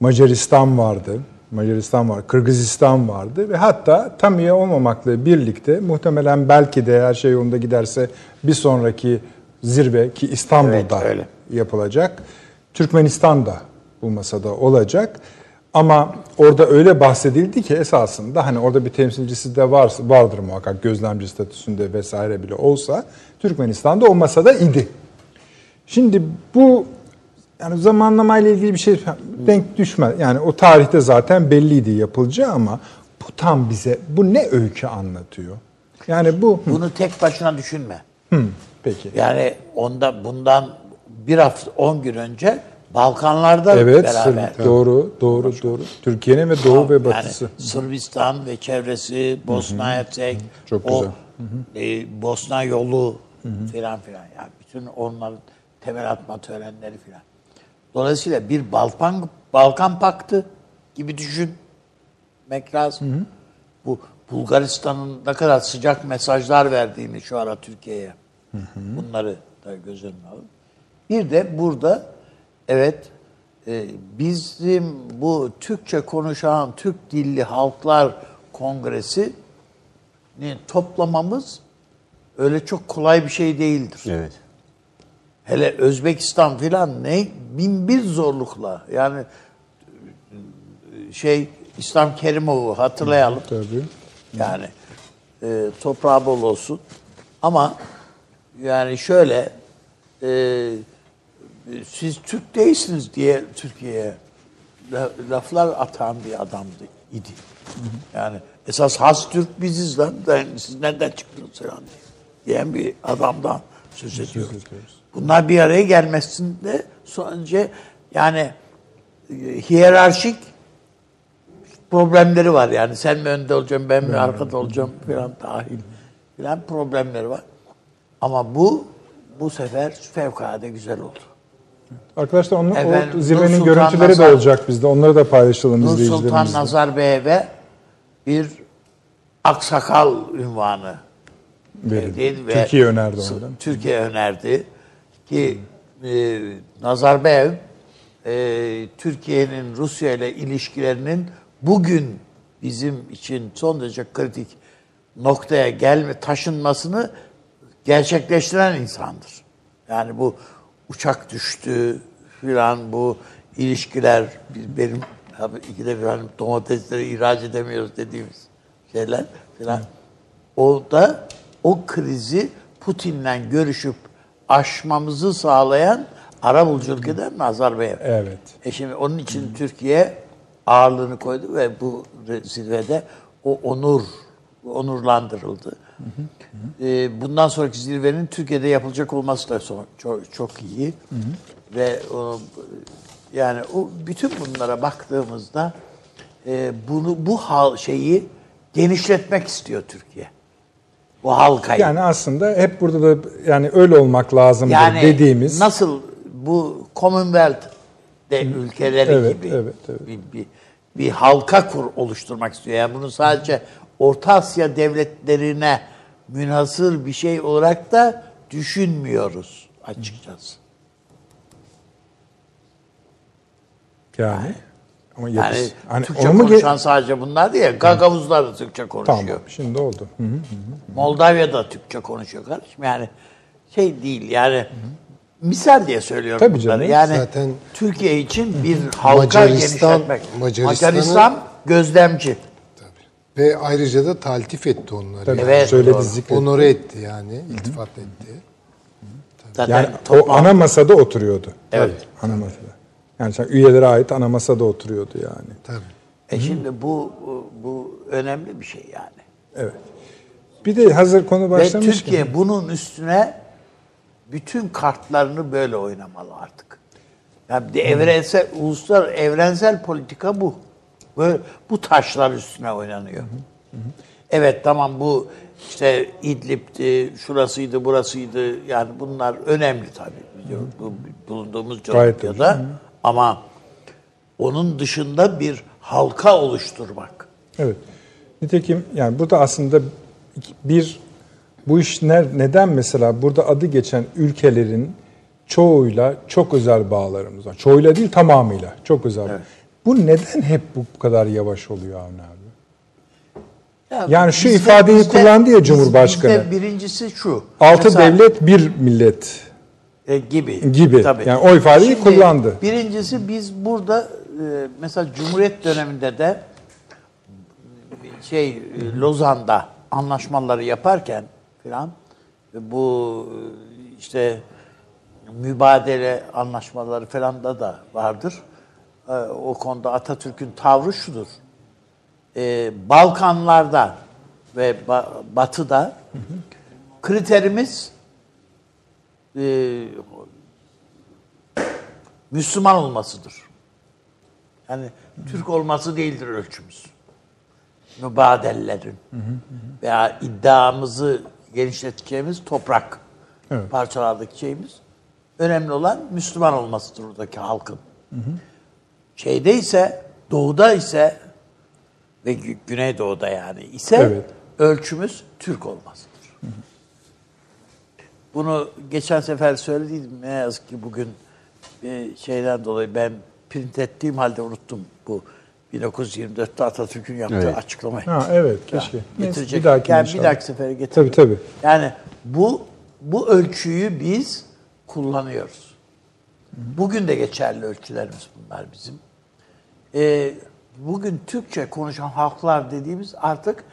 Macaristan vardı. Macaristan var, Kırgızistan vardı ve hatta tam üye olmamakla birlikte muhtemelen belki de her şey yolunda giderse bir sonraki zirve ki İstanbul'da Evet, öyle. yapılacak. Türkmenistan da bu masada olacak. Ama orada öyle bahsedildi ki esasında hani orada bir temsilcisi de var, vardır muhakkak gözlemci statüsünde vesaire bile olsa Türkmenistan da o masada idi. Şimdi bu yani zamanlamayla ilgili bir şey denk düşmez. Yani o tarihte zaten belliydi yapılacağı ama bu tam bize bu ne öykü anlatıyor? Yani bu Bunu tek başına düşünme. hı, peki. Yani onda bundan bir hafta, on gün önce Balkanlarda Evet, beraber. Sır- doğru, doğru, doğru. Türkiye'nin ve doğu ve batısı. Yani Sırbistan ve çevresi, Bosna Hersek, Çok o, güzel. e, Bosna yolu filan filan. Yani bütün onların temel atma törenleri filan. Dolayısıyla bir Balkan Balkan Paktı gibi düşünmek lazım. Bu Bulgaristan'ın ne kadar sıcak mesajlar verdiğini şu ara Türkiye'ye. Bunları da göz önüne alın. Bir de burada evet e, bizim bu Türkçe konuşan Türk dilli halklar kongresi toplamamız öyle çok kolay bir şey değildir. Evet. Hele Özbekistan filan ne bin bir zorlukla yani şey İslam Kerimov'u hatırlayalım. Tabii. Yani e, toprağı bol olsun. Ama yani şöyle e, siz Türk değilsiniz diye Türkiye'ye la- laflar atan bir adamdı idi. Yani esas has Türk biziz lan. Ben, siz nereden çıktınız falan diye. Diyen bir adamdan söz ediyoruz. Bunlar bir araya gelmesinde sonucu yani e, hiyerarşik problemleri var yani. Sen mi önde olacaksın, ben mi arkada olacağım falan dahil filan problemleri var. Ama bu bu sefer fevkalade güzel oldu. Arkadaşlar onun, Efendim, o zirvenin Nur görüntüleri de Nazar- olacak bizde. Onları da paylaşalım Nur Sultan izleyicilerimizle. Nazarbayev'e bir aksakal ünvanı Verildi. ve Türkiye önerdi onu. Türkiye önerdi ki e, Nazarbayev e, Türkiye'nin Rusya ile ilişkilerinin bugün bizim için son derece kritik noktaya gelme taşınmasını gerçekleştiren insandır. Yani bu uçak düştü filan bu ilişkiler benim ikide hani domatesleri ihraç edemiyoruz dediğimiz şeyler filan. O da o krizi Putin'le görüşüp aşmamızı sağlayan ara buluculuk eden Nazarbayev. Evet. E şimdi onun için Türkiye ağırlığını koydu ve bu zirvede o onur onurlandırıldı. E, bundan sonraki zirvenin Türkiye'de yapılacak olması da son- çok çok iyi. Ve o, yani o bütün bunlara baktığımızda e, bunu bu hal şeyi genişletmek istiyor Türkiye. Bu halkayı. Yani aslında hep burada da yani öyle olmak lazımdır Yani dediğimiz. nasıl bu Commonwealth de ülkeleri Evet, gibi evet, evet. Bir, bir, bir halka kur oluşturmak istiyor. Yani bunu sadece Orta Asya devletlerine münhasır bir şey olarak da düşünmüyoruz açıkçası. yani. Ama Yani hani Türkçe onu mu ge- konuşan sadece bunlar değil. Gagavuzlar da Türkçe konuşuyor. Tamam. Şimdi oldu. Hı hı. Moldavya Türkçe konuşuyor kardeşim. Yani şey değil yani misal diye söylüyorum Tabii bunları. canım. Yani Zaten Türkiye için bir halka Macaristan- genişletmek. Macaristan gözlemci. Ve ayrıca da taltif etti onları. Tabii, yani. Evet, söyledi doğru. zikretti. Onore etti yani, iltifat etti. Zaten Yani o toplam- ana masada oturuyordu. Evet. Ana masada. Yani sen üyelere ait ana masada oturuyordu yani. Tabii. E şimdi bu bu önemli bir şey yani. Evet. Bir de hazır konu Ve başlamışken. Türkiye bunun üstüne bütün kartlarını böyle oynamalı artık. Yani bir de evrensel, uluslar evrensel politika bu. Böyle bu taşlar üstüne oynanıyor. Evet tamam bu işte İdlib'ti, şurasıydı, burasıydı. Yani bunlar önemli tabii. biliyorum. Bu bulunduğumuz coğrafyada. Ama onun dışında bir halka oluşturmak. Evet. Nitekim yani burada aslında bir Bu iş ne- neden mesela burada adı geçen ülkelerin çoğuyla çok özel bağlarımız var. Çoğuyla değil tamamıyla çok özel. Bu neden hep bu kadar yavaş oluyor Avni abi? Ya Yani şu bizde- ifadeyi bizde- kullandı ya Cumhurbaşkanı. Bizde birincisi şu. Altı Mesela- devlet bir millet. e, gibi. Gibi. Yani o ifadeyi kullandı. Birincisi biz burada e, mesela Cumhuriyet döneminde de şey e, Lozan'da anlaşmaları yaparken filan e, bu işte mübadele anlaşmaları falan da da vardır. E, o konuda Atatürk'ün tavrı şudur. E, Balkanlarda ve ba- Batı'da kriterimiz e, Müslüman olmasıdır. Yani Türk olması değildir ölçümüz. Mübadellerin veya iddiamızı genişleteceğimiz toprak Evet. parçalardaki şeyimiz. Önemli olan Müslüman olmasıdır oradaki halkın. Şeyde ise, doğuda ise ve Gü- Güneydoğu'da yani ise Evet. ölçümüz Türk olmasıdır. Bunu geçen sefer söylediydim. Ne yazık ki bugün bir şeyden dolayı ben print ettiğim halde unuttum bu 1924'te Atatürk'ün yaptığı Evet. açıklamayı. Ha evet keşke. Getirecek. bir dahaki yani bir dahaki sefere getirelim. Tabii tabii. Yani bu bu ölçüyü biz kullanıyoruz. Bugün de geçerli ölçülerimiz bunlar bizim. Ee, bugün Türkçe konuşan halklar dediğimiz artık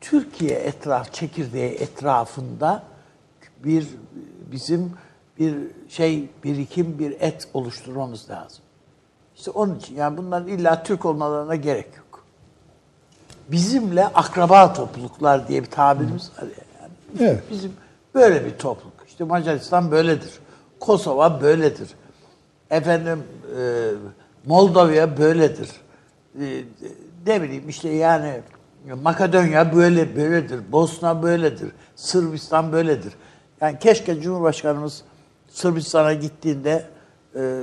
Türkiye etraf çekirdeği etrafında bir bizim bir şey birikim bir et oluşturmamız lazım. İşte onun için yani bunların illa Türk olmalarına gerek yok. Bizimle akraba topluluklar diye bir tabirimiz var ya. Yani Evet. Bizim böyle bir topluluk. İşte Macaristan böyledir. Kosova böyledir. Efendim e, Moldova böyledir. E, ne bileyim işte yani Makedonya böyle böyledir. Bosna böyledir. Sırbistan böyledir. Yani keşke Cumhurbaşkanımız Sırbistan'a gittiğinde e,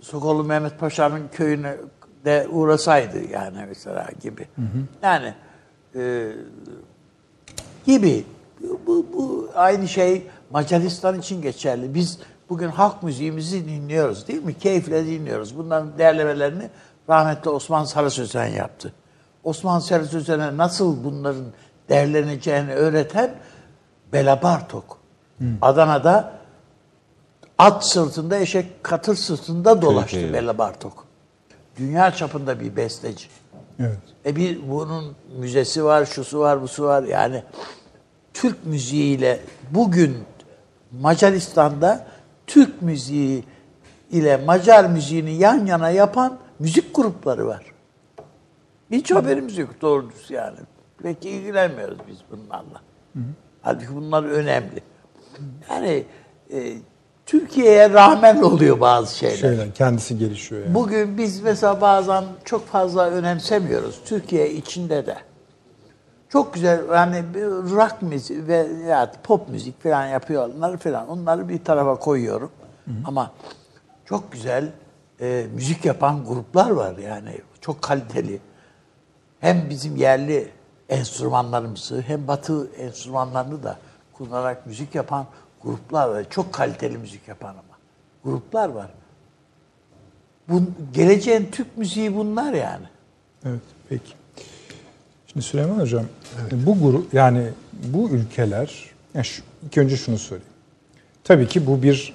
Sokollu Mehmet Paşa'nın köyüne de uğrasaydı yani mesela gibi. Yani e, gibi. Bu, bu aynı şey Macaristan için geçerli. Biz bugün halk müziğimizi dinliyoruz değil mi? Keyifle dinliyoruz. Bunların değerlemelerini rahmetli Osman Sarı Sözen yaptı. Osman Sarı Sözen'e nasıl bunların değerleneceğini öğreten Bela Bartok. Adana'da at sırtında, eşek katır sırtında dolaştı Peki. Bela Bartok. Dünya çapında bir besteci. Evet. E bir bunun müzesi var, şusu var, busu var. Yani Türk müziğiyle bugün Macaristan'da Türk müziği ile Macar müziğini yan yana yapan müzik grupları var. Hiç haberimiz yok doğru düz yani. Peki ilgilenmiyoruz biz bunlarla. Halbuki bunlar önemli. Yani e, Türkiye'ye rağmen oluyor bazı şeyler. Şeyler kendisi gelişiyor yani. Bugün biz mesela bazen çok fazla önemsemiyoruz. Türkiye içinde de. Çok güzel yani rock müzik ve ya pop müzik falan yapıyorlar falan. Onları bir tarafa koyuyorum. Ama çok güzel e, müzik yapan gruplar var yani. Çok kaliteli. Hem bizim yerli enstrümanlarımızı hem batı enstrümanlarını da kullanarak müzik yapan gruplar var. Çok kaliteli müzik yapan ama. Gruplar var. Bu, geleceğin Türk müziği bunlar yani. Evet, peki. Şimdi Süleyman Hocam, bu grup yani bu ülkeler, yani şu, ilk önce şunu söyleyeyim. Tabii ki bu bir,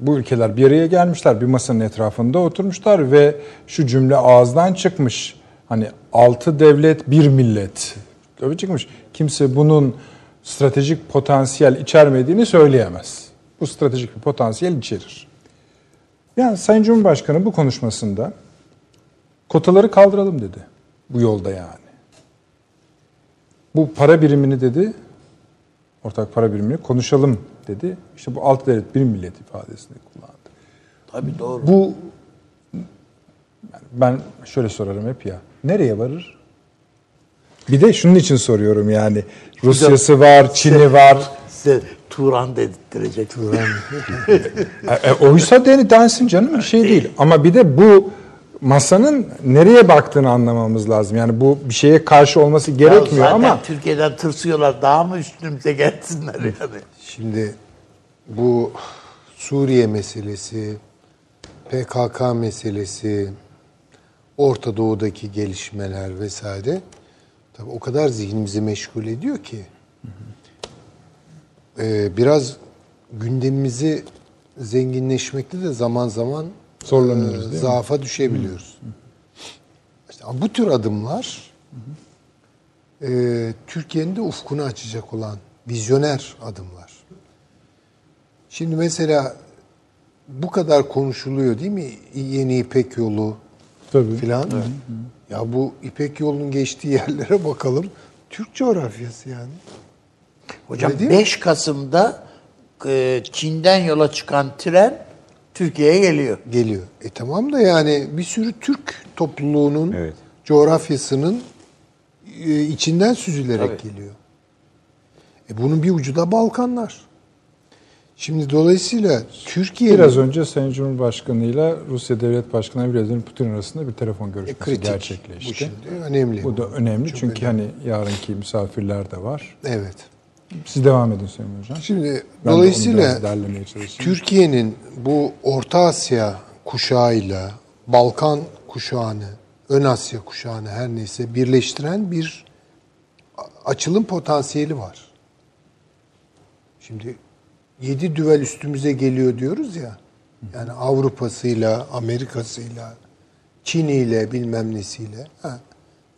bu ülkeler bir araya gelmişler, bir masanın etrafında oturmuşlar ve şu cümle ağızdan çıkmış. Hani altı devlet, bir millet. Tabii çıkmış. Kimse bunun stratejik potansiyel içermediğini söyleyemez. Bu stratejik bir potansiyel içerir. Yani Sayın Cumhurbaşkanı bu konuşmasında kotaları kaldıralım dedi. Bu yolda yani. Bu para birimini dedi, ortak para birimini konuşalım dedi. İşte bu alt devlet bir millet ifadesini kullandı. Tabii doğru. Bu yani ben şöyle sorarım hep ya. Nereye varır? Bir de şunun için soruyorum yani. Rusya'sı var, Çin'i var. Size Turan dedirttirecek. Turan. E, e, oysa deni densin canım bir şey değil. Ama bir de bu masanın nereye baktığını anlamamız lazım. Yani bu bir şeye karşı olması gerekmiyor zaten ama Türkiye'den tırsıyorlar. Daha mı üstümüze gelsinler yani? Şimdi bu Suriye meselesi, PKK meselesi, Orta Doğu'daki gelişmeler vesaire tabii o kadar zihnimizi meşgul ediyor ki biraz gündemimizi zenginleşmekte de zaman zaman Zorlanıyoruz, e, değil mi? zaafa düşebiliyoruz. İşte bu tür adımlar e, Türkiye'nin de ufkunu açacak olan vizyoner adımlar. Şimdi mesela bu kadar konuşuluyor değil mi? Yeni İpek yolu tabii. filan. Ya bu İpek yolunun geçtiği yerlere bakalım. Türk coğrafyası yani. Hocam Öyle değil mi? 5 Kasım'da e, Çin'den yola çıkan tren Türkiye'ye geliyor. Geliyor. E tamam da yani bir sürü Türk topluluğunun Evet. coğrafyasının e, içinden süzülerek geliyor. E bunun bir ucu da Balkanlar. Şimdi dolayısıyla Türkiye Biraz önce Sayın Cumhurbaşkanı ile Rusya Devlet Başkanı Vladimir Putin arasında bir telefon e, görüşmesi kritik. Bu gerçekleşti. şimdi önemli. Bu da önemli Çok çünkü hani yarınki misafirler de var. Evet. Siz devam edin Sayın Hocam. Şimdi Ben dolayısıyla. Türkiye'nin bu Orta Asya kuşağıyla Balkan kuşağını, Ön Asya kuşağını her neyse birleştiren bir açılım potansiyeli var. Şimdi yedi düvel üstümüze geliyor diyoruz ya. Yani Avrupa'sıyla, Amerika'sıyla, Çin'iyle bilmem nesiyle. Ha.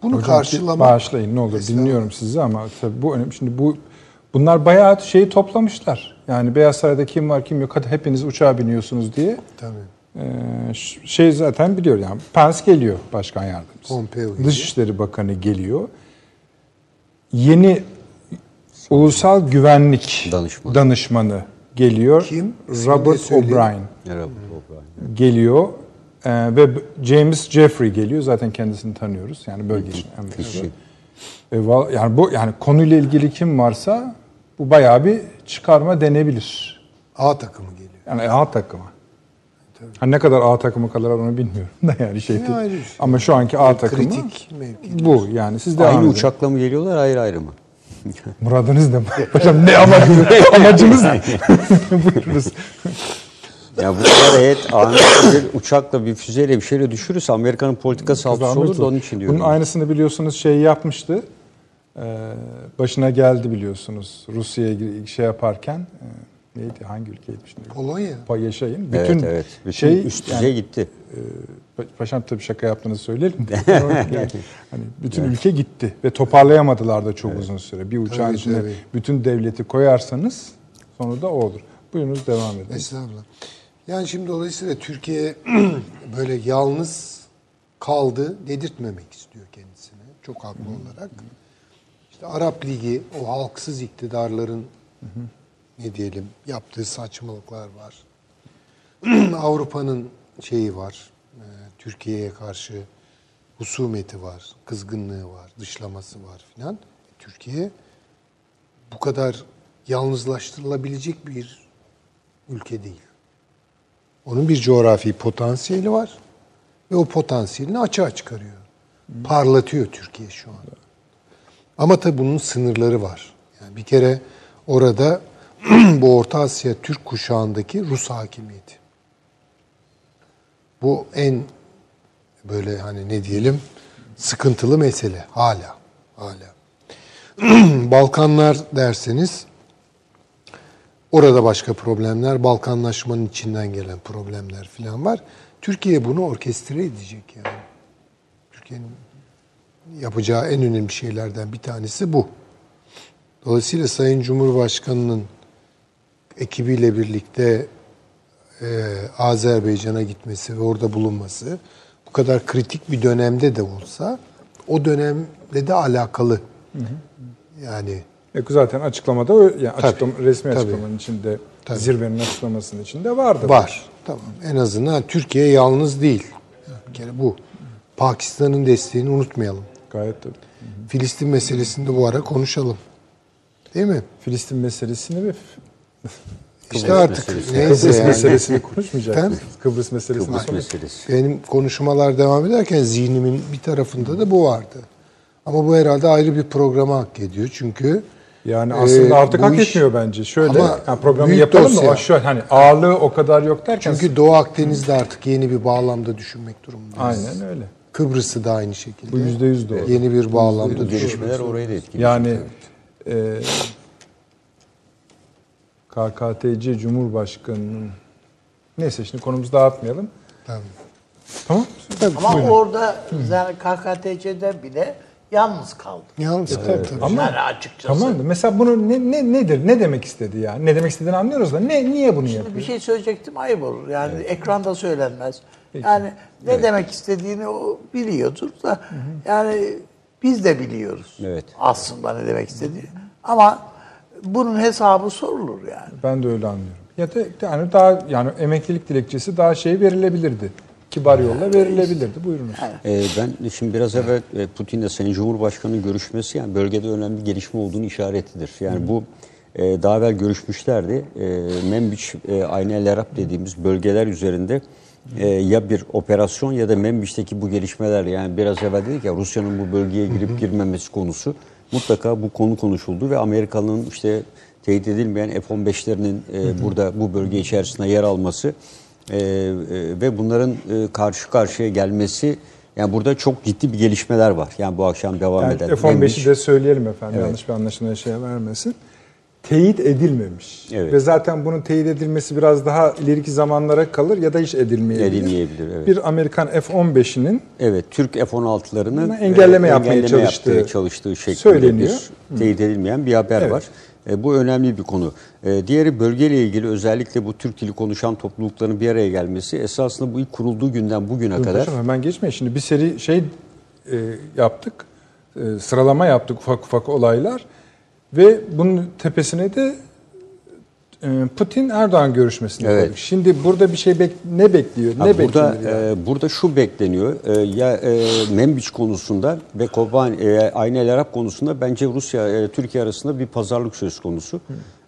Bunu Hocam, karşılamak. Bağışlayın ne olur dinliyorum sizi ama tabii bu önemli. Şimdi bu bunlar bayağı şeyi toplamışlar. Yani Beyaz Saray'da kim var kim yok hadi hepiniz uçağa biniyorsunuz diye. Tabii. Ee, şey zaten biliyor yani Pence geliyor başkan yardımcısı. Pompeo geliyor. Dışişleri Bakanı geliyor. Yeni Ulusal Güvenlik Danışmanı. danışmanı geliyor. Kim? Robert. O'Brien Merhaba. Obray. geliyor. Ee, ve James Jeffrey geliyor. Zaten kendisini tanıyoruz. Yani bölge için en meşhur. Kişi. E, val- yani bu yani konuyla ilgili kim varsa bu bayağı bir çıkarma denebilir. A takımı geliyor. Yani A takımı. Ha, ne kadar A takımı kadar onu bilmiyorum da yani şey Ne değil. ayrı şey. Ama şu anki A takımı Kritik mevki. bu yani siz devam Aynı edin. uçakla mı geliyorlar ayrı ayrı mı? Muradınız ne? Hocam ne amacınız? amacınız ne? Buyurunuz. Ya bu kadar heyet anında bir uçakla bir füzeyle bir şeyle düşürürse Amerika'nın politikası alt üst olur da onun için diyorum. Bunun aynısını biliyorsunuz şey yapmıştı. Ee, başına geldi biliyorsunuz. Rusya'ya şey yaparken e, neydi hangi ülkeydi şimdi? Polonya. Pa- yaşayın. Evet, Bütün evet. Bütün şey üst yani, düzey gitti. e, paşam tabii şaka yaptığınızı söyleyelim. yani, hani bütün ülke gitti ve toparlayamadılar da çok uzun süre. Bir uçağın Tabii, içine tabii. bütün devleti koyarsanız sonu da o olur. Buyurunuz devam edin. Estağfurullah. Yani şimdi dolayısıyla Türkiye böyle yalnız kaldı dedirtmemek istiyor kendisine. Çok haklı olarak. İşte Arap Ligi, o halksız iktidarların ne diyelim yaptığı saçmalıklar var. Avrupa'nın şeyi var. e, Türkiye'ye karşı husumeti var, kızgınlığı var, dışlaması var filan. Türkiye bu kadar yalnızlaştırılabilecek bir ülke değil. Onun bir coğrafi potansiyeli var ve o potansiyelini açığa çıkarıyor. Parlatıyor Türkiye şu an. Ama tabii bunun sınırları var. Yani bir kere orada bu Orta Asya Türk kuşağındaki Rus hakimiyeti. Bu en böyle hani ne diyelim sıkıntılı mesele hala. Hala. Balkanlar derseniz Orada başka problemler, Balkanlaşmanın içinden gelen problemler falan var. Türkiye bunu orkestre edecek yani. Türkiye'nin yapacağı en önemli şeylerden bir tanesi bu. Dolayısıyla Sayın Cumhurbaşkanı'nın ekibiyle birlikte e, Azerbaycan'a gitmesi ve orada bulunması bu kadar kritik bir dönemde de olsa o dönemle de alakalı. Yani E, zaten açıklamada o- yani açıklama, resmi tabii. açıklamanın içinde Tabii. zirvenin açıklamasının içinde vardı. Var. Tamam. En azından Türkiye yalnız değil. Bir kere bu. Pakistan'ın desteğini unutmayalım. Gayet tabii. Filistin meselesini de bu ara konuşalım. Değil mi? Filistin meselesini ve İşte Kıbrıs artık meselesi. neyse Kıbrıs yani. konuşmayacak konuşmayacak mıyız? Kıbrıs meselesini Kıbrıs sonra- meselesi. Benim konuşmalar devam ederken zihnimin bir tarafında da bu vardı. Ama bu herhalde ayrı bir programa hak ediyor. Çünkü Yani aslında e, artık bu hak iş- etmiyor bence. Şöyle Ama yani programı büyük yapalım da dosya. o şöyle hani ağırlığı o kadar yok derken çünkü Doğu Akdeniz'de artık yeni bir bağlamda düşünmek durumundayız. aynen öyle. Kıbrıs'ı da aynı şekilde. Bu yüzde yüz doğru. Yeni bir bağlamda Bu düşünmek. gelişmeler orayı da etkileyecek. Yani e, KKTC Cumhurbaşkanı'nın neyse şimdi konumuzu dağıtmayalım. Tamam. Tamam. Ama Buyurun. orada yani KKTC'de bile yalnız kaldı. Yalnız tabii, tabii. Ama yani açıkçası. tamam da mesela bunu ne, ne nedir? Ne demek istedi yani? Ne demek istediğini anlıyoruz da ne niye bunu Bir yapıyor? şey söyleyecektim ayıp olur. Yani ekranda söylenmez. Yani ne demek istediğini o biliyordur da yani biz de biliyoruz. Evet. Aslında ne demek istediğini. Ama bunun hesabı sorulur yani. Ben de öyle anlıyorum. Ya da yani daha yani emeklilik dilekçesi daha şey verilebilirdi. Kibar yolla verilebilirdi. Buyurunuz. Ee, ben şimdi biraz evvel e, Putin'le Sayın Cumhurbaşkanı'nın görüşmesi yani bölgede önemli bir gelişme olduğunu işaretidir. Yani bu e, daha evvel görüşmüşlerdi. E, Membiç, e, Aynel Arap dediğimiz bölgeler üzerinde e, ya bir operasyon ya da Membiç'teki bu gelişmeler yani biraz evvel dedik ya Rusya'nın bu bölgeye girip girmemesi konusu mutlaka bu konu konuşuldu ve Amerikalı'nın işte teyit edilmeyen F-15'lerinin e, burada bu bölge içerisinde yer alması ee, e, ve bunların e, karşı karşıya gelmesi yani burada çok ciddi bir gelişmeler var. Yani bu akşam devam Yani eden. F-15'i Membiç- de söyleyelim efendim. Evet. Yanlış bir anlaşılmaya şey vermesin. Teyit edilmemiş. Evet. Ve zaten bunun teyit edilmesi biraz daha ileriki zamanlara kalır ya da hiç edilmeyebilir. Edilmeyebilir, evet. Bir Amerikan F-15'inin Evet, Türk F-16'larının Engelleme yapmaya çalıştığı çalıştığı şeklinde söyleniyor. bir teyit edilmeyen bir haber Evet. var. E, bu önemli bir konu. E, diğeri bölgeyle ilgili özellikle bu Türk dili konuşan toplulukların bir araya gelmesi esasında bu ilk kurulduğu günden bugüne kadar Hocam hemen geçmeyin. Şimdi bir seri şey e, yaptık. E, sıralama yaptık ufak ufak olaylar. Ve bunun tepesine de e, Putin Erdoğan görüşmesini Evet. koyduk. Şimdi burada bir şey bek- ne bekliyor? Ha, ne burada yani? e, burada şu bekleniyor. E, ya e, Membiç konusunda ve Kobani e, Aynı El Arap konusunda bence Rusya e, Türkiye arasında bir pazarlık söz konusu.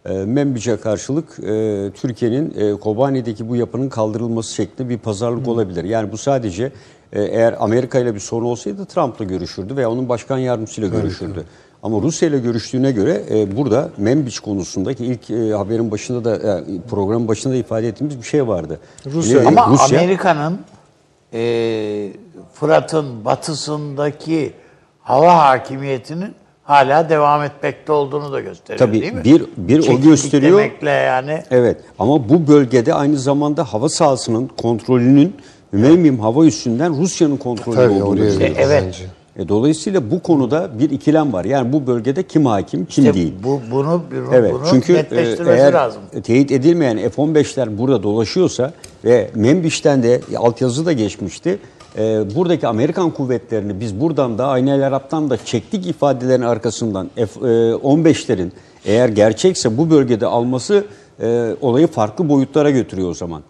E, Membiç'e karşılık e, Türkiye'nin e, Kobani'deki bu yapının kaldırılması şeklinde bir pazarlık olabilir. Yani bu sadece e, eğer Amerika ile bir sorun olsaydı Trump'la görüşürdü veya onun başkan yardımcısıyla görüşürdü. Ama Rusya ile görüştüğüne göre e, burada Membiç konusundaki ilk e, haberin başında da e, programın başında da ifade ettiğimiz bir şey vardı. Rusya- Ne- Ama Rusya- Amerika'nın e, Fırat'ın batısındaki hava hakimiyetinin hala devam etmekte olduğunu da gösteriyor Tabii değil mi? bir bir o Çekildik gösteriyor. demekle yani Evet ama bu bölgede aynı zamanda hava sahasının kontrolünün mühim hava üssünden Rusya'nın kontrolü Tabii olduğunu oraya gösteriyor. gidiyor Evet. bence. E, dolayısıyla bu konuda bir ikilem var. Yani bu bölgede kim hakim, kim işte değil. bu, bunu, bunu, Evet bunu çünkü e, netleştirmesi eğer lazım. teyit edilmeyen F-15'ler burada dolaşıyorsa ve Membiş'ten de altyazı da geçmişti. e, buradaki Amerikan kuvvetlerini biz buradan da Aynı El Arap'tan da çektik ifadelerin arkasından F-15'lerin eğer gerçekse bu bölgede alması e, olayı farklı boyutlara götürüyor o zaman.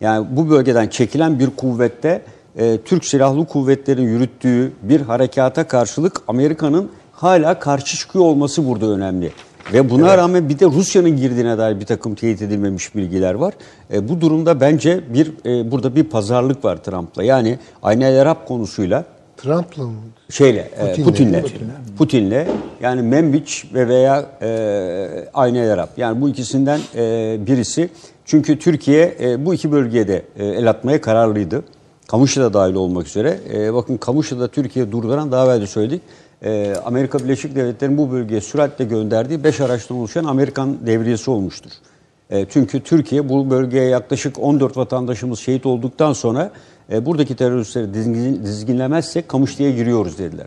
Yani bu bölgeden çekilen bir kuvvette e, Türk Silahlı Kuvvetleri'nin yürüttüğü bir harekata karşılık Amerika'nın hala karşı çıkıyor olması burada önemli. Ve buna rağmen bir de Rusya'nın girdiğine dair bir takım teyit edilmemiş bilgiler var. E, bu durumda bence bir e, burada bir pazarlık var Trump'la. Yani Aynı El Arap konusuyla Trump'la mı? şeyle e, Putin'le. Putin'le Putin'le yani Membiç ve veya e, Aynı El Arap yani bu ikisinden e, birisi çünkü Türkiye e, bu iki bölgeye de e, el atmaya kararlıydı. Kamışı da dahil olmak üzere. E, bakın Kamışı'da Türkiye durduran daha evvel de söyledik. E, Amerika Birleşik Devletleri'nin bu bölgeye süratle gönderdiği 5 araçtan oluşan Amerikan devriyesi olmuştur. E, çünkü Türkiye bu bölgeye yaklaşık 14 vatandaşımız şehit olduktan sonra e, buradaki teröristleri dizgin, dizginlemezsek Kamışlı'ya giriyoruz dediler.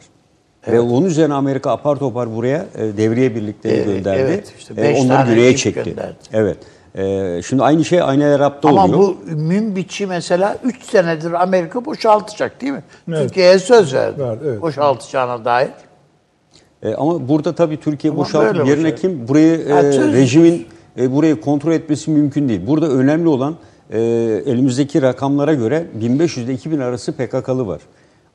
Ve onun üzerine Amerika apar topar buraya e, devriye birlikleri Evet, gönderdi. evet, işte E, onları güneye çekti. gönderdi. Evet. E, şimdi aynı şey aynı Arap'ta Ama oluyor. bu Münbiç'i mesela 3 senedir Amerika boşaltacak değil mi? Evet. Türkiye'ye söz verdi. Verdi, evet. Boşaltacağına dair. E, ama burada tabii Türkiye Ama boşaltıp yerine boşalt- kim burayı e, rejimin e, burayı kontrol etmesi mümkün değil. Burada önemli olan e, elimizdeki rakamlara göre 1500 ile 2000 arası PKK'lı var.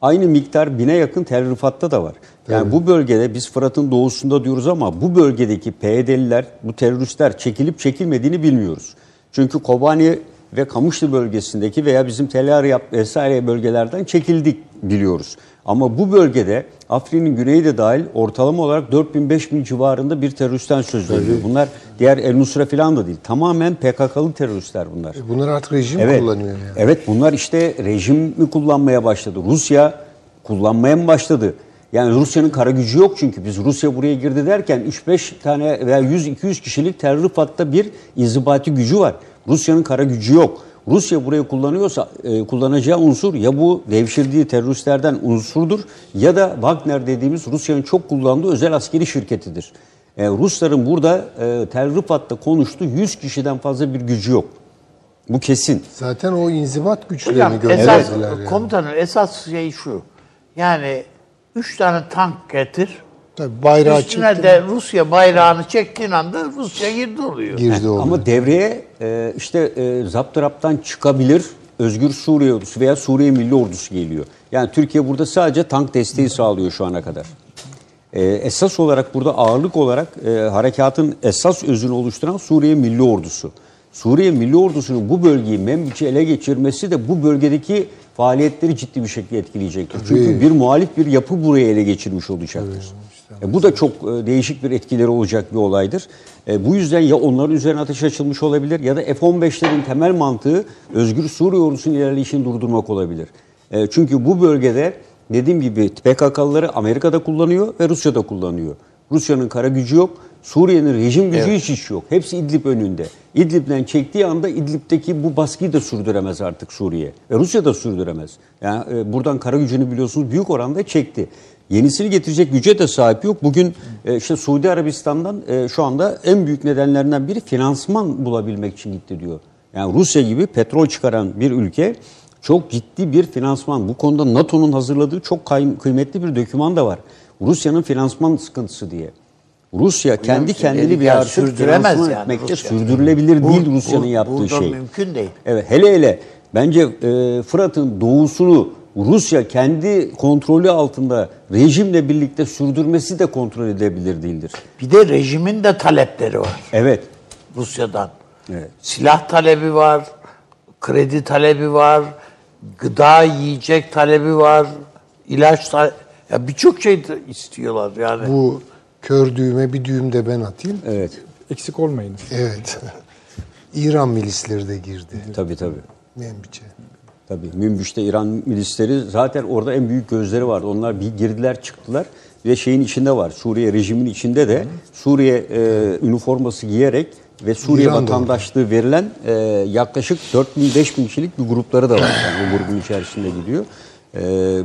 Aynı miktar bine yakın Tel Rifat'ta da var. Yani bu bölgede biz Fırat'ın doğusunda diyoruz ama bu bölgedeki PYD'liler, bu teröristler çekilip çekilmediğini bilmiyoruz. Çünkü Kobani ve Kamışlı bölgesindeki veya bizim Tel Aryab vesaire bölgelerden çekildik biliyoruz. Ama bu bölgede Afrin'in güneyi de dahil ortalama olarak 4000-5000 civarında bir teröristten söz ediliyor. Bunlar diğer El Nusra falan da değil. Tamamen PKK'lı teröristler bunlar. Bunlar artık rejim Evet. kullanıyor yani. Evet bunlar işte rejim mi kullanmaya başladı? Rusya kullanmaya mı başladı? Yani Rusya'nın kara gücü yok çünkü biz Rusya buraya girdi derken 3-5 tane veya 100-200 kişilik terör hatta bir inzibati gücü var. Rusya'nın kara gücü yok. Rusya burayı kullanıyorsa e, kullanacağı unsur ya bu devşirdiği teröristlerden unsurdur ya da Wagner dediğimiz Rusya'nın çok kullandığı özel askeri şirketidir. E, Rusların burada e, Tel Rifat'ta konuştuğu 100 kişiden fazla bir gücü yok. Bu kesin. Zaten o inzibat güçlerini Hocam esas, gönderdiler yani. komutanın esas şey şu. Yani üç tane tank getir. Tabii bayrağı Üstüne de Rusya bayrağını çektiğin anda Rusya girdi oluyor. Girdi oldu. Ama devreye e, işte e, zaptıraptan çıkabilir Özgür Suriye ordusu veya Suriye Milli Ordusu geliyor. Yani Türkiye burada sadece tank desteği sağlıyor şu ana kadar. E, esas olarak burada ağırlık olarak e, harekatın esas özünü oluşturan Suriye Milli Ordusu. Suriye Milli Ordusu'nun bu bölgeyi Membiç'i ele geçirmesi de bu bölgedeki faaliyetleri ciddi bir şekilde etkileyecektir. Çünkü bir muhalif bir yapı buraya ele geçirmiş olacaktır. E, bu da çok e, değişik bir etkileri olacak bir olaydır. E, bu yüzden ya onların üzerine ateş açılmış olabilir ya da F-15'lerin temel mantığı Özgür Suriye ordusunun ilerleyişini durdurmak olabilir. E, çünkü bu bölgede dediğim gibi PKK'lıları Amerika'da kullanıyor ve Rusya'da kullanıyor. Rusya'nın kara gücü yok. Suriye'nin rejim gücü hiç hiç yok. Hepsi İdlib önünde. İdlib'den çektiği anda İdlib'deki bu baskıyı da sürdüremez artık Suriye. Ve Rusya da sürdüremez. Yani e, buradan kara gücünü biliyorsunuz büyük oranda çekti. Yenisini getirecek güce de sahip yok. Bugün e, işte Suudi Arabistan'dan e, şu anda en büyük nedenlerinden biri finansman bulabilmek için gitti diyor. Yani Rusya gibi petrol çıkaran bir ülke çok ciddi bir finansman. Bu konuda NATO'nun hazırladığı çok kıymetli bir doküman da var. Rusya'nın finansman sıkıntısı diye. Rusya kendi kendini bir artık sürdüremez yani etmekte Rusya. sürdürülebilir Bu- değil Rusya'nın bu- yaptığı şey. mümkün değil. Evet hele hele bence e, Fırat'ın doğusunu Rusya kendi kontrolü altında rejimle birlikte sürdürmesi de kontrol edebilir değildir. Bir de rejimin de talepleri var Evet. Rusya'dan. Evet. Silah talebi var, kredi talebi var, gıda yiyecek talebi var, ilaç talebi. Ya birçok şey de istiyorlar yani. Bu kör düğme bir düğüm de ben atayım. Evet. Eksik olmayınız. Evet. İran milisleri de girdi. Tabii tabii. Membiç'e. Tabii Münbiş'te İran milisleri zaten orada en büyük gözleri vardı. Onlar bir girdiler çıktılar ve şeyin içinde var. Suriye rejimin içinde de Suriye e, üniforması giyerek ve Suriye İran da vatandaşlığı verilen e, yaklaşık 4000-5000 kişilik bir grupları da var. Yani o grubun içerisinde gidiyor. E,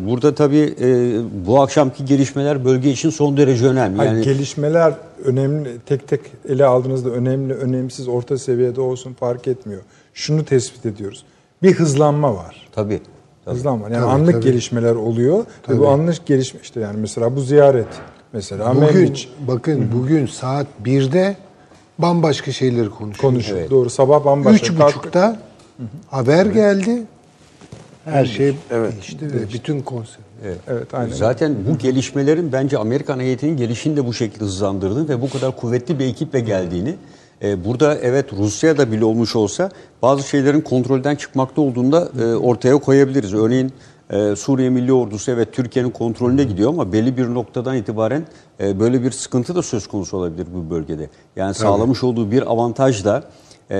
burada tabii e, bu akşamki gelişmeler bölge için son derece önemli. Hayır, Yani gelişmeler önemli, tek tek ele aldığınızda önemli, önemsiz, orta seviyede olsun fark etmiyor. Şunu tespit ediyoruz. Bir hızlanma var. tabii. tabii. Hızlanma. Yani Tabii, anlık tabii. gelişmeler oluyor. Ve Tabii. bu anlık gelişme işte yani mesela bu ziyaret. Mesela Bugün, Membiç bakın bugün saat 1'de bambaşka şeyleri konuşuyoruz. konuşuyor. Doğru. Sabah bambaşka. Üç Kalk- buçukta haber geldi. Her şey değişti ve bütün konser. Evet, aynen. Zaten bu gelişmelerin bence Amerikan heyetinin gelişini de bu şekilde hızlandırdığını ve bu kadar kuvvetli bir ekiple geldiğini e, burada evet Rusya'da bile olmuş olsa bazı şeylerin kontrolden çıkmakta olduğunu da e, ortaya koyabiliriz. Örneğin e, Suriye Milli Ordusu evet Türkiye'nin kontrolüne gidiyor ama belli bir noktadan itibaren e, böyle bir sıkıntı da söz konusu olabilir bu bölgede. Yani sağlamış olduğu bir avantaj da e,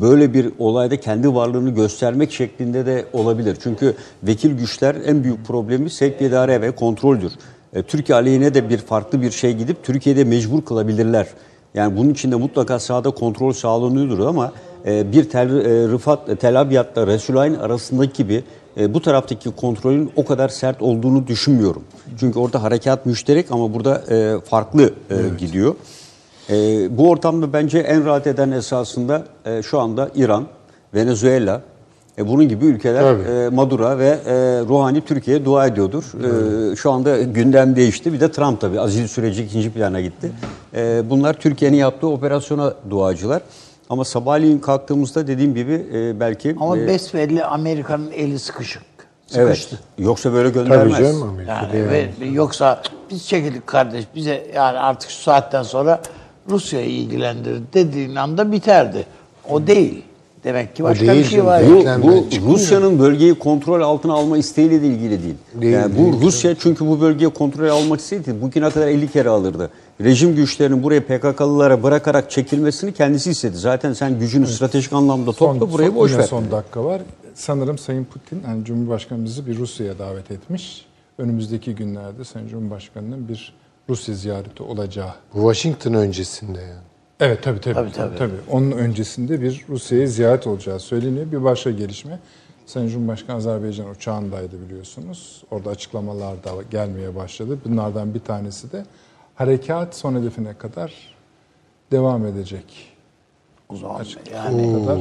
böyle bir olayda kendi varlığını göstermek şeklinde de olabilir. Çünkü vekil güçler en büyük problemi sevk idare ve kontroldür. E, Türkiye aleyhine de bir farklı bir şey gidip Türkiye'de mecbur kılabilirler. Yani bunun için de mutlaka sahada kontrol sağlanıyordur ama e, bir tel, e, Rıfat, Tel Abyad'la Resulayn arasındaki gibi e, bu taraftaki kontrolün o kadar sert olduğunu düşünmüyorum. Çünkü orada harekat müşterek ama burada e, farklı e, gidiyor. E, bu ortamda bence en rahat eden esasında e, şu anda İran, Venezuela, e, bunun gibi ülkeler Tabii. e, Madura ve e, Ruhani Türkiye'ye dua ediyordur. E, şu anda gündem değişti. Bir de Trump tabii azil süreci ikinci plana gitti. E, bunlar Türkiye'nin yaptığı operasyona duacılar. Ama sabahleyin kalktığımızda dediğim gibi e, belki Ama e, besbelli Amerika'nın eli sıkışık. Sıkıştı. Evet. Yoksa böyle Tabii göndermez. canım Amerika'da Yani yani. ve yoksa biz çekildik kardeş bize yani artık şu saatten sonra Rusya'yı ilgilendirir dediğin anda biterdi. O değil. Demek ki başka bir değil şey canım. var. Bu-. Bu. Rusya'nın bölgeyi kontrol altına alma isteğiyle de ilgili değil. Değil, yani bu değil, Rusya çünkü bu bölgeyi kontrol almak istedi. Bugüne kadar 50 kere alırdı. Rejim güçlerinin buraya PKK'lılara bırakarak çekilmesini kendisi istedi. Zaten sen gücünü stratejik anlamda topla burayı boş yine ver. son dakika var. Sanırım Sayın Putin, yani Cumhurbaşkanımızı bir Rusya'ya davet etmiş. Önümüzdeki günlerde Sayın Cumhurbaşkanı'nın bir Rusya ziyareti olacağı. Bu Washington öncesinde yani. Evet tabii tabii. Tabii, tabii, tabii. Onun öncesinde bir Rusya'ya ziyaret olacağı söyleniyor. Bir başka gelişme. Sayın Cumhurbaşkanı Azerbaycan uçağındaydı biliyorsunuz. Orada açıklamalar da gelmeye başladı. Bunlardan bir tanesi de harekat son hedefine kadar devam edecek. O zaman Yani yani kadar.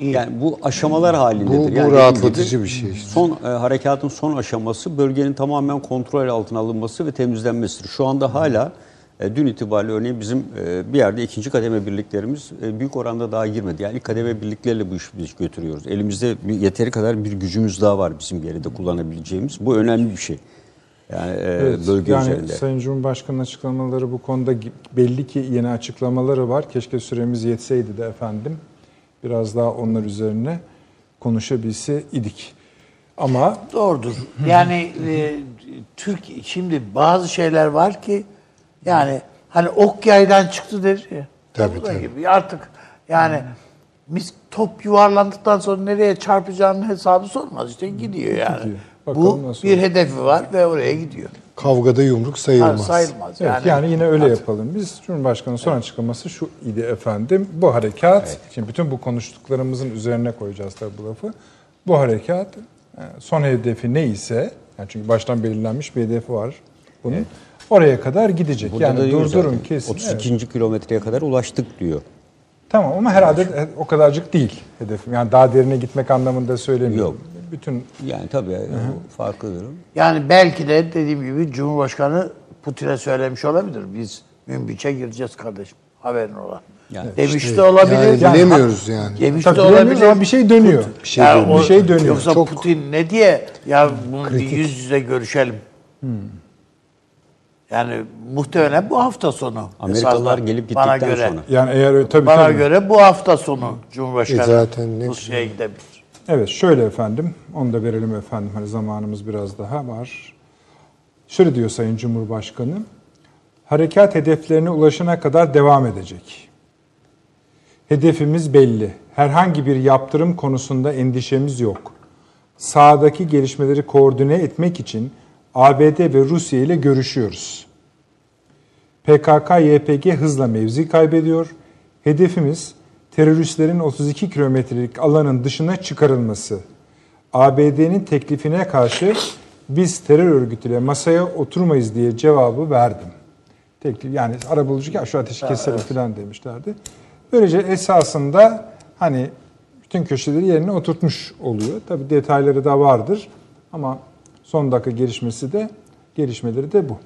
Yani bu aşamalar halindedir. Bu- bu yani rahatlatıcı bir şey işte. Son e, harekatın son aşaması bölgenin tamamen kontrol altına alınması ve temizlenmesidir. Şu anda hala dün itibariyle örneğin bizim e, bir yerde ikinci kademe birliklerimiz e, büyük oranda daha girmedi. Yani ilk kademe birliklerle bu işi biz götürüyoruz. Elimizde bir, yeteri kadar bir gücümüz daha var bizim bir yerde kullanabileceğimiz. Bu önemli bir şey. Yani e, Evet, bölge yani üzerinde. Sayın Cumhurbaşkanı'nın açıklamaları bu konuda belli ki yeni açıklamaları var. Keşke süremiz yetseydi de efendim. Biraz daha onlar üzerine konuşabilse idik. Ama Doğrudur. Yani e, Türk şimdi bazı şeyler var ki yani hani ok yaydan çıktı der ya. Tabii, tabii. Gibi. Artık yani biz top yuvarlandıktan sonra nereye çarpacağının hesabı sormaz işte gidiyor yani. Gidiyor. Bakalım Bu nasıl bir hedefi var ve oraya gidiyor. Kavgada yumruk Ha, sayılmaz. sayılmaz. evet, yani, yani, yine öyle yapalım. Biz Cumhurbaşkanı'nın son açıklaması şu idi efendim. Bu harekat, şimdi bütün bu konuştuklarımızın üzerine koyacağız tabii bu lafı. Bu harekat e, son hedefi neyse, yani çünkü baştan belirlenmiş bir hedefi var bunun. Oraya kadar gidecek. Burada da yani durdurun zaten, kesin. Evet. 32. kilometreye kadar ulaştık diyor. Tamam ama herhalde o kadarcık değil hedefim. Yani daha derine gitmek anlamında söylemiyorum. Yok. Bütün Yani tabii o farklı durum. Yani belki de dediğim gibi Cumhurbaşkanı Putin'e söylemiş olabilir. Biz Münbiç'e gireceğiz kardeşim. Haberin ola. Yani Demiş de olabilir. Yani bilemiyoruz yani. Demiş tabii de olabilir. ama bir şey dönüyor. Bir şey Yani dönüyor. o- Bir şey dönüyor. Yoksa Çok- Putin ne diye ya bunu bir yüz yüze görüşelim. Hmm. Yani muhtemelen bu hafta sonu. Amerikalılar gelip bana gittikten göre, sonra. Yani eğer tabii Bana tabii. göre bu hafta sonu Cumhurbaşkanı E zaten ne Rusya'ya gidebilir. Evet şöyle efendim, onu da verelim efendim. Hani zamanımız biraz daha var. Şöyle diyor Sayın Cumhurbaşkanı. Harekat hedeflerine ulaşana kadar devam edecek. Hedefimiz belli. Herhangi bir yaptırım konusunda endişemiz yok. Sahadaki gelişmeleri koordine etmek için ABD ve Rusya ile görüşüyoruz. PKK-YPG hızla mevzi kaybediyor. Hedefimiz teröristlerin 32 kilometrelik alanın dışına çıkarılması. ABD'nin teklifine karşı biz terör örgütüyle masaya oturmayız diye cevabı verdim. Teklif yani arabulucu ya şu ateşi keselim falan demişlerdi. Böylece esasında hani bütün köşeleri yerine oturtmuş oluyor. Tabii detayları da vardır ama son dakika gelişmesi de gelişmeleri de bu.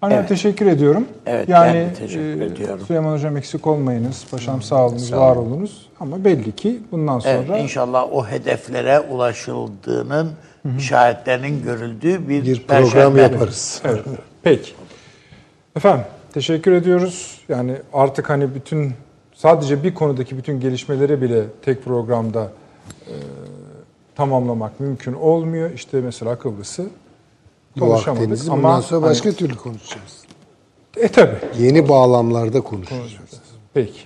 Hani Evet. teşekkür ediyorum. Evet, ben yani de teşekkür e, ediyorum. Süleyman Hocam eksik olmayınız. Paşam sağ olunuz, var olunuz. Ama belli ki bundan sonra Evet, inşallah o hedeflere ulaşıldığının işaretlerinin görüldüğü bir, Bir program yaparız. Evet. Peki. Efendim teşekkür ediyoruz. Yani artık hani bütün sadece bir konudaki bütün gelişmeleri bile tek programda e, tamamlamak mümkün olmuyor. İşte mesela Kıbrıs'ı konuşamadık ama bundan sonra başka hani, türlü konuşacağız. e tabi. Yeni bağlamlarda konuşacağız. Peki.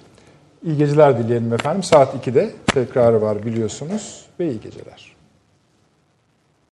İyi geceler dileyelim efendim. Saat 2'de tekrarı var biliyorsunuz ve iyi geceler.